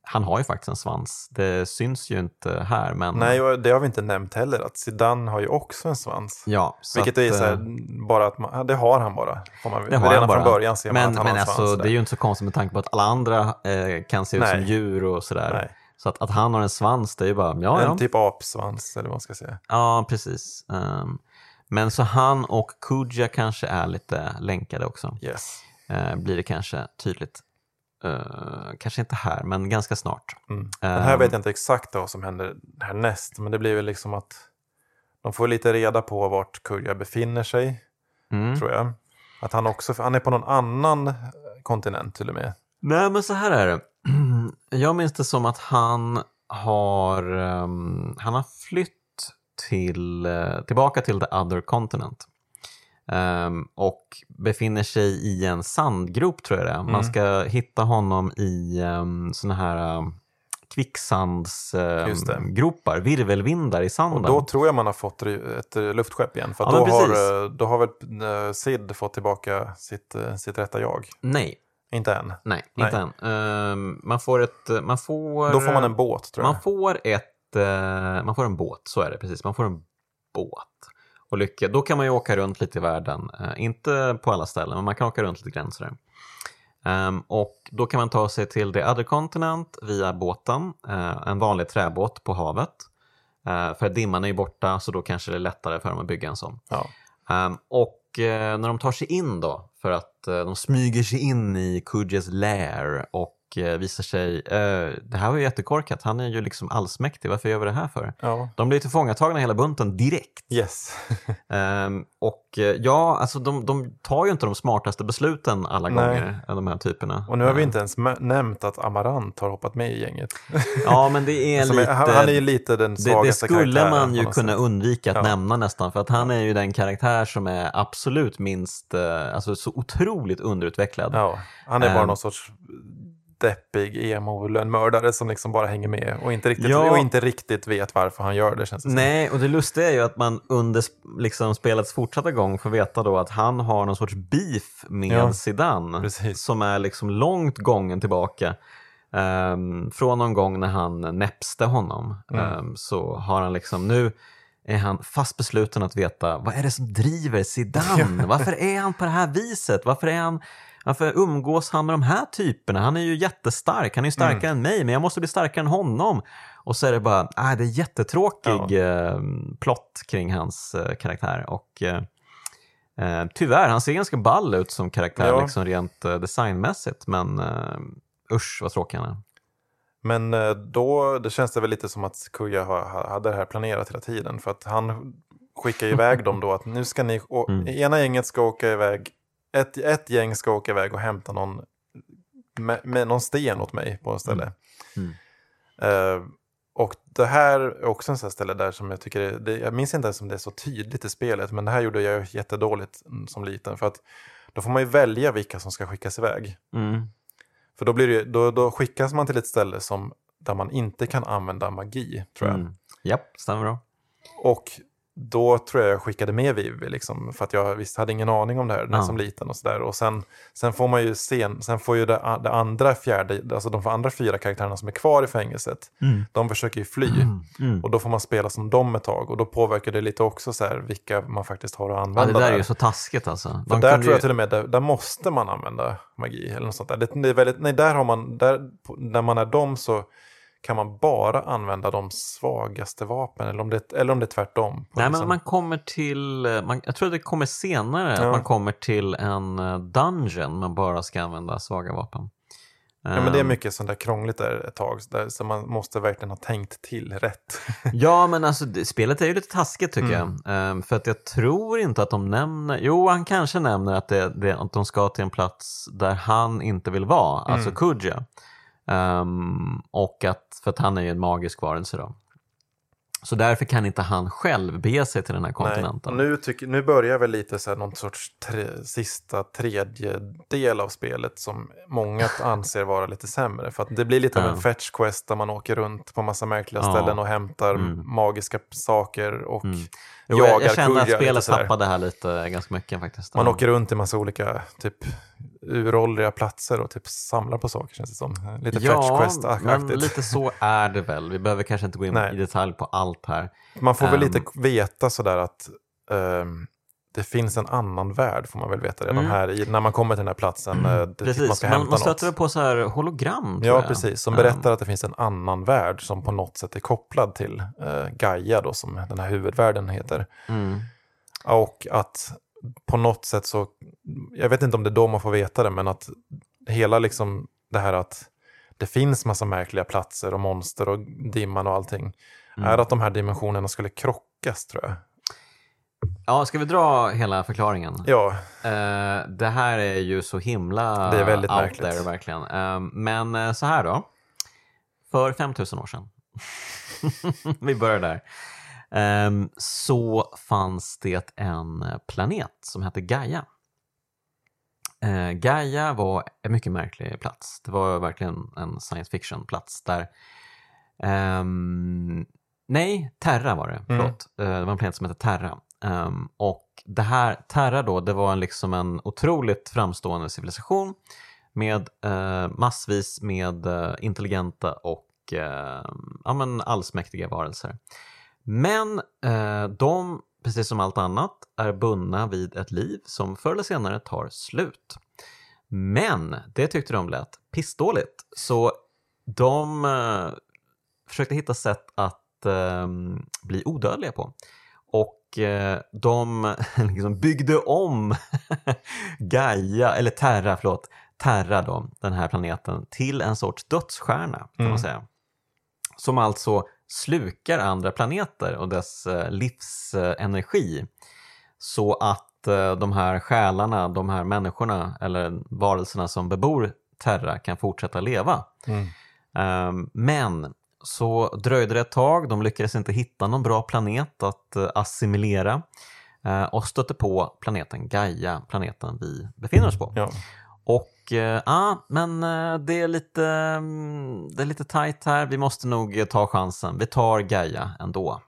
Han har ju faktiskt en svans. Det syns ju inte här, men... Nej, och det har vi inte nämnt heller. Att Zidane har ju också en svans. Ja, Vilket att, är så eh, här, bara att man, det har han bara. Får man, det har redan han bara. från början ser man men, att han men har en alltså, svans. det är ju inte så konstigt med tanke på att alla andra eh, kan se ut Nej. som djur och sådär. Nej. Så att, att han har en svans, det är ju bara, ja, En ja. typ apsvans eller vad man ska säga. Ja, precis. Ehm, men så han och Kuja kanske är lite länkade också. Yes. Eh, blir det kanske tydligt. Eh, kanske inte här, men ganska snart. Mm. Den här vet jag inte exakt vad som händer härnäst. Men det blir väl liksom att de får lite reda på vart Kuja befinner sig. Mm. Tror jag. Att han också, han är på någon annan eh, kontinent till och med. Nej, men så här är det. Jag minns det som att han har, ehm, han har flytt till, eh, tillbaka till the other continent. Ehm, och befinner sig i en sandgrop tror jag det är. Man Mm. ska hitta honom i um, såna här um, kvicksandsgropar, virvelvindar i sanden. Och då tror jag man har fått ett luftskepp igen. För Ja, då, har, eh, då har väl eh, Sid fått tillbaka sitt, eh, sitt rätta jag. Nej, Inte än. nej, Nej. inte än. Ehm, man får ett, man får... Då får man en båt tror jag. Man får, ett, eh, man får en båt, så är det precis. Man får en båt. Och lycka, då kan man ju åka runt lite i världen. Eh, inte på alla ställen, men man kan åka runt lite grann sådär. Ehm, och då kan man ta sig till the other continent via båten, eh, en vanlig träbåt på havet. Eh, för dimman är ju borta, så då kanske det är lättare för dem att bygga en sån. Ja. Ehm, och eh, när de tar sig in då, för att de smyger sig in i Kujas lair och eh, visar sig, eh, det här var ju jättekorkat, han är ju liksom allsmäktig, varför gör vi det här för? ja. De blir tillfångatagna hela bunten direkt. Yes. Ehm, och eh, ja, alltså de, de tar ju inte de smartaste besluten alla Nej. gånger, de här typerna. Och nu har vi Ehm, inte ens nämnt att Amarant har hoppat med i gänget. Ja, men det är Som lite... han, är ju lite den Det, svagaste det skulle karaktären man ju kunna sätt. undvika att Ja. nämna nästan, för att han är ju den karaktär som är absolut minst, alltså så otroligt underutvecklad. Ja, han är bara Ehm. någon sorts deppig emo-lönnmördare som liksom bara hänger med och inte, riktigt, Ja. och inte riktigt vet varför han gör det känns det som. Nej, och det lustiga är ju att man under liksom, spelets fortsatta gång får veta då att han har någon sorts beef med Ja, Zidane precis. som är liksom långt gången tillbaka. Ehm, från någon gång när han näpste honom Mm. ehm, så har han liksom nu är han fast besluten att veta vad är det som driver Zidane? Varför är han på det här viset? Varför, är han, varför umgås han med de här typerna? Han är ju jättestark, han är ju starkare Mm. än mig, men jag måste bli starkare än honom. Och så är det bara, ah, det är jättetråkig eh, plott kring hans eh, karaktär. Och eh, eh, tyvärr, han ser ganska ball ut som karaktär Ja. liksom rent eh, designmässigt. Men eh, usch vad tråkig han är. Men eh, då det känns det väl lite som att Kuya ha- ha- hade det här planerat hela tiden. För att han skickar iväg dem då att nu ska ni, Mm. ena gänget ska åka iväg, ett, ett gäng ska åka iväg och hämta någon, med, med någon sten åt mig på ett ställe. Mm. Eh, och det här är också en sån ställe där som jag tycker, är- det, jag minns inte ens om det är så tydligt i spelet, men det här gjorde jag jättedåligt som liten. För att då får man ju välja vilka som ska skickas iväg. Mm. För då, blir det, då, då skickas man till ett ställe som, där man inte kan använda magi, tror jag. Mm. Japp, stämmer bra. Och då tror jag jag skickade med Vivi, liksom, för att jag visst hade ingen aning om det här när Ja. som liten. och sådär. Och sen, sen får man ju sen, sen får ju det, det andra fjärde, alltså de andra fyra karaktärerna som är kvar i fängelset, de försöker ju fly. Mm. Och då får man spela som dem ett tag och då påverkar det lite också så här, vilka man faktiskt har att Ja, använda det där är där. ju så taskigt alltså. Där tror jag till och med, där, där måste man använda magi eller något sånt där. Det, det är väldigt, nej, där har man, där, när man är dem så kan man bara använda de svagaste vapen eller om det, eller om det är tvärtom. Nej, men liksom- man kommer till, eh, man, jag tror det kommer senare, Ja. att man kommer till en eh, dungeon man bara ska använda svaga vapen. Ja, men det är Ehm, mycket sånt där krångligt där ett tag, så där, så man måste verkligen ha tänkt till rätt. Ja, men alltså det, spelet är ju lite taskigt tycker Mm. jag. Ehm, för att jag tror inte att de nämner, jo han kanske nämner att, det, det, att de ska till en plats där han inte vill vara, alltså Mm. Ehm, och att, för att han är ju en magisk varelse då. Så därför kan inte han själv bege sig till den här kontinenten. Nej, nu, tycker, nu börjar väl lite så här någon sorts tre, sista tredjedel av spelet som många anser vara lite sämre. För att det blir lite av en fetch quest där man åker runt på massa märkliga Ja. ställen och hämtar Mm. magiska saker och Mm. Jo, jag, jagar jag kände att spelet tappade här lite ganska mycket faktiskt. Man Ja. åker runt i massa olika typ uråldriga platser och typ samlar på saker känns det som. Lite fetch Ja, men quest-aktigt. lite så är det väl. Vi behöver kanske inte gå in Nej. i detalj på allt här. Man får väl Ehm. lite veta sådär att ehm, det finns en annan värld får man väl veta redan Mm. här i, när man kommer till den här platsen. det, Precis, man ska man, man stöter något. väl på så här hologram. Ja, jag. precis. Som Ehm, berättar att det finns en annan värld som på något sätt är kopplad till eh, Gaia då, som den här huvudvärlden heter. Mm. Och att på något sätt så, jag vet inte om det är då man får veta det, men att hela liksom det här att det finns massa märkliga platser och monster och dimman och allting, Mm. är att de här dimensionerna skulle krockas tror jag. Ja, ska vi dra hela förklaringen? Ja, Eh, det här är ju så himla Det är väldigt out märkligt. there verkligen. Eh, men eh, så här då. För 5000 år sedan, vi börjar där, så fanns det en planet som hette Gaia. Eh, Gaia var en mycket märklig plats. Det var verkligen en science fiction-plats där ehm, Nej, Terra var det. Förlåt. Eh, Det var en planet som hette Terra. Ehm, och det här, Terra då, det var en, liksom en otroligt framstående civilisation med eh, massvis med eh, intelligenta och eh, ja, men allsmäktiga varelser. Men eh, de, precis som allt annat, är bundna vid ett liv som förr eller senare tar slut. Men det tyckte de lät pissdåligt, så de eh, försökte hitta sätt att eh, bli odödliga på. Och eh, de liksom byggde om Gaia, eller Terra, förlåt, Terra då, den här planeten, till en sorts dödsstjärna kan Mm. man säga. Som alltså slukar andra planeter och dess eh, livsenergi. Så att eh, de här själarna, de här människorna eller varelserna som bebor Terra kan fortsätta leva. mm. Ehm, Men så dröjde det ett tag, de lyckades inte hitta någon bra planet att eh, assimilera och stötte på planeten Gaia, planeten vi befinner oss på. ja. Och eh, ja, men eh, det är lite, mm, det är lite tajt här, vi måste nog eh, ta chansen. Vi tar Gaia ändå.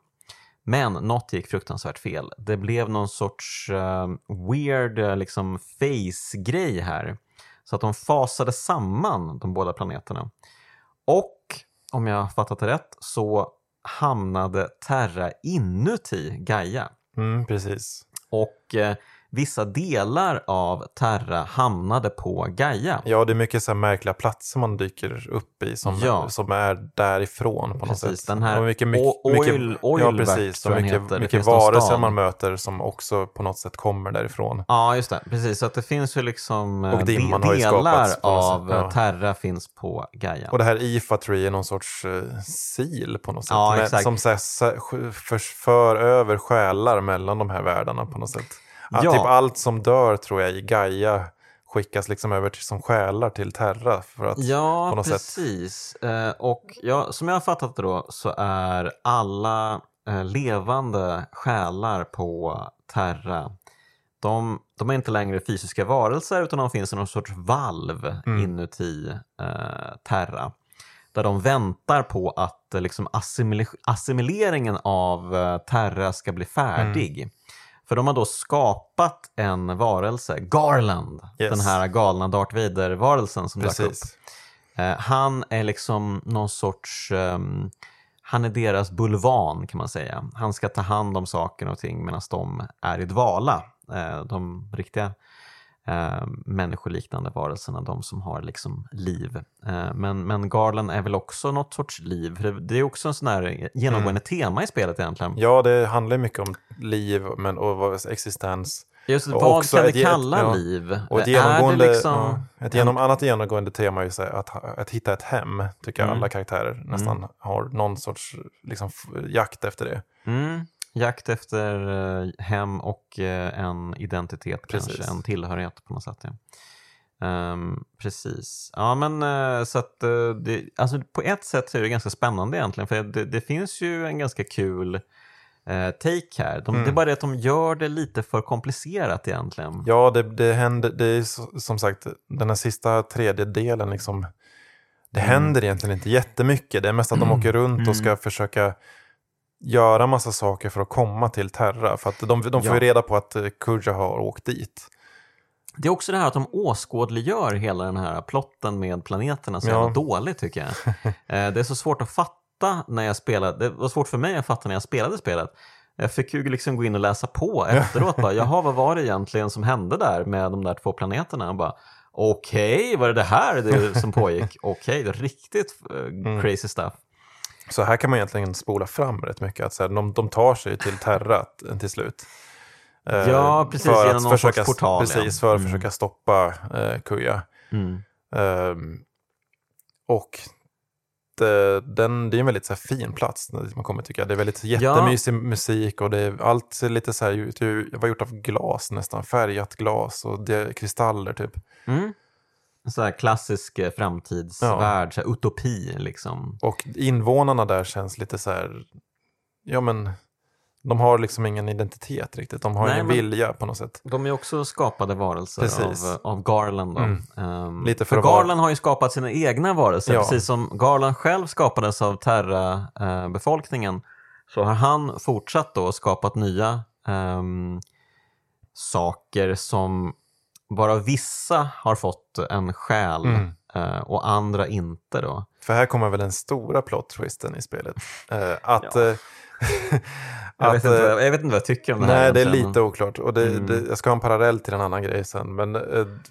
Men något gick fruktansvärt fel. Det blev någon sorts weird liksom face-grej här. Så att de fasade samman de båda planeterna. Och om jag har fattat det rätt så hamnade Terra inuti Gaia. Mm, precis. Och vissa delar av Terra hamnade på Gaia. Ja, det är mycket så märkliga platser man dyker upp i som, Ja. som är därifrån på något Precis, sätt. den här och mycket, mycket, oil- mycket, ja, precis, och mycket, heter. Mycket varelser man möter som också på något sätt kommer därifrån. Ja, just det. Precis, så att det finns ju liksom eh, Och dimman de- delar något av eh, ja. Terra finns på Gaia. Och det här IFA Tree är någon sorts uh, sil på något sätt. Ja, med, som så här, för, för över själar mellan de här världarna på något sätt. Att Ja. Typ allt som dör tror jag i Gaia skickas liksom över till, som själar till Terra. För att, Ja, på något sätt. precis. Eh, och ja, som jag har fattat det då så är alla eh, levande själar på Terra de, de är inte längre fysiska varelser utan de finns i någon sorts valv Mm. inuti eh, Terra. Där de väntar på att eh, liksom assimile- assimileringen av eh, Terra ska bli färdig. Mm. För de har då skapat en varelse, Garland, Yes. den här galna Darth Vader-varelsen som dök upp. Eh, han är liksom någon sorts, ehm, han är deras bulvan kan man säga. Han ska ta hand om saker och ting medan de är i dvala. Eh, de riktiga eh, människoliknande varelserna, de som har liksom liv. Eh, men, men Garland är väl också något sorts liv. För Det det är också en sån här genomgående tema i spelet egentligen. Mm. Ja, det handlar mycket om liv men, och existens. Just Och vad också kan vi kalla ja. liv? Och ett genomgående, det liksom... ja, ett genom, annat genomgående tema är att, att hitta ett hem, tycker jag Mm. alla karaktärer nästan har någon sorts liksom, jakt efter det. Mm. Jakt efter eh, hem och eh, en identitet Precis. kanske, en tillhörighet på något sätt. Ja. Ehm, precis. Ja, men eh, så att det, alltså på ett sätt så är det ganska spännande egentligen, för det, det finns ju en ganska kul take här. De, Mm. Det är bara det att de gör det lite för komplicerat egentligen. Ja, det, det händer, det är som sagt den här sista tredjedelen liksom, det Mm. händer egentligen inte jättemycket. Det är mest att de åker runt och ska försöka göra massa saker för att komma till Terra. För att de, de får Ja. ju reda på att eh, Kuja har åkt dit. Det är också det här att de åskådliggör hela den här plotten med planeterna så Ja. jävla dåligt tycker jag. Eh, det är så svårt att fatta när jag spelade, det var svårt för mig att fatta när jag spelade spelet. Jag fick ju liksom gå in och läsa på efteråt. bara, Jaha, vad var det egentligen som hände där med de där två planeterna? Jag bara, Okej, var det det här det som pågick? Okej, det är riktigt eh, Mm. crazy stuff. Så här kan man egentligen spola fram rätt mycket. Att så här, de, de tar sig till Terra till slut. Eh, Ja, precis, för genom att någon försöka, sorts portal, Precis, ja. för att Mm. försöka stoppa eh, Kuja. Mm. Ehm, och det, den, det är en väldigt så här, fin plats man kommer tycka. Det är väldigt jättemysig musik och det är, allt ser lite så här. Det var gjort av glas nästan, färgat glas och det, kristaller typ. Mm. En sån här klassisk eh, framtidsvärld, så här utopi liksom. Och invånarna där känns lite så här, ja men, de har liksom ingen identitet riktigt. De har Nej, ingen vilja på något sätt. De är också skapade varelser Precis. av, av Garland. Då. Mm. Ehm, Lite för för Garland har ju skapat sina egna varelser, Ja. precis som Garland själv skapades av Terra-befolkningen. så har han fortsatt då och skapat nya ehm, saker som bara vissa har fått en själ Mm. eh, och andra inte. då. För här kommer väl den stora plot twisten i spelet. Eh, att... Ja. eh, Jag, vet inte, vad- jag vet inte vad jag tycker om det här. Nej, det är lite oklart. Och det, Mm. det, jag ska ha en parallell till en annan grej sen. Men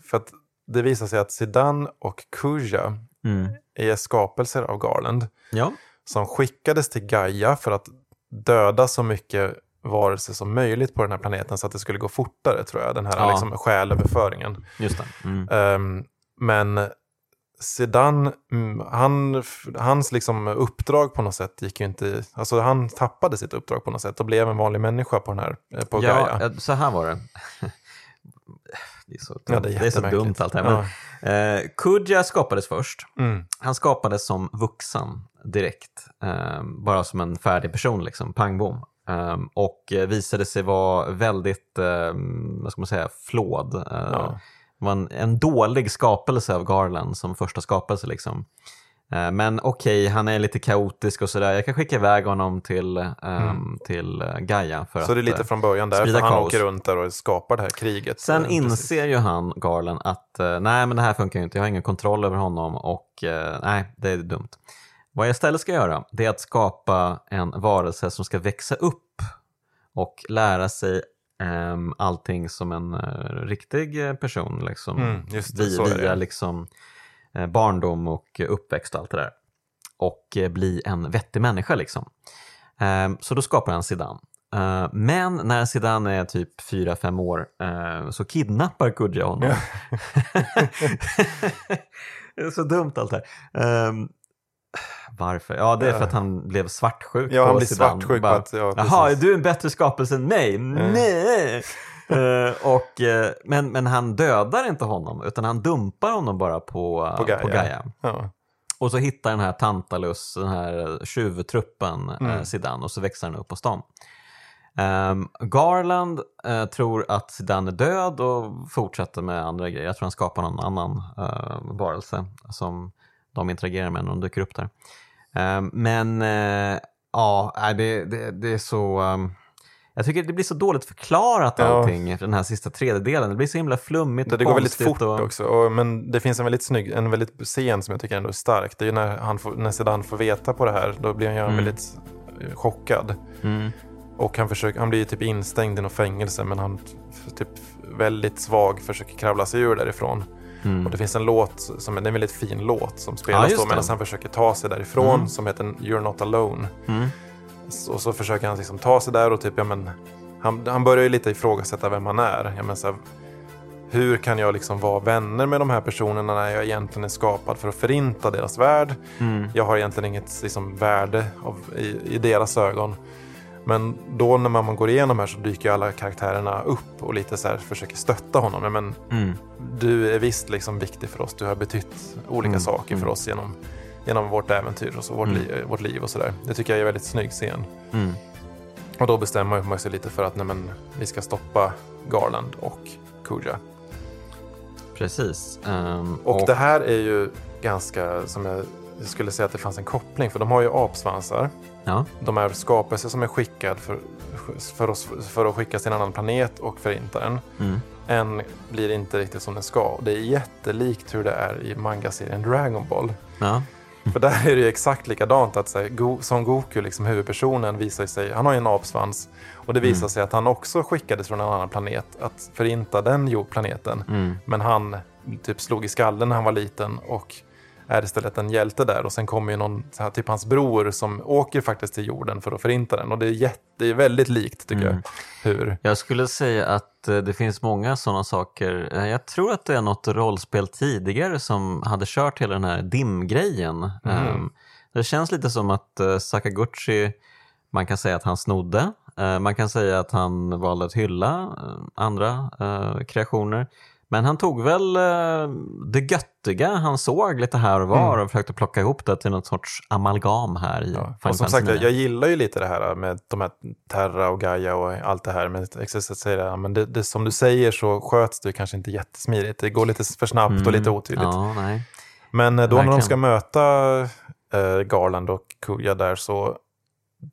för att det visar sig att Sidan och Kuja Mm. är skapelser av Garland Ja, som skickades till Gaia för att döda så mycket varelser som möjligt på den här planeten så att det skulle gå fortare tror jag, den här Ja. liksom, själöverföringen. just. Mm. Ehm, men Sedan, mm, han, hans liksom uppdrag på något sätt gick ju inte, alltså han tappade sitt uppdrag på något sätt och blev en vanlig människa på den här, eh, på ja, Gaia. eh, så här var det. Det är så, dumt. Ja, det är det är så dumt allt det här. Men, eh, Kuja skapades först. Mm. Han skapades som vuxen direkt. Eh, bara som en färdig person, liksom. pang bom. Eh, och eh, visade sig vara väldigt, eh, vad ska man säga, flawed. Eh, Ja. var en, en dålig skapelse av Garland som första skapelse. Liksom. Eh, Men okej, han är lite kaotisk och sådär. Jag kan skicka iväg honom till, ehm, till eh, Gaia. För Mm. Så att, det är lite från början därför han kaos. åker runt där och skapar det här kriget. Sen Eh, inser precis. ju han, Garland, att nej men det här funkar ju inte, jag har ingen kontroll över honom och nej, det är dumt. Vad jag istället ska göra, det är att skapa en varelse som ska växa upp och lära sig ehm, allting som en eh, riktig eh, person. Liksom, Mm, det, via, via liksom, eh, barndom och uppväxt och allt det där. Och eh, bli en vettig människa. Liksom. Ehm, så då skapar han Zidane. Eh, men när Zidane är typ 4-5 år eh, så kidnappar Kudja honom. det är så dumt allt det här. Varför? Ja, det är för att han blev svartsjuk Ja, på han blir Zidane. svartsjuk på Bara, att- ja, Jaha, är precis." du en bättre skapelse än mig? Nej! Eh, och, eh, men, men han dödar inte honom, utan han dumpar honom bara på, På Gaia. På Gaia. Ja. Och så hittar den här Tantalus, den här tjuvtruppen, Mm. eh, Zidane och så växer han upp hos dem. Ehm, Garland eh, tror att Zidane är död och fortsätter med andra grejer. Jag tror han skapar någon annan uh, varelse som de interagerar med när de dyker upp där. Ehm, men eh, ja, det, det, det är så... ehm, jag tycker det blir så dåligt förklarat Ja. allting, den här sista tredjedelen. Det blir så himla flummigt Det, och det går väldigt fort och... också. Och, men det finns en väldigt snygg, en väldigt scen som jag tycker ändå är stark. Det är ju när, han får, när Zidane får veta på det här. Då blir han ju Mm. väldigt eh, chockad. Mm, Och han, försöker, han blir ju typ instängd i något fängelse men han typ väldigt svag försöker kravla sig ur därifrån. Mm. Och det finns en låt, som, det är en väldigt fin låt som spelas just då medan han försöker ta sig därifrån Mm. som heter You're Not Alone. Mm. Och så försöker han liksom ta sig där och typ, ja men han, han börjar ju lite ifrågasätta vem han är. Ja, men så här, hur kan jag liksom vara vänner med de här personerna när jag egentligen är skapad för att förinta deras värld? Mm. Jag har egentligen inget liksom, värde av, i, i deras ögon. Men då när man går igenom här så dyker alla karaktärerna upp och lite så här försöker stötta honom. Men Mm. du är visst liksom viktig för oss. Du har betytt olika Mm, saker för mm. oss genom, genom vårt äventyr och så, vårt, Mm. li, vårt liv och sådär. Det tycker jag är en väldigt snygg scen. Mm. Och då bestämmer man sig lite för att nej, men, vi ska stoppa Garland och Kuja. Precis. Ehm, Och, det här är ju ganska, som jag, jag skulle säga att det fanns en koppling, för de har ju apsvansar. Ja. De är skapelser som är skickad för, för, oss, för att skickas till en annan planet och förinta den. Mm. En blir inte riktigt som den ska. Det är jättelikt hur det är i mangaserien Dragon Ball. ja. För där är det ju exakt likadant. Att så här, Go- Son Goku, liksom huvudpersonen, visar sig, han har ju en apsvans. Och det visar Mm. sig att han också skickades från en annan planet att förinta den jordplaneten. Mm. Men han typ slog i skallen när han var liten och är istället en hjälte där. Och sen kommer ju någon, här, typ hans bror som åker faktiskt till jorden för att förinta den. Och det är, jätte, det är väldigt likt tycker Mm. jag. Hur? Jag skulle säga att eh, det finns många sådana saker. Eh, Jag tror att det är något rollspel tidigare som hade kört hela den här dimgrejen. Mm. Det känns lite som att eh, Sakaguchi, man kan säga att han snodde. Man kan säga att han valde att hylla andra kreationer. Men han tog väl eh, det göttiga han såg lite här och var Mm. och försökte plocka ihop det till något sorts amalgam här i Ja. Final Och som sagt, jag, 9. jag gillar ju lite det här med de här Terra och Gaia och allt det här. Men, säger det, men det, det, som du säger så sköts det kanske inte jättesmidigt. Det går lite för snabbt och lite otydligt. Mm. Ja, nej. Men eh, då när de Verkligen. ska möta eh, Garland och Kuja där så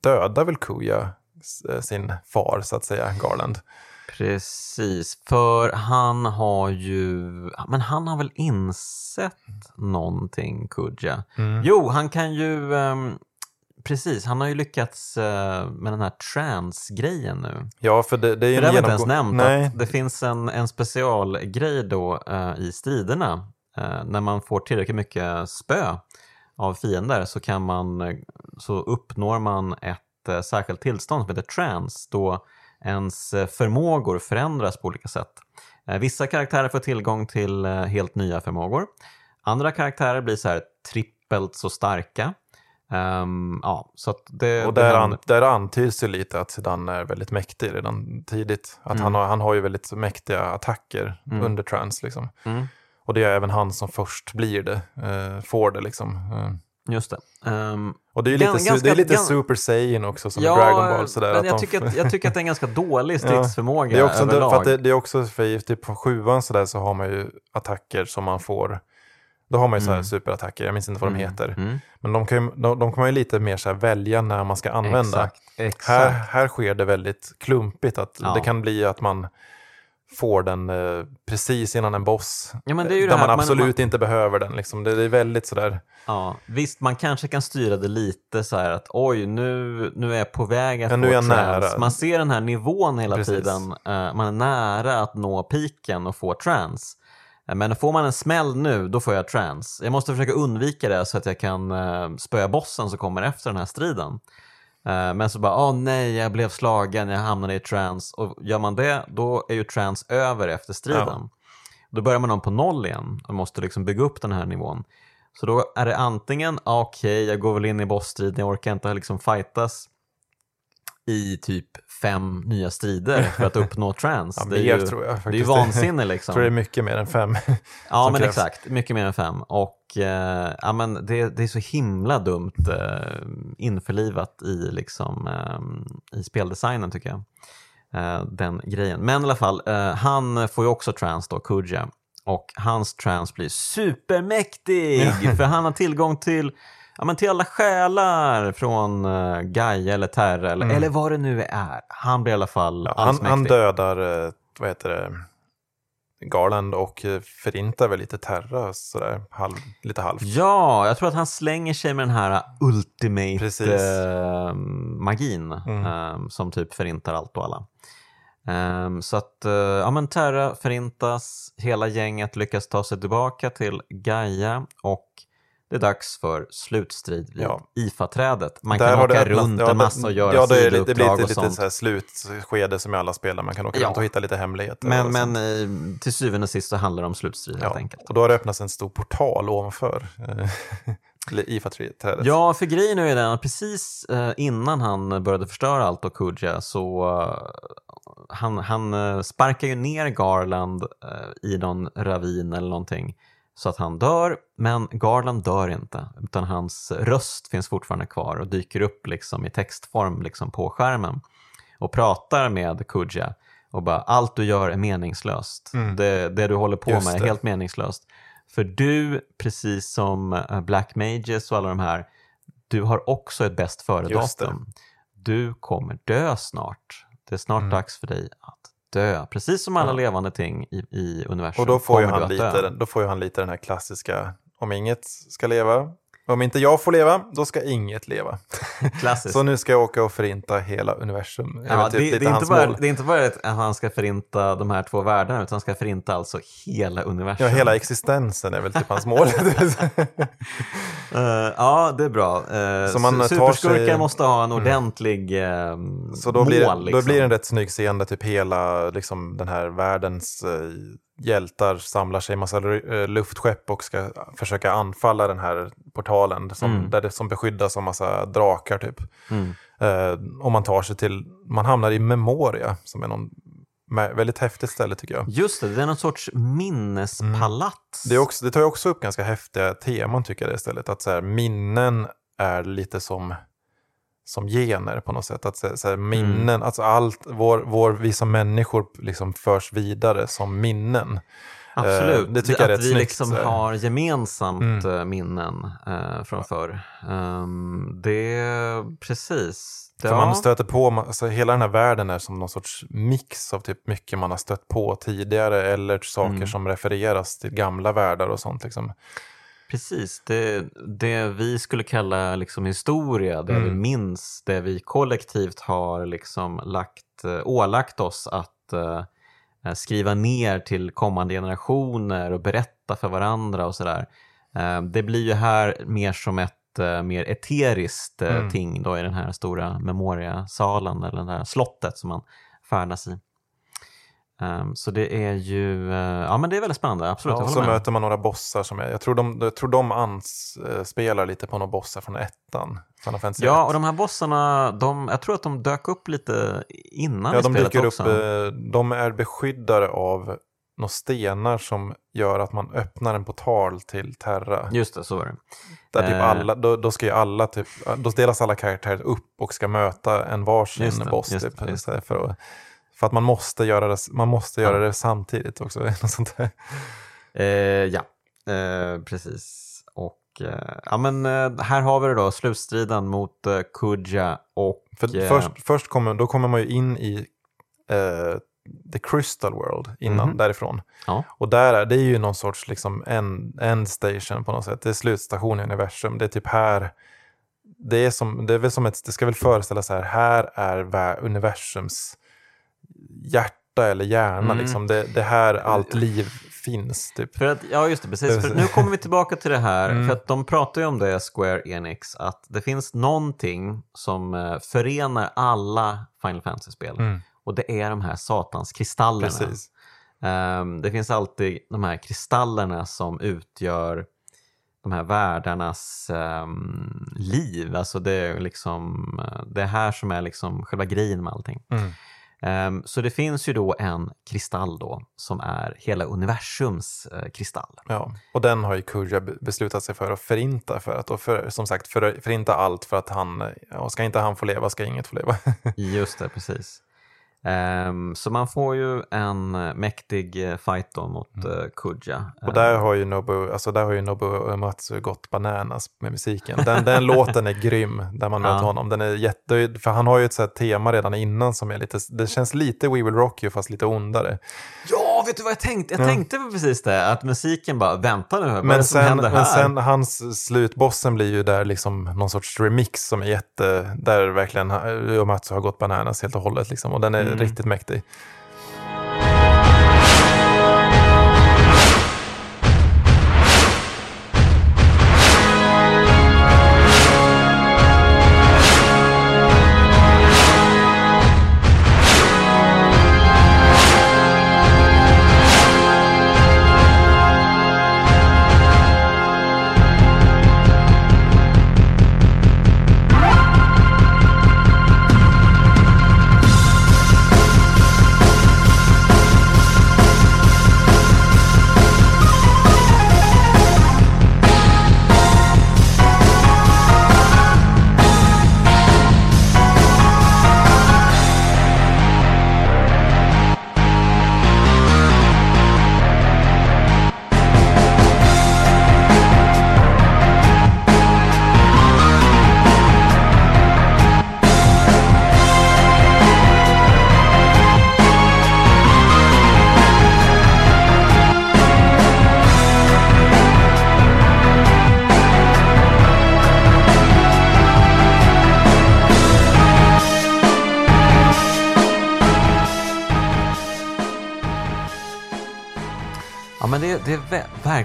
dödar väl Kuja s- eh, sin far så att säga, Garland. Precis, för han har ju, men han har väl insett någonting, Kudja. Mm. Jo, han kan ju, ehm, precis, han har ju lyckats eh, med den här trans-grejen nu. Ja, för det, det är ju För det en inte ens nämnt, Nej, att det finns en, en specialgrej då eh, i striderna. Eh, när man får tillräckligt mycket spö av fiender så, kan man, så uppnår man ett särskilt tillstånd som heter trans då ens eh, förmågor förändras på olika sätt. Eh, vissa karaktärer får tillgång till eh, helt nya förmågor. Andra karaktärer blir så här trippelt så starka. Ehm, ja, så det, och där, an, där antyds ju lite att Zidane är väldigt mäktig redan tidigt. Att Mm. han, har, han har ju väldigt mäktiga attacker Mm. under trans liksom. Mm. Och det är även han som först blir det, eh, får det liksom. Eh, Just det. Ehm, och det är ju lite, ganska- det är lite gan- Super Saiyan också som i Dragon Ball. Sådär, men jag, de- tycker att, jag tycker att det är en ganska dålig stridsförmåga Det är också, överlag. för att det, det är också för typ på sjuan så, där så har man ju attacker som man får. Då har man ju så här Mm. superattacker, jag minns inte vad de Mm, heter. Mm. Men de kan, ju, de, de kan man ju lite mer så välja när man ska använda. Exakt. exakt. Här, här sker det väldigt klumpigt. Att Ja. Det kan bli att man får den eh, precis innan en boss. Ja, där man absolut man, inte behöver den. Liksom. Det, det är väldigt sådär. Ja, visst, man kanske kan styra det lite så här att oj, nu, nu är jag på väg att Ja, nu är jag trans. nära. Man ser den här nivån hela Precis. tiden. Eh, man är nära att nå piken och få trans. Eh, Men får man en smäll nu, då får jag trans. Jag måste försöka undvika det så att jag kan uh, spöa bossen som kommer efter den här striden. Eh, men så bara, åh nej, jag blev slagen, jag hamnade i trans. Och gör man det, då är ju trans över efter striden. Då börjar man om på noll igen och måste liksom bygga upp den här nivån. Så då är det antingen, ah, okej, jag går väl in i bossstriden, jag orkar inte liksom fightas i typ fem nya strider för att uppnå trans. Ja, det, är ju, tror jag det är ju vansinne Jag liksom. tror det är mycket mer än fem. Ja, men krävs. exakt. Mycket mer än fem. Och eh, ja, men det, det är så himla dumt eh, införlivat i, liksom, eh, i speldesignen tycker jag. Eh, den grejen. Men i alla fall, eh, han får ju också trans då, Kuja. Och hans trans blir supermäktig! för han har tillgång till Ja, men till alla själar från uh, Gaia eller Terra eller, eller vad det nu är. Han blir i alla fall Mm. Ja, han, han dödar, eh, vad heter det, Garland och eh, förintar väl lite Terra sådär, halv, lite halvt. Ja, jag tror att han slänger sig med den här ultimate Precis. eh, Mm. eh, som typ förintar allt och alla. Eh, så att, eh, ja men Terra förintas, hela gänget lyckas ta sig tillbaka till Gaia och det är dags för slutstrid vid Ja. IFA-trädet. Man Där kan åka öppnat- runt ja, en massa och göra ja, det, det blir lite, lite så här slutskede som i alla spel där man kan åka Ja. runt och hitta lite hemligheter. Men, men eh, till syvende och sist så handlar det om slutstrid helt ja. enkelt. Och då har det öppnats en stor portal ovanför eh, IFA-trädet. Ja, för grejen är ju den att precis eh, innan han började förstöra allt och Kuja så han, han sparkar ju ner Garland i någon ravin eller någonting så att han dör, men Garland dör inte utan hans röst finns fortfarande kvar och dyker upp liksom i textform liksom på skärmen och pratar med Kuja och bara allt du gör är meningslöst. Det, det du håller på Mm. Just med är det. helt meningslöst. För du, precis som eh, Black Mages och alla de här, du har också ett bäst före-datum. Du kommer dö snart. Det är snart dags för dig att dö. Precis som alla. Ja. levande ting i, i universum. Och då får, ju han lite, då får ju han lite den här klassiska, om inget ska leva, om inte jag får leva, då ska inget leva. Klassiskt. Så nu ska jag åka och förinta hela universum. Ja, väl det, typ det, lite är inte bara, mål. det är inte bara att han ska förinta de här två världarna utan han ska förinta alltså hela universum. Ja, hela existensen är väl typ hans mål. Eh, ja, det är bra. Uh, Så man tar superskurkar sig- måste ha en ordentlig eh, Så då blir, mål. det, Liksom. då blir det en rätt snygg scen där typ hela liksom, den här världens hjältar samlar sig i massa eh, luftskepp och ska försöka anfalla den här portalen som, Mm. där det, som beskyddas av massa drakar typ. Mm. Eh, och man tar sig till, man hamnar i Memoria som är någon väldigt häftigt ställe tycker jag. Just det, det är någon sorts minnespalats. Det, är också, det tar ju också upp ganska häftiga teman tycker jag det istället. Att så här, minnen är lite som, som gener på något sätt. Att så, så här, minnen, Mm. alltså allt, vår, vår, vi som människor liksom förs vidare som minnen. Absolut, Eh, det tycker jag är att rätt vi snyggt, liksom så har gemensamt Mm. eh, minnen eh, från förr. Um, det, precis. För Ja. man stöter på, alltså hela den här världen är som någon sorts mix av typ mycket man har stött på tidigare eller saker Mm. som refereras till gamla världar och sånt. Liksom. Precis, det, det vi skulle kalla liksom historia, det vi Mm. minns, det vi kollektivt har liksom lagt, eh, ålagt oss att eh, skriva ner till kommande generationer och berätta för varandra och sådär. Eh, det blir ju här mer som ett eh, mer eteriskt eh, Mm. ting då i den här stora memoriasalen eller det här slottet som man färdas i. Um, så det är ju, eh, ja men det är väldigt spännande, absolut. Ja, så med. möter man några bossar som är, jag tror de, jag tror de anspelar lite på några bossar från ettan. Ja, 1. och de här bossarna, de, jag tror att de dök upp lite innan ja, i de spelet dyker också. upp, eh, de är beskyddare av några stenar som gör att man öppnar en portal till Terra. Just det, så var det. Där typ Eh. alla, då, då ska ju alla typ, då delas alla karaktärer upp och ska möta en varsin Just det, boss. just typ, det, just Så här för, att, för att man måste göra det, man måste göra det samtidigt också. Något sånt. Eh, ja, eh, precis. Och eh, ja, men eh, här har vi det då, slutstriden mot eh, Kuja och... För eh, först, först kommer, då kommer man ju in i eh, The Crystal World innan Mhm. därifrån. Ja. Och där är det är ju någon sorts liksom end, end station på något sätt. Det är slutstation i universum. Det är typ här. Det är, som, det är väl som ett, det ska väl föreställa så här, här är universums hjärta eller hjärna. Mm. Liksom. Det, det här allt liv finns. Typ. För att, ja, just det, precis. För nu kommer vi tillbaka till det här, Mm. för att de pratar ju om det, Square Enix, att det finns någonting som eh, förenar alla Final Fantasy-spel. Mm. Och det är de här satans kristallerna. Precis. Ehm, det finns alltid de här kristallerna som utgör de här världarnas ehm, liv. Alltså det är liksom eh, det här som är liksom själva grejen med allting. Mm. Ehm, så det finns ju då en kristall då som är hela universums eh, kristall. Ja, och den har ju Kurja be- beslutat sig för att förinta för att, och för, som sagt för, förinta allt för att han, och ska inte han få leva ska inget få leva. Just det, precis. Ehm, så man får ju en eh, mäktig eh, fight då mot uh, Kuja. Mm. och där har ju Nobu, alltså där har ju Nobu Uematsu gått bananas med musiken. Den, den låten är grym där man möter Ja. honom. Den är jätte, för han har ju ett så här tema redan innan som är lite, det känns lite We Will Rock You fast lite ondare. Ja, vet du vad jag tänkte? Jag Ja. tänkte precis det, att musiken bara, vänta nu, vad är Men det som sen, händer här? men sen hans slutbossen blir ju där liksom någon sorts remix som är jätte, där verkligen Uematsu har gått bananas helt och hållet liksom. Och den är Mm. riktigt mäktig.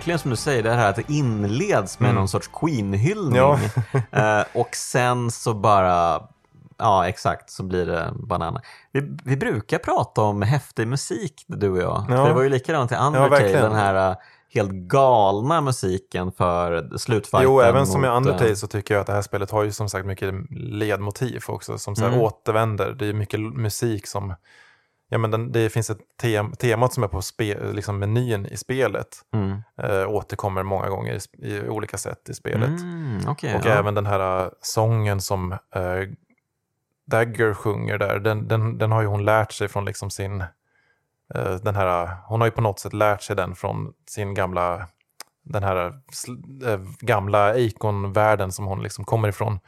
Verkligen som du säger, det här att det inleds med Mm. någon sorts Queen-hyllning. Ja. Eh, och sen så bara, ja exakt, så blir det banana. Vi, vi brukar prata om häftig musik, du och jag. Ja. För det var ju likadant i Undertale, verkligen. den här eh, helt galna musiken för slutfighten. Jo, även som i mot, Undertale eh, så tycker jag att det här spelet har ju som sagt mycket ledmotiv också som så här Mm. återvänder. Det är mycket musik som, ja men den, det finns ett tem, temat som är på spe, liksom menyn i spelet Mm. eh, återkommer många gånger i, i olika sätt i spelet. Mm, okej, Och ja. även den här uh, sången som uh, Dagger sjunger där, den, den, den har ju hon lärt sig från liksom sin, uh, den här, hon har ju på något sätt lärt sig den från sin gamla, den här eh, gamla Acon-världen som hon liksom kommer ifrån.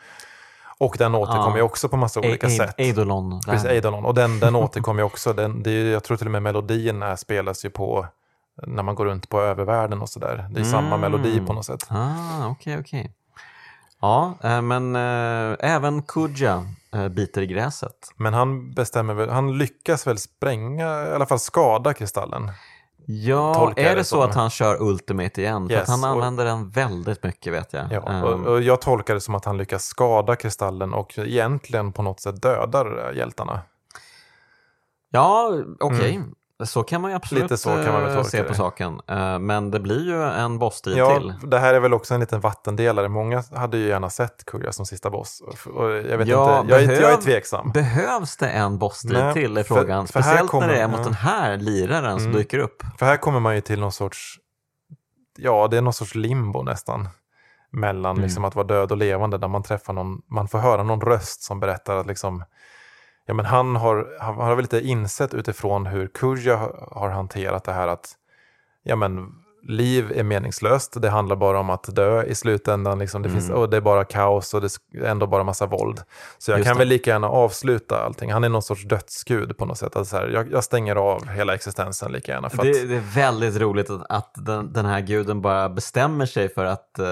Och den återkommer Ja. ju också på massa olika A- A- sätt. Eidolon. Precis. Eidolon. Och den, den återkommer ju också. Den, det är, jag tror till och med melodin spelas ju på när man går runt på övervärlden och sådär. Det är samma Mm. melodi på något sätt. Ah, okej, okej. Ja, eh, men eh, även Kuja eh, biter i gräset. Men han bestämmer väl, han lyckas väl spränga, i alla fall skada kristallen. Ja, är det det så att han kör Ultimate igen? För Yes, att han och- använder den väldigt mycket vet jag. Ja, Ehm, och, och jag tolkar det som att han lyckas skada kristallen och egentligen på något sätt dödar hjältarna. ja okej. Så kan man ju absolut. Lite så kan man väl eh, se det. på saken. Eh, Men det blir ju en bossstrid Ja, till. det här är väl också en liten vattendelare. Många hade ju gärna sett Kurja som sista boss. Och- jag vet Ja, inte, jag är, jag är behöv- tveksam. Behövs det en bossstrid till för- frågan? för här Speciellt kommer- när det är mot ja. den här liraren som Mm. dyker upp. För här kommer man ju till någon sorts, ja det är någon sorts limbo nästan. Mellan Mm. liksom att vara död och levande där man träffar någon, man får höra någon röst som berättar att liksom, ja men han har, han har väl lite insett utifrån hur Kurja har- hanterat det här att, ja men liv är meningslöst. Det handlar bara om att dö i slutändan. Liksom. Det, finns, och det är bara kaos och det är ändå bara massa våld. Så jag Just kan det. väl lika gärna avsluta allting. Han är någon sorts dödsgud på något sätt. Alltså så här, jag, jag stänger av hela existensen lika gärna. För att, Det, det är väldigt roligt att, att den, den här guden bara bestämmer sig för att, eh,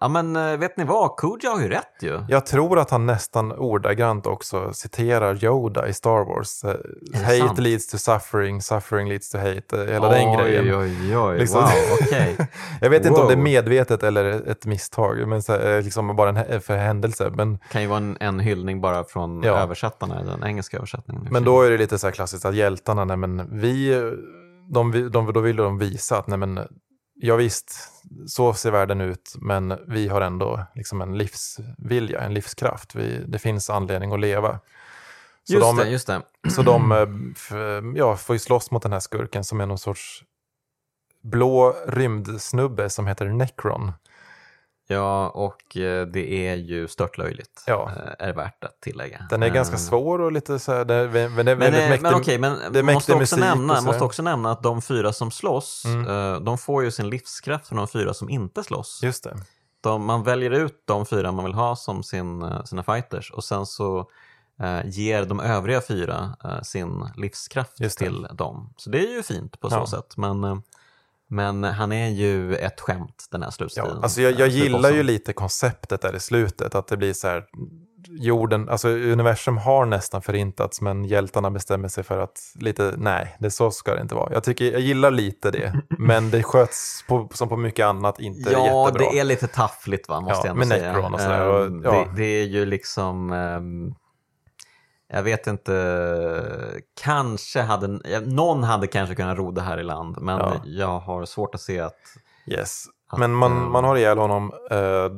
ja. men eh, vet ni vad, Kuja har ju rätt ju. Jag tror att han nästan ordagrant också citerar Yoda i Star Wars. Eh, det Hate sant? leads to suffering, suffering leads to hate. eh, Hela den grejen. Oj, oj, oj, Liksom- wow, okej. Jag vet inte om det är medvetet eller ett misstag, men så, eh, liksom bara en för händelse. Men, kan ju vara en, en hyllning bara från Ja. översättarna, den engelska översättningen. men då är det lite så här klassiskt att hjältarna, nej men vi, de, de, då vill de visa att nej men, ja visst, så ser världen ut, men vi har ändå liksom en livsvilja, en livskraft. Vi, det finns anledning att leva. Så Just de, det, just det. Så de eh, ja, får ju slåss mot den här skurken som är någon sorts blå rymdsnubbe som heter Necron. Ja, och eh, det är ju störtlöjligt, Ja. eh, är värt att tillägga. Den är ganska Eh, svår och lite så här, det, men det är Men, väldigt mäktig. men okej, men det måste, också nämna, måste också nämna att de fyra som slåss, Mm. de får ju sin livskraft från de fyra som inte slåss. Just det. De, man väljer ut de fyra man vill ha som sin, sina fighters och sen så eh, ger de övriga fyra eh, sin livskraft till dem. Så det är ju fint på så Ja. sätt. Men, men han är ju ett skämt den här Ja, slutstriden. alltså jag, jag gillar ju lite konceptet där i slutet, att det blir så här, jorden, alltså universum har nästan förintats men hjältarna bestämmer sig för att lite, nej, det så ska det inte vara. Jag, tycker, jag gillar lite det, men det sköts på, som på mycket annat inte Ja, jättebra. det är lite taffligt va, måste Ja, jag ändå med säga. Och sådär, och- Ehm, ja. det, det är ju liksom... ehm, jag vet inte, kanske hade, någon hade kanske kunnat ro det här i land, men Ja. jag har svårt att se att... Yes. Att, Men man, eh, man har ihjäl honom, eh,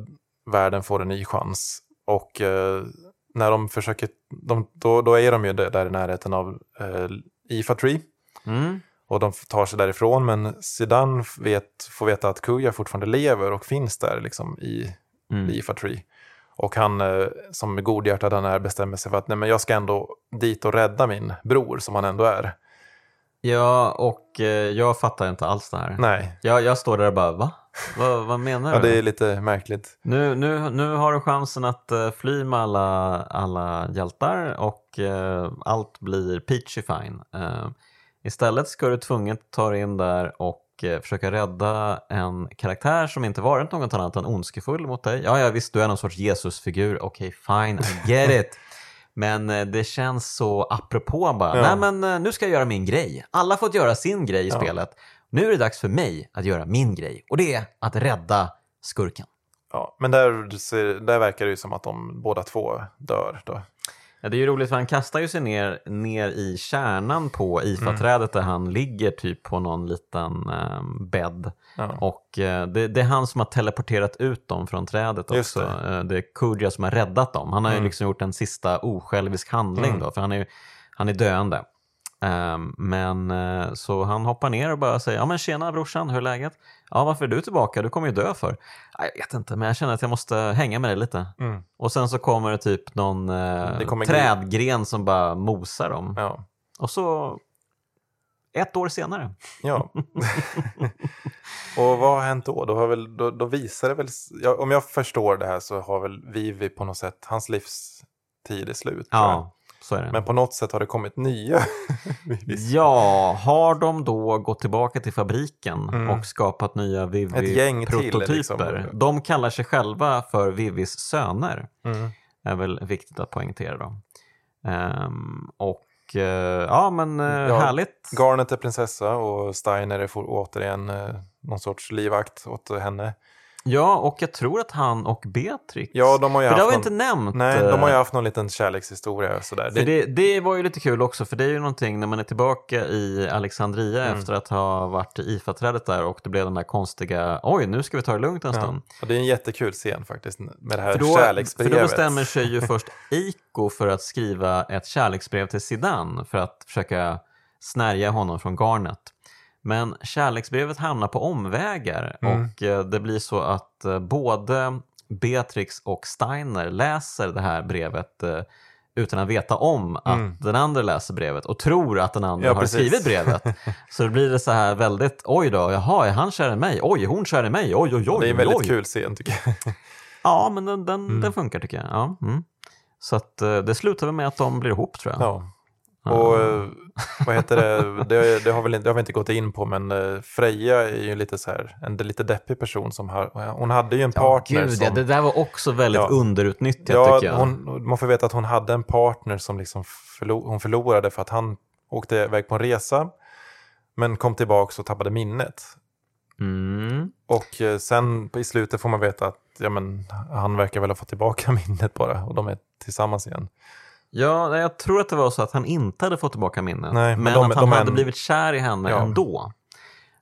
världen får en ny chans. Och eh, när de försöker, de, då, då är de ju där i närheten av eh, Ifa Tree. Mm, Och de tar sig därifrån, men Sidan vet, får veta att Kuya fortfarande lever och finns där liksom, i, mm. i Ifa Tree. Och han, eh, som godhjärtad han är, bestämmer sig för att nej, men jag ska ändå dit och rädda min bror, som han ändå är. Ja, och eh, jag fattar inte alls det här. Nej, Jag, jag står där och bara, va? Vad, vad menar ja, du? det är lite märkligt. Nu, nu, nu har du chansen att eh, fly med alla, alla hjältar och eh, allt blir peachy fine. Eh, istället ska du tvunget ta dig in där och eh, försöka rädda en karaktär som inte varit något annat än ondskefull mot dig. Ja, ja visst, du är någon sorts Jesusfigur. Okej, fine, I get it. Men eh, det känns så apropå bara. Ja. Nej, men eh, nu ska jag göra min grej. Alla fått göra sin grej i Ja. spelet. Nu är det dags för mig att göra min grej och det är att rädda skurken. Ja, men där, där verkar det ju som att de båda två dör. Då. Ja, det är ju roligt för han kastar ju sig ner, ner i kärnan på IFA-trädet där han ligger typ på någon liten eh, bädd. Ja. Och eh, det, det är han som har teleporterat ut dem från trädet Just också. Det. det är Kuja som har räddat dem. Han har ju Mm. liksom gjort en sista osjälvisk handling Mm. då, för han är, ju- han är döende. Ehm, men eh, så han hoppar ner och bara säger, ja men tjena brorsan, hur är läget? Ja, varför är du tillbaka? Du kommer ju dö för. "Ja, Jag vet inte, men jag känner att jag måste hänga med dig lite. Mm. Och sen så kommer det typ någon eh, Det kommer trädgren som bara mosar dem. Ja. Och så ett år senare. ja. och vad har hänt då? Då, har väl, då, då visar det väl, ja, om jag förstår det här så har väl Vivi på något sätt, hans livstid är slut. Ja. Men på något sätt har det kommit nya. Ja, har de då gått tillbaka till fabriken Mm. och skapat nya Vivi-prototyper? liksom. De kallar sig själva för Vivis söner, Mm. är väl viktigt att poängtera då. Ehm, och eh, ja, men eh, Ja, härligt. Garnet är prinsessa och Steiner är återigen eh, någon sorts livvakt åt henne. Ja, och jag tror att han och Beatrix, Ja, de har ju för det har vi någon, inte nämnt. Nej, de har ju eh, haft någon liten kärlekshistoria och sådär. För det, det var ju lite kul också, för det är ju någonting när man är tillbaka i Alexandria Mm. efter att ha varit i IFA-trädet där och det blev den där konstiga, oj nu ska vi ta det lugnt en ja. stund. Och det är en jättekul scen faktiskt med det här För då, för kärleksbrevet. då bestämmer sig ju först Eiko för att skriva ett kärleksbrev till Sidan för att försöka snärja honom från garnet. Men kärleksbrevet hamnar på omvägar Mm. och eh, det blir så att eh, både Beatrix och Steiner läser det här brevet eh, utan att veta om att Mm. den andra läser brevet och tror att den andra Ja, har precis. skrivit brevet. Så då blir det så här väldigt, oj då, jaha, är han kär i mig? Oj, hon kär i mig? Oj, oj, oj. Det är en väldigt oj. kul scen tycker jag. Ja, men den, den, Mm. den funkar tycker jag. Ja, mm. Så att, det slutar väl med att de blir ihop tror jag. Ja. Och eh, vad heter det, det, det, har väl, inte- det har vi inte gått in på, men eh, Freja är ju lite så här, en lite deppig person som har, hon hade ju en partner Gud, som... ja, det där var också väldigt Ja. underutnyttjat Ja, tycker jag. hon, man får veta att hon hade en partner som liksom förlo, hon förlorade för att han åkte iväg på en resa, men kom tillbaka och tappade minnet. Mm. Och eh, sen i slutet får man veta att ja, men, han verkar väl ha fått tillbaka minnet bara och de är tillsammans igen. Ja, jag tror att det var så att han inte hade fått tillbaka minnet. Nej, men men de- att han hade en- blivit kär i henne Ja. ändå.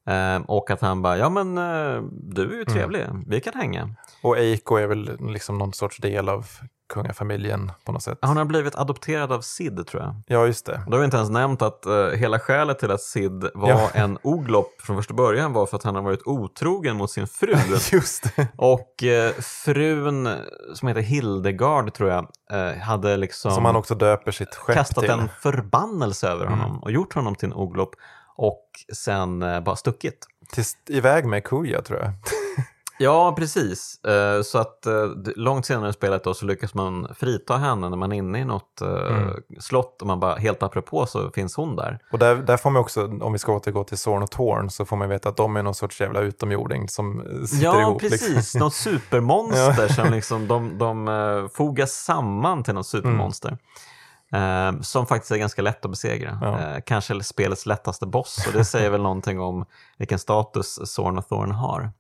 Ehm, och att han bara, ja men eh, du är ju Mm. trevlig, vi kan hänga. Och Eiko är väl liksom någon sorts del av kungafamiljen på något sätt. Han har blivit adopterad av Sid tror jag. Ja, just det. Och Då har vi inte ens nämnt att eh, hela skälet till att Sid var Ja. en oglopp från första början var för att han har varit otrogen mot sin fru. Just det. Och eh, frun, som heter Hildegard tror jag, eh, hade liksom Som han också döper sitt skepp kastat till. en förbannelse över Mm. honom och gjort honom till en oglopp och sen eh, bara stuckit. till, iväg med Kuja tror jag. Ja, precis. Eh, Så att eh, långt senare i spelet då så lyckas man frita henne när man är inne i något eh, Mm. slott och man bara helt apropå så finns hon där. Och där, där får man också, om vi ska återgå till Zorn och Torn, så får man veta att de är någon sorts jävla utomjording som sitter Ja, ihop. precis. Liksom. Något supermonster som liksom de, de uh, fogas samman till något supermonster. Eh, som faktiskt är ganska lätt att besegra. Ja. Eh, kanske spelets lättaste boss och det säger väl någonting om vilken status Zorn och Thorn har.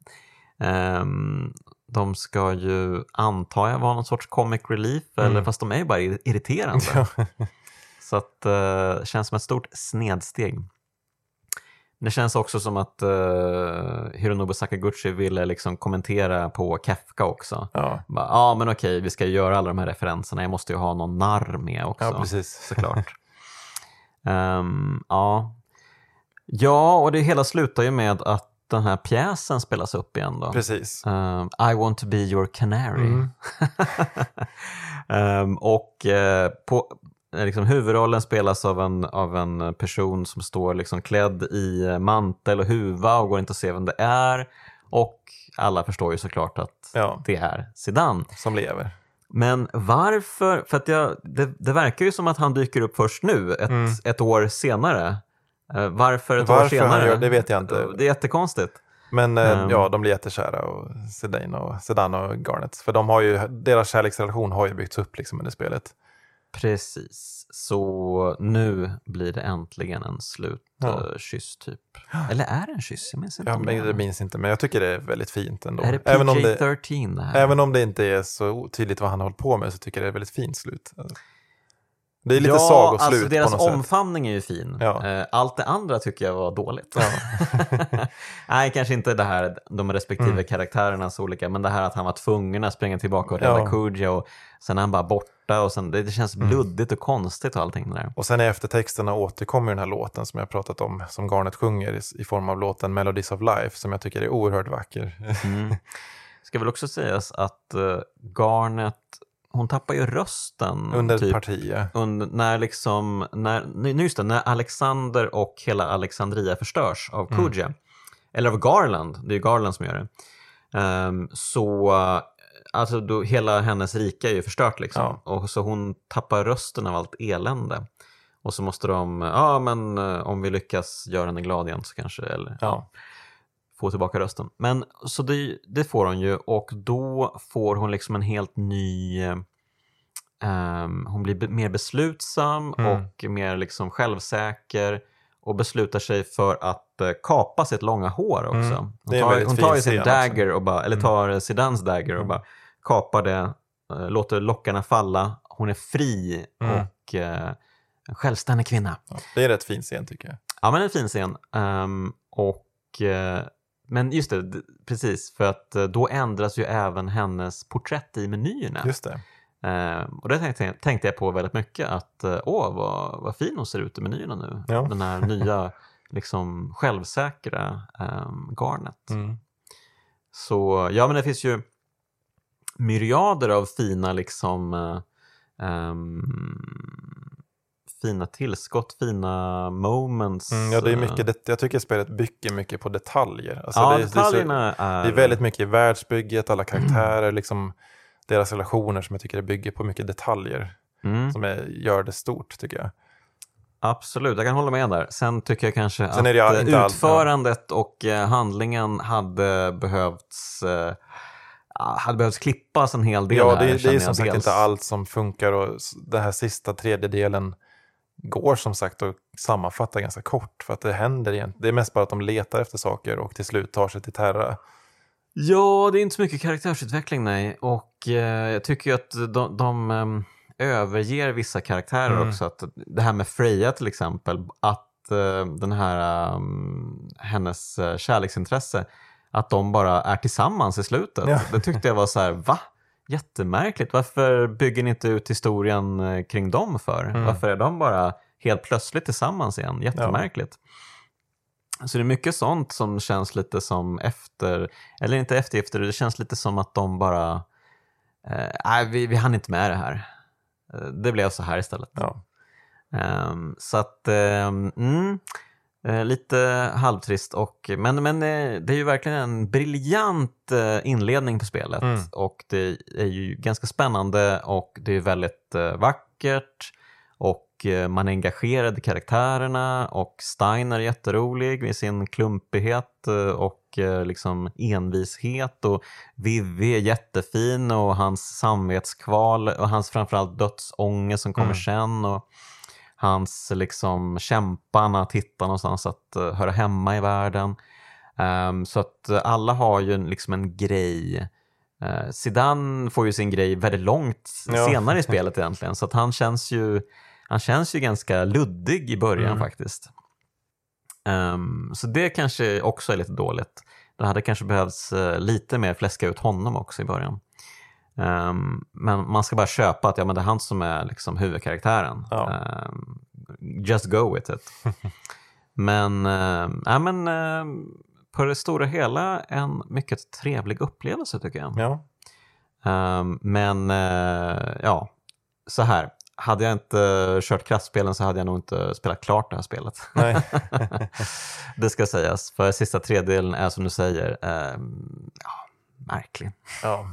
Ehm, de ska ju, antar jag, vara någon sorts comic relief, eller, Mm. fast de är ju bara ir- irriterande. Så att eh, det känns som ett stort snedsteg. Det känns också som att uh, Hironobu Sakaguchi ville liksom kommentera på Kefka också. Ja. Bara, Ja, men okej, vi ska göra alla de här referenserna. Jag måste ju ha någon narr med också. ja, precis. Såklart. Ehm, ja. ja, och det hela slutar ju med att den här pjäsen spelas upp igen då. Precis. Ehm, I want to be your canary. Mm. Ehm, och eh, på, eh, liksom, huvudrollen spelas av en, av en person som står liksom klädd i mantel och huva och går inte att se vem det är. Och alla förstår ju såklart att Ja, det är Zidane. som lever. Men varför? För att jag, det, det verkar ju som att han dyker upp först nu, ett, Mm. ett år senare. Eh, varför ett år Varför han senare? gör det vet jag inte. Det är jättekonstigt. Men eh, Ehm. ja, de blir jättekära och Sedan och, Sedan och Garnet. För de har ju, deras kärleksrelation har ju byggts upp liksom under spelet. Precis, så nu blir det äntligen en Ja. slutkyss typ. Eller är det en kyss? Jag minns inte. Ja, men det minns inte, men jag tycker det är väldigt fint ändå. Är det även, om det, PJ-13 det här? även om det inte är så tydligt vad han har hållit på med så tycker jag det är ett väldigt fint slut. Det är lite ja, sagoslut alltså deras på något sätt. omfamning är ju fin. Ja. Eh, Allt det andra tycker jag var dåligt. Ja. Nej, kanske inte det här, de respektive Mm. karaktärernas olika, men det här att han var tvungen att springa tillbaka och rädda Ja. Kuja och sen är han bara borta och sen, det, det känns Mm. luddigt och konstigt och allting där. Och sen i eftertexterna återkommer den här låten som jag pratat om, som Garnet sjunger i, i form av låten Melodies of Life, som jag tycker är oerhört vacker. Mm. Ska väl också sägas att uh, Garnet, hon tappar ju rösten. Under ett typ, parti, ja. under, när liksom, när, just det, när Alexander och hela Alexandria förstörs av Mm. Kuja, eller av Garland, det är ju Garland som gör det, Ehm, så alltså då, hela hennes rike är ju förstört liksom. Ja. Och så hon tappar rösten av allt elände. Och så måste de, ja men eh, om vi lyckas göra henne glad igen så kanske, eller Ja. Få tillbaka rösten. Men så det, det får hon ju och då får hon liksom en helt ny ehm, hon blir mer beslutsam Mm. och mer liksom självsäker och beslutar sig för att eh, kapa sitt långa hår också. Mm. Hon en tar, hon tar ju sin också. dagger och bara, eller Mm. tar Zidans dagger och Mm. bara kapar det, eh, låter lockarna falla. Hon är fri Mm. och eh, en självständig kvinna. Ja, det är rätt fin scen tycker jag. Ja, men en fin scen. Ehm, och, eh, men just det, precis, för att eh, då ändras ju även hennes porträtt i menyerna. Just det. Ehm, och det tänkte, tänkte jag på väldigt mycket, att eh, åh, vad, vad fin hon ser ut i menyerna nu. Ja. Den här nya, liksom självsäkra um, garnet. Mm. Så ja, men det finns ju myriader av fina liksom eh, Um, fina tillskott, fina moments. Mm, ja, det är mycket, det, jag tycker spelet bygger mycket på detaljer. Alltså ja, det, detaljerna det är, så, är... Det är väldigt mycket i världsbygget, alla karaktärer, mm. liksom deras relationer som jag tycker det bygger på mycket detaljer. Mm. Som är, gör det stort tycker jag. Absolut, jag kan hålla med där. Sen tycker jag kanske Sen att eh, utförandet all... och eh, handlingen hade behövts eh, hade behövt klippas en hel del. Ja, det, här, det är som sagt dels. inte allt som funkar och den här sista tredjedelen går som sagt att sammanfatta ganska kort för att det händer egentligen. Det är mest bara att de letar efter saker och till slut tar sig till Terra. Ja, det är inte så mycket karaktärsutveckling nej och eh, jag tycker ju att de, de um, överger vissa karaktärer mm. också. Att det här med Freja till exempel, att uh, den här um, hennes uh, kärleksintresse, att de bara är tillsammans i slutet. Ja. Det tyckte jag var så här, va? Jättemärkligt. Varför bygger ni inte ut historien eh, kring dem för? Mm. Varför är de bara helt plötsligt tillsammans igen? Jättemärkligt. Ja. Så det är mycket sånt som känns lite som efter, eller inte eftergifter, det känns lite som att de bara, eh, nej vi, vi hann inte med det här. Eh, det blev så här istället. Ja. Um, så att, um, mm, Eh, lite halvtrist, och, men, men eh, det är ju verkligen en briljant eh, inledning på spelet. Mm. Och det är ju ganska spännande och det är väldigt eh, vackert. Och eh, man är engagerad i karaktärerna och Steiner är jätterolig med sin klumpighet eh, och liksom envishet. Och Vivi är jättefin och hans samvetskval och hans framförallt dödsångest som kommer mm. sen. Och, hans liksom kämpande att hitta någonstans att uh, höra hemma i världen. Um, så att uh, alla har ju liksom en grej. Uh, Zidane får ju sin grej väldigt långt ja. senare i spelet egentligen så att han känns ju, han känns ju ganska luddig i början mm. faktiskt. Um, så det kanske också är lite dåligt. Det hade kanske behövts lite mer fläska ut honom också i början. Um, men man ska bara köpa att ja, men det är han som är liksom huvudkaraktären. Ja. Um, just go with it. men, uh, ja, men uh, på det stora hela en mycket trevlig upplevelse tycker jag. Ja. Um, men uh, ja, så här. Hade jag inte kört kraftspelen så hade jag nog inte spelat klart det här spelet. Det ska sägas, för sista tredjedelen är som du säger, ja, märklig. Ja.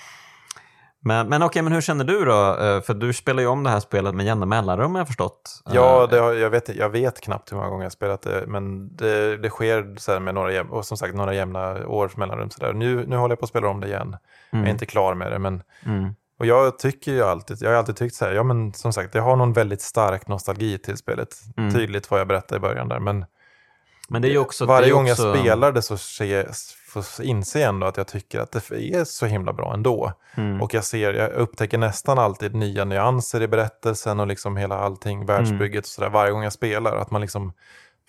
men men okej, men hur känner du då? Eh, för du spelar ju om det här spelet med jämna mellanrum har jag förstått. Ja, eh, det jag, vet, jag vet knappt hur många gånger jag spelat det, men det, det sker så med några, och som sagt, några jämna års mellanrum. Så där. Nu, nu håller jag på att spela om det igen. Mm. Jag är mm. inte klar med det, men mm. Och jag tycker ju alltid, jag har alltid tyckt så här, ja men som sagt, jag har någon väldigt stark nostalgi till spelet. Mm. Tydligt vad jag berättade i början där, men, men det är också, varje gång också... jag spelar det så får inse ändå att jag tycker att det är så himla bra ändå. Mm. Och jag, ser, jag upptäcker nästan alltid nya nyanser i berättelsen och liksom hela allting, världsbygget och sådär varje gång jag spelar. Att man liksom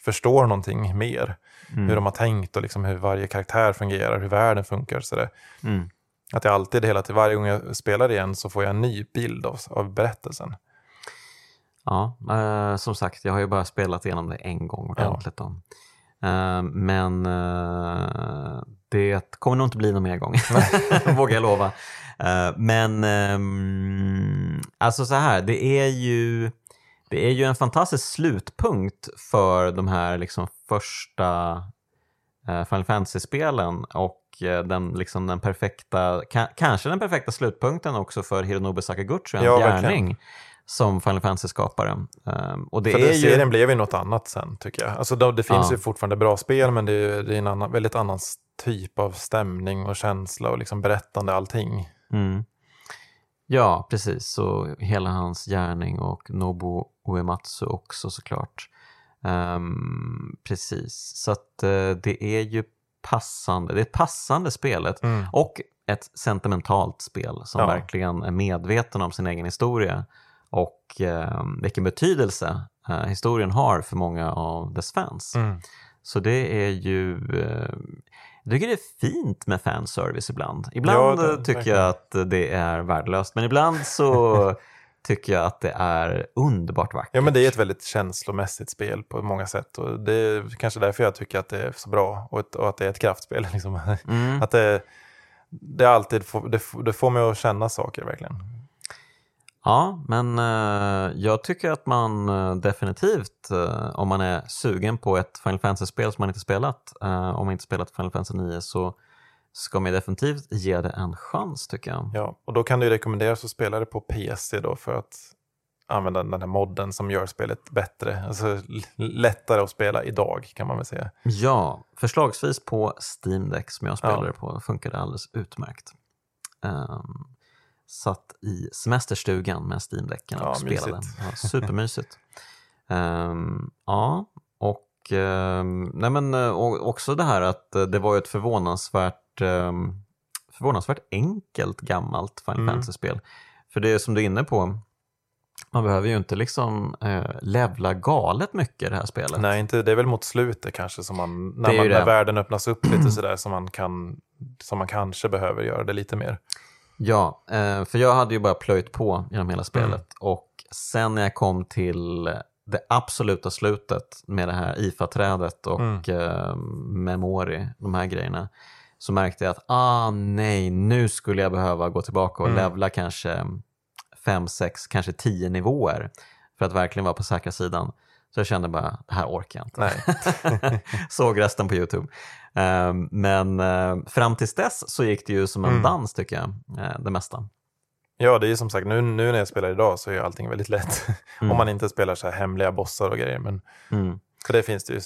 förstår någonting mer. Mm. Hur de har tänkt och liksom hur varje karaktär fungerar, hur världen funkar. Sådär. Mm. Att jag alltid, hela tiden, varje gång jag spelar igen så får jag en ny bild av, av berättelsen. Ja, eh, som sagt, jag har ju bara spelat igenom det en gång ordentligt. Ja. Eh, men eh, det kommer nog inte bli någon mer gång, vågar jag lova. Eh, men ehm, alltså så här, det är ju det är ju en fantastisk slutpunkt för de här liksom första Final Fantasy-spelen och den, liksom den perfekta, kanske den perfekta slutpunkten också för Hironobu Sakaguchi, en ja, gärning som Final Fantasy-skapare. Um, och det För är ju... serien blev ju något annat sen tycker jag. Alltså, det finns ja. ju fortfarande bra spel men det är, det är en annan, väldigt annan typ av stämning och känsla och liksom berättande allting. Mm. Ja, precis. Och hela hans gärning och Nobu Uematsu också såklart. Um, precis, så att uh, det är ju passande. Det är ett passande spelet mm. och ett sentimentalt spel som ja. verkligen är medveten om sin egen historia och eh, vilken betydelse eh, historien har för många av dess fans. Mm. Så det är ju, eh, jag tycker det är fint med fanservice ibland. Ibland ja, det, tycker verkligen. jag att det är värdelöst, men ibland så tycker jag att det är underbart vackert. Ja, men det är ett väldigt känslomässigt spel på många sätt och det är kanske därför jag tycker att det är så bra och, ett, och att det är ett kraftspel. Liksom. Mm. att det, det, alltid får, det, det får mig att känna saker verkligen. Ja, men eh, jag tycker att man eh, definitivt, eh, om man är sugen på ett Final Fantasy-spel som man inte spelat, om man inte spelat Final Fantasy 9 så ska man definitivt ge det en chans tycker jag. Ja, och då kan det rekommenderas att spela det på PC då för att använda den här modden som gör spelet bättre. Alltså lättare att spela idag kan man väl säga. Ja, förslagsvis på Steam Deck som jag spelade Ja. på funkar det alldeles utmärkt. Um, satt i semesterstugan med Steam Decken och Ja, spelade. mysigt. Ja, supermysigt. Ehm, ja, och, ehm, nej men, eh, och också det här att eh, det var ju ett förvånansvärt, um, förvånansvärt enkelt gammalt Final Mm. Fantasy-spel. För det är som du är inne på, man behöver ju inte liksom eh, levla galet mycket i det här spelet. Nej, inte, det är väl mot slutet kanske som man, när, man, när världen öppnas upp lite sådär som man, kan, som man kanske behöver göra det lite mer. Ja, eh, för jag hade ju bara plöjt på genom hela spelet Mm. och sen när jag kom till det absoluta slutet med det här IFA-trädet och Mm. eh, Memori, de här grejerna, så märkte jag att ah nej, nu skulle jag behöva gå tillbaka och Mm. levla kanske fem, sex, kanske tio nivåer för att verkligen vara på säkra sidan. Så jag kände bara, det här orkar jag inte. Såg resten på Youtube. Ehm, men eh, fram tills dess så gick det ju som en Mm. dans tycker jag, eh, det mesta. Ja, det är ju som sagt, nu, nu när jag spelar idag så är allting väldigt lätt. Mm. Om man inte spelar så här hemliga bossar och grejer. Men, Mm. för det finns det ju.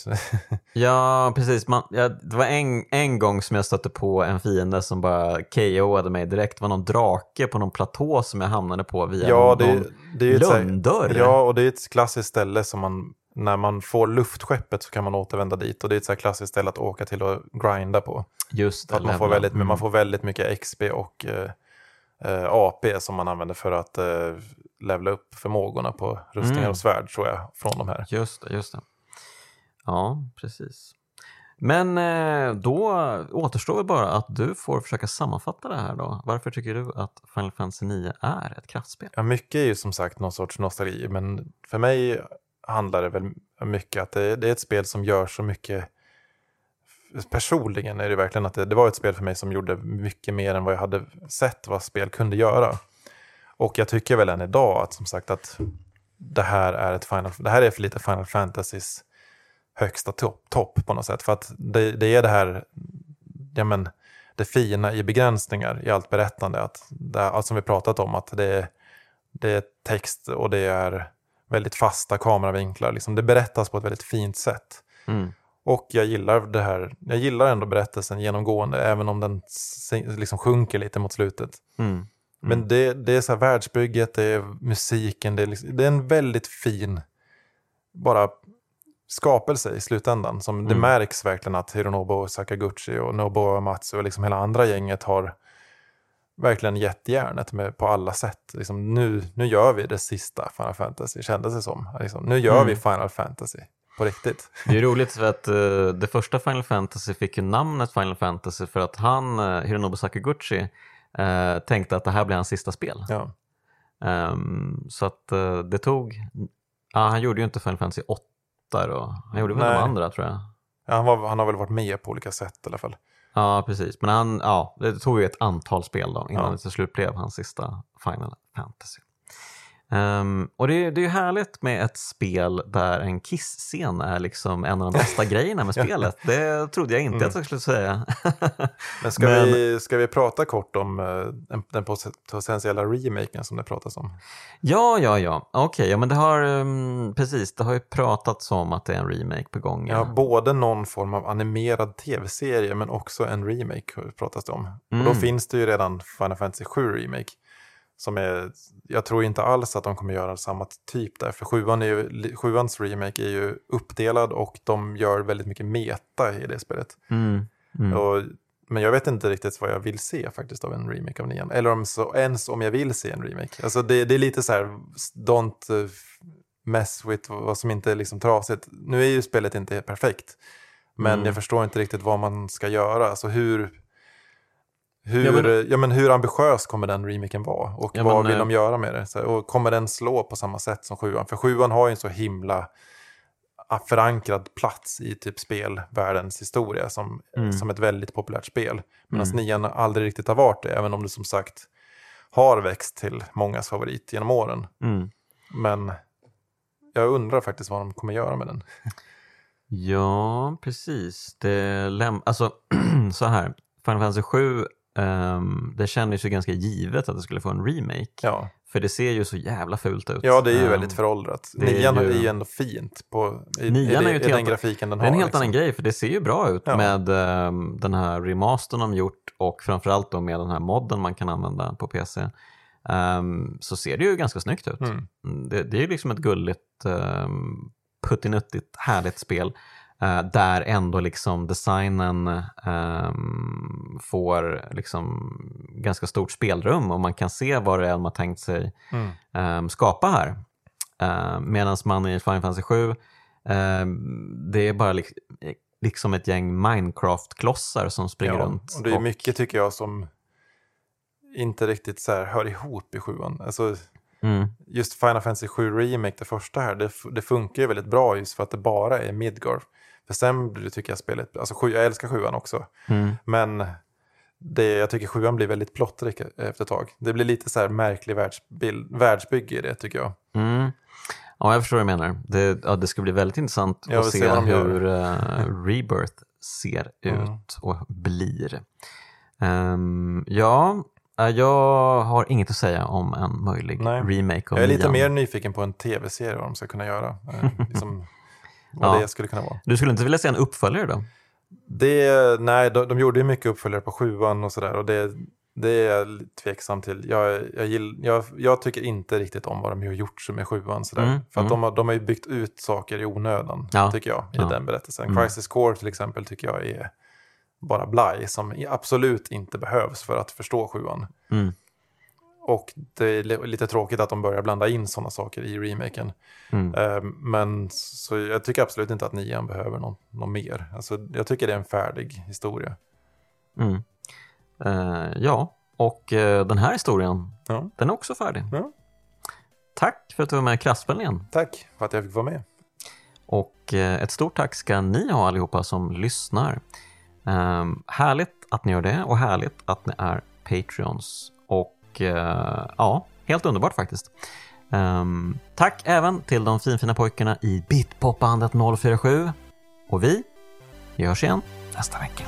Ja, precis. Man, ja, det var en, en gång som jag stötte på en fiende som bara KO'ade mig direkt. Det var någon drake på någon platå som jag hamnade på via Ja, någon, det, det är ett, så. Ja, och det är ett klassiskt ställe som man, när man får luftskeppet så kan man återvända dit. Och det är ett så här klassiskt ställe att åka till och grinda på. Just det, Att man, får väldigt, Mm. man får väldigt mycket XP och eh, eh, AP som man använder för att eh, levla upp förmågorna på rustningar Mm. och svärd tror jag från de här. Just det, just det. Ja, precis. Men eh, då återstår väl bara att du får försöka sammanfatta det här då. Varför tycker du att Final Fantasy 9 är ett kraftspel? Ja, mycket är ju som sagt någon sorts nostalgi, men för mig handlar det väl mycket att det, det är ett spel som gör så mycket. Personligen är det verkligen att det, det var ett spel för mig som gjorde mycket mer än vad jag hade sett vad spel kunde göra. Och jag tycker väl än idag att som sagt att det här är ett Final, det här är för lite Final Fantasys högsta topp top på något sätt. För att det, det är det här, ja men, det fina i begränsningar i allt berättande. Att det, allt som vi pratat om, att det det är text och det är väldigt fasta kameravinklar. Liksom det berättas på ett väldigt fint sätt. Mm. Och jag gillar det här, jag gillar ändå berättelsen genomgående, även om den liksom sjunker lite mot slutet. Mm. Men det, det är så här världsbygget, det är musiken, det är, liksom, det är en väldigt fin bara skapelse i slutändan. Som Det Mm. märks verkligen att Hironobu Sakaguchi och Nobuo Uematsu och liksom hela andra gänget har verkligen gett järnet med, på alla sätt. Liksom, nu, nu gör vi det sista Final Fantasy, kändes det som. Liksom, nu gör Mm. vi Final Fantasy på riktigt. Det är roligt för att eh, det första Final Fantasy fick ju namnet Final Fantasy för att han, uh, Hironobu Sakaguchi, eh, tänkte att det här blir hans sista spel. Ja. Ehm, så att eh, det tog, ja han gjorde ju inte Final Fantasy 8 då, han gjorde väl Nej. de andra tror jag. Ja, han, var, han har väl varit med på olika sätt i alla fall. Ja, precis. Men han, ja, det tog ju ett antal spel då innan Ja. det till slut blev hans sista Final Fantasy. Ehm, och det, är- det är ju härligt med ett spel där en kiss-scen är liksom en av de bästa grejerna med spelet. Det trodde jag inte Mm. att jag skulle säga. Men ska, Men- Vi, ska vi prata kort om eh, den, den pot- potentiella remaken som det pratas om? ja, ja, ja. Okej, ja, men det har um, precis, det har ju pratats om att det är en remake på gång. Ja, både någon form av animerad tv-serie men också en remake pratas det om. Och då Mm. finns det ju redan Final Fantasy 7 Remake. Som är, jag tror inte alls att de kommer göra samma typ där. För sjuan är ju, sjuans remake är ju uppdelad och de gör väldigt mycket meta i det spelet. Mm. Mm. Och, men jag vet inte riktigt vad jag vill se faktiskt av en remake av nian. Eller om så, ens om jag vill se en remake. Alltså det, det är lite så här, don't eh, mess with vad som inte är liksom trasigt. Nu är ju spelet inte perfekt. Men Mm. jag förstår inte riktigt vad man ska göra. Alltså hur, hur, Ja, ja, men- men, hur ambitiös kommer den remaken vara? Och Ja, vad men, vill eh, de göra med det? Så, och kommer den slå på samma sätt som sjuan? För sjuan har ju en så himla ah, förankrad plats i typ spelvärldens historia som, Mm. som ett väldigt populärt spel. Medan Mm. nian aldrig riktigt har varit det, även om det som sagt har växt till mångas favorit genom åren. Mm. Men jag undrar faktiskt vad de kommer göra med den. Ja, precis. Det läm- alltså, så här, Final Fantasy 7, um, det kändes ju ganska givet att det skulle få en remake. Ja, För det ser ju så jävla fult ut. ja det är ju Ehm, väldigt föråldrat. det är Nian är ju- ju ändå fint på, i, Nian är ju i den helt- grafiken den Det är en har. helt liksom. annan grej, för det ser ju bra ut Ja. med ehm, den här remastern de gjort och framförallt då med den här modden man kan använda på PC. Så ser det ju ganska snyggt ut. Mm. Mm, Det, det är ju liksom ett gulligt, um, puttinuttigt, härligt spel. Eh, där ändå liksom designen ehm, får liksom ganska stort spelrum och man kan se vad det är har tänkt sig Mm. um, skapa här. Uh, Medan man i Final Fantasy 7, ehm, det är bara lik- liksom ett gäng Minecraft-klossar som springer Ja, runt. och det är mycket tycker jag som inte riktigt så hör ihop i sjuan. Alltså, Mm, just Final Fantasy 7 Remake, det första här, det, det funkar ju väldigt bra just för att det bara är Midgar. För sen tycker jag, spelet, alltså sju, jag älskar sjuan också, mm, men det, jag tycker sjuan blir väldigt plottrig efter ett tag. Det blir lite så här märklig världsbild, världsbygge i det tycker jag. mm. Ja, jag förstår vad du menar. Det, ja, det ska bli väldigt intressant att se se hur eh, Rebirth ser Mm. ut och blir. Ehm, ja, eh, jag har inget att säga om en möjlig Nej. remake av Jag är lite nian. mer nyfiken på en tv-serie vad de ska kunna göra. Eh, liksom, vad Ja. det skulle kunna vara. Du skulle inte vilja se en uppföljare då? Det, nej, de, de gjorde ju mycket uppföljare på sjuan och sådär och det, det är jag tveksam till. Jag, jag, gill, jag, jag tycker inte riktigt om vad de har gjort med sjuan. Sådär. Mm, För att mm. de, har, de har ju byggt ut saker i onödan, Ja, tycker jag, i ja. den berättelsen. Mm. Crisis Core till exempel tycker jag är bara blaj som absolut inte behövs för att förstå sjuan. Mm. Och det är li- lite tråkigt att de börjar blanda in sådana saker i remaken. Mm. Eh, Men så jag tycker absolut inte att nian behöver någon, någon mer. Alltså, jag tycker det är en färdig historia. Mm. Eh, ja, och eh, den här historien, Ja. den är också färdig. Ja. Tack för att du var med i Kraftspelen igen. Tack för att jag fick vara med. Och eh, ett stort tack ska ni ha allihopa som lyssnar. Ehm, härligt att ni gör det och härligt att ni är Patreons. Och ja, helt underbart faktiskt. Um, tack även till de finfina pojkarna i Bitpopbandet 047. Och vi, vi hörs igen nästa vecka.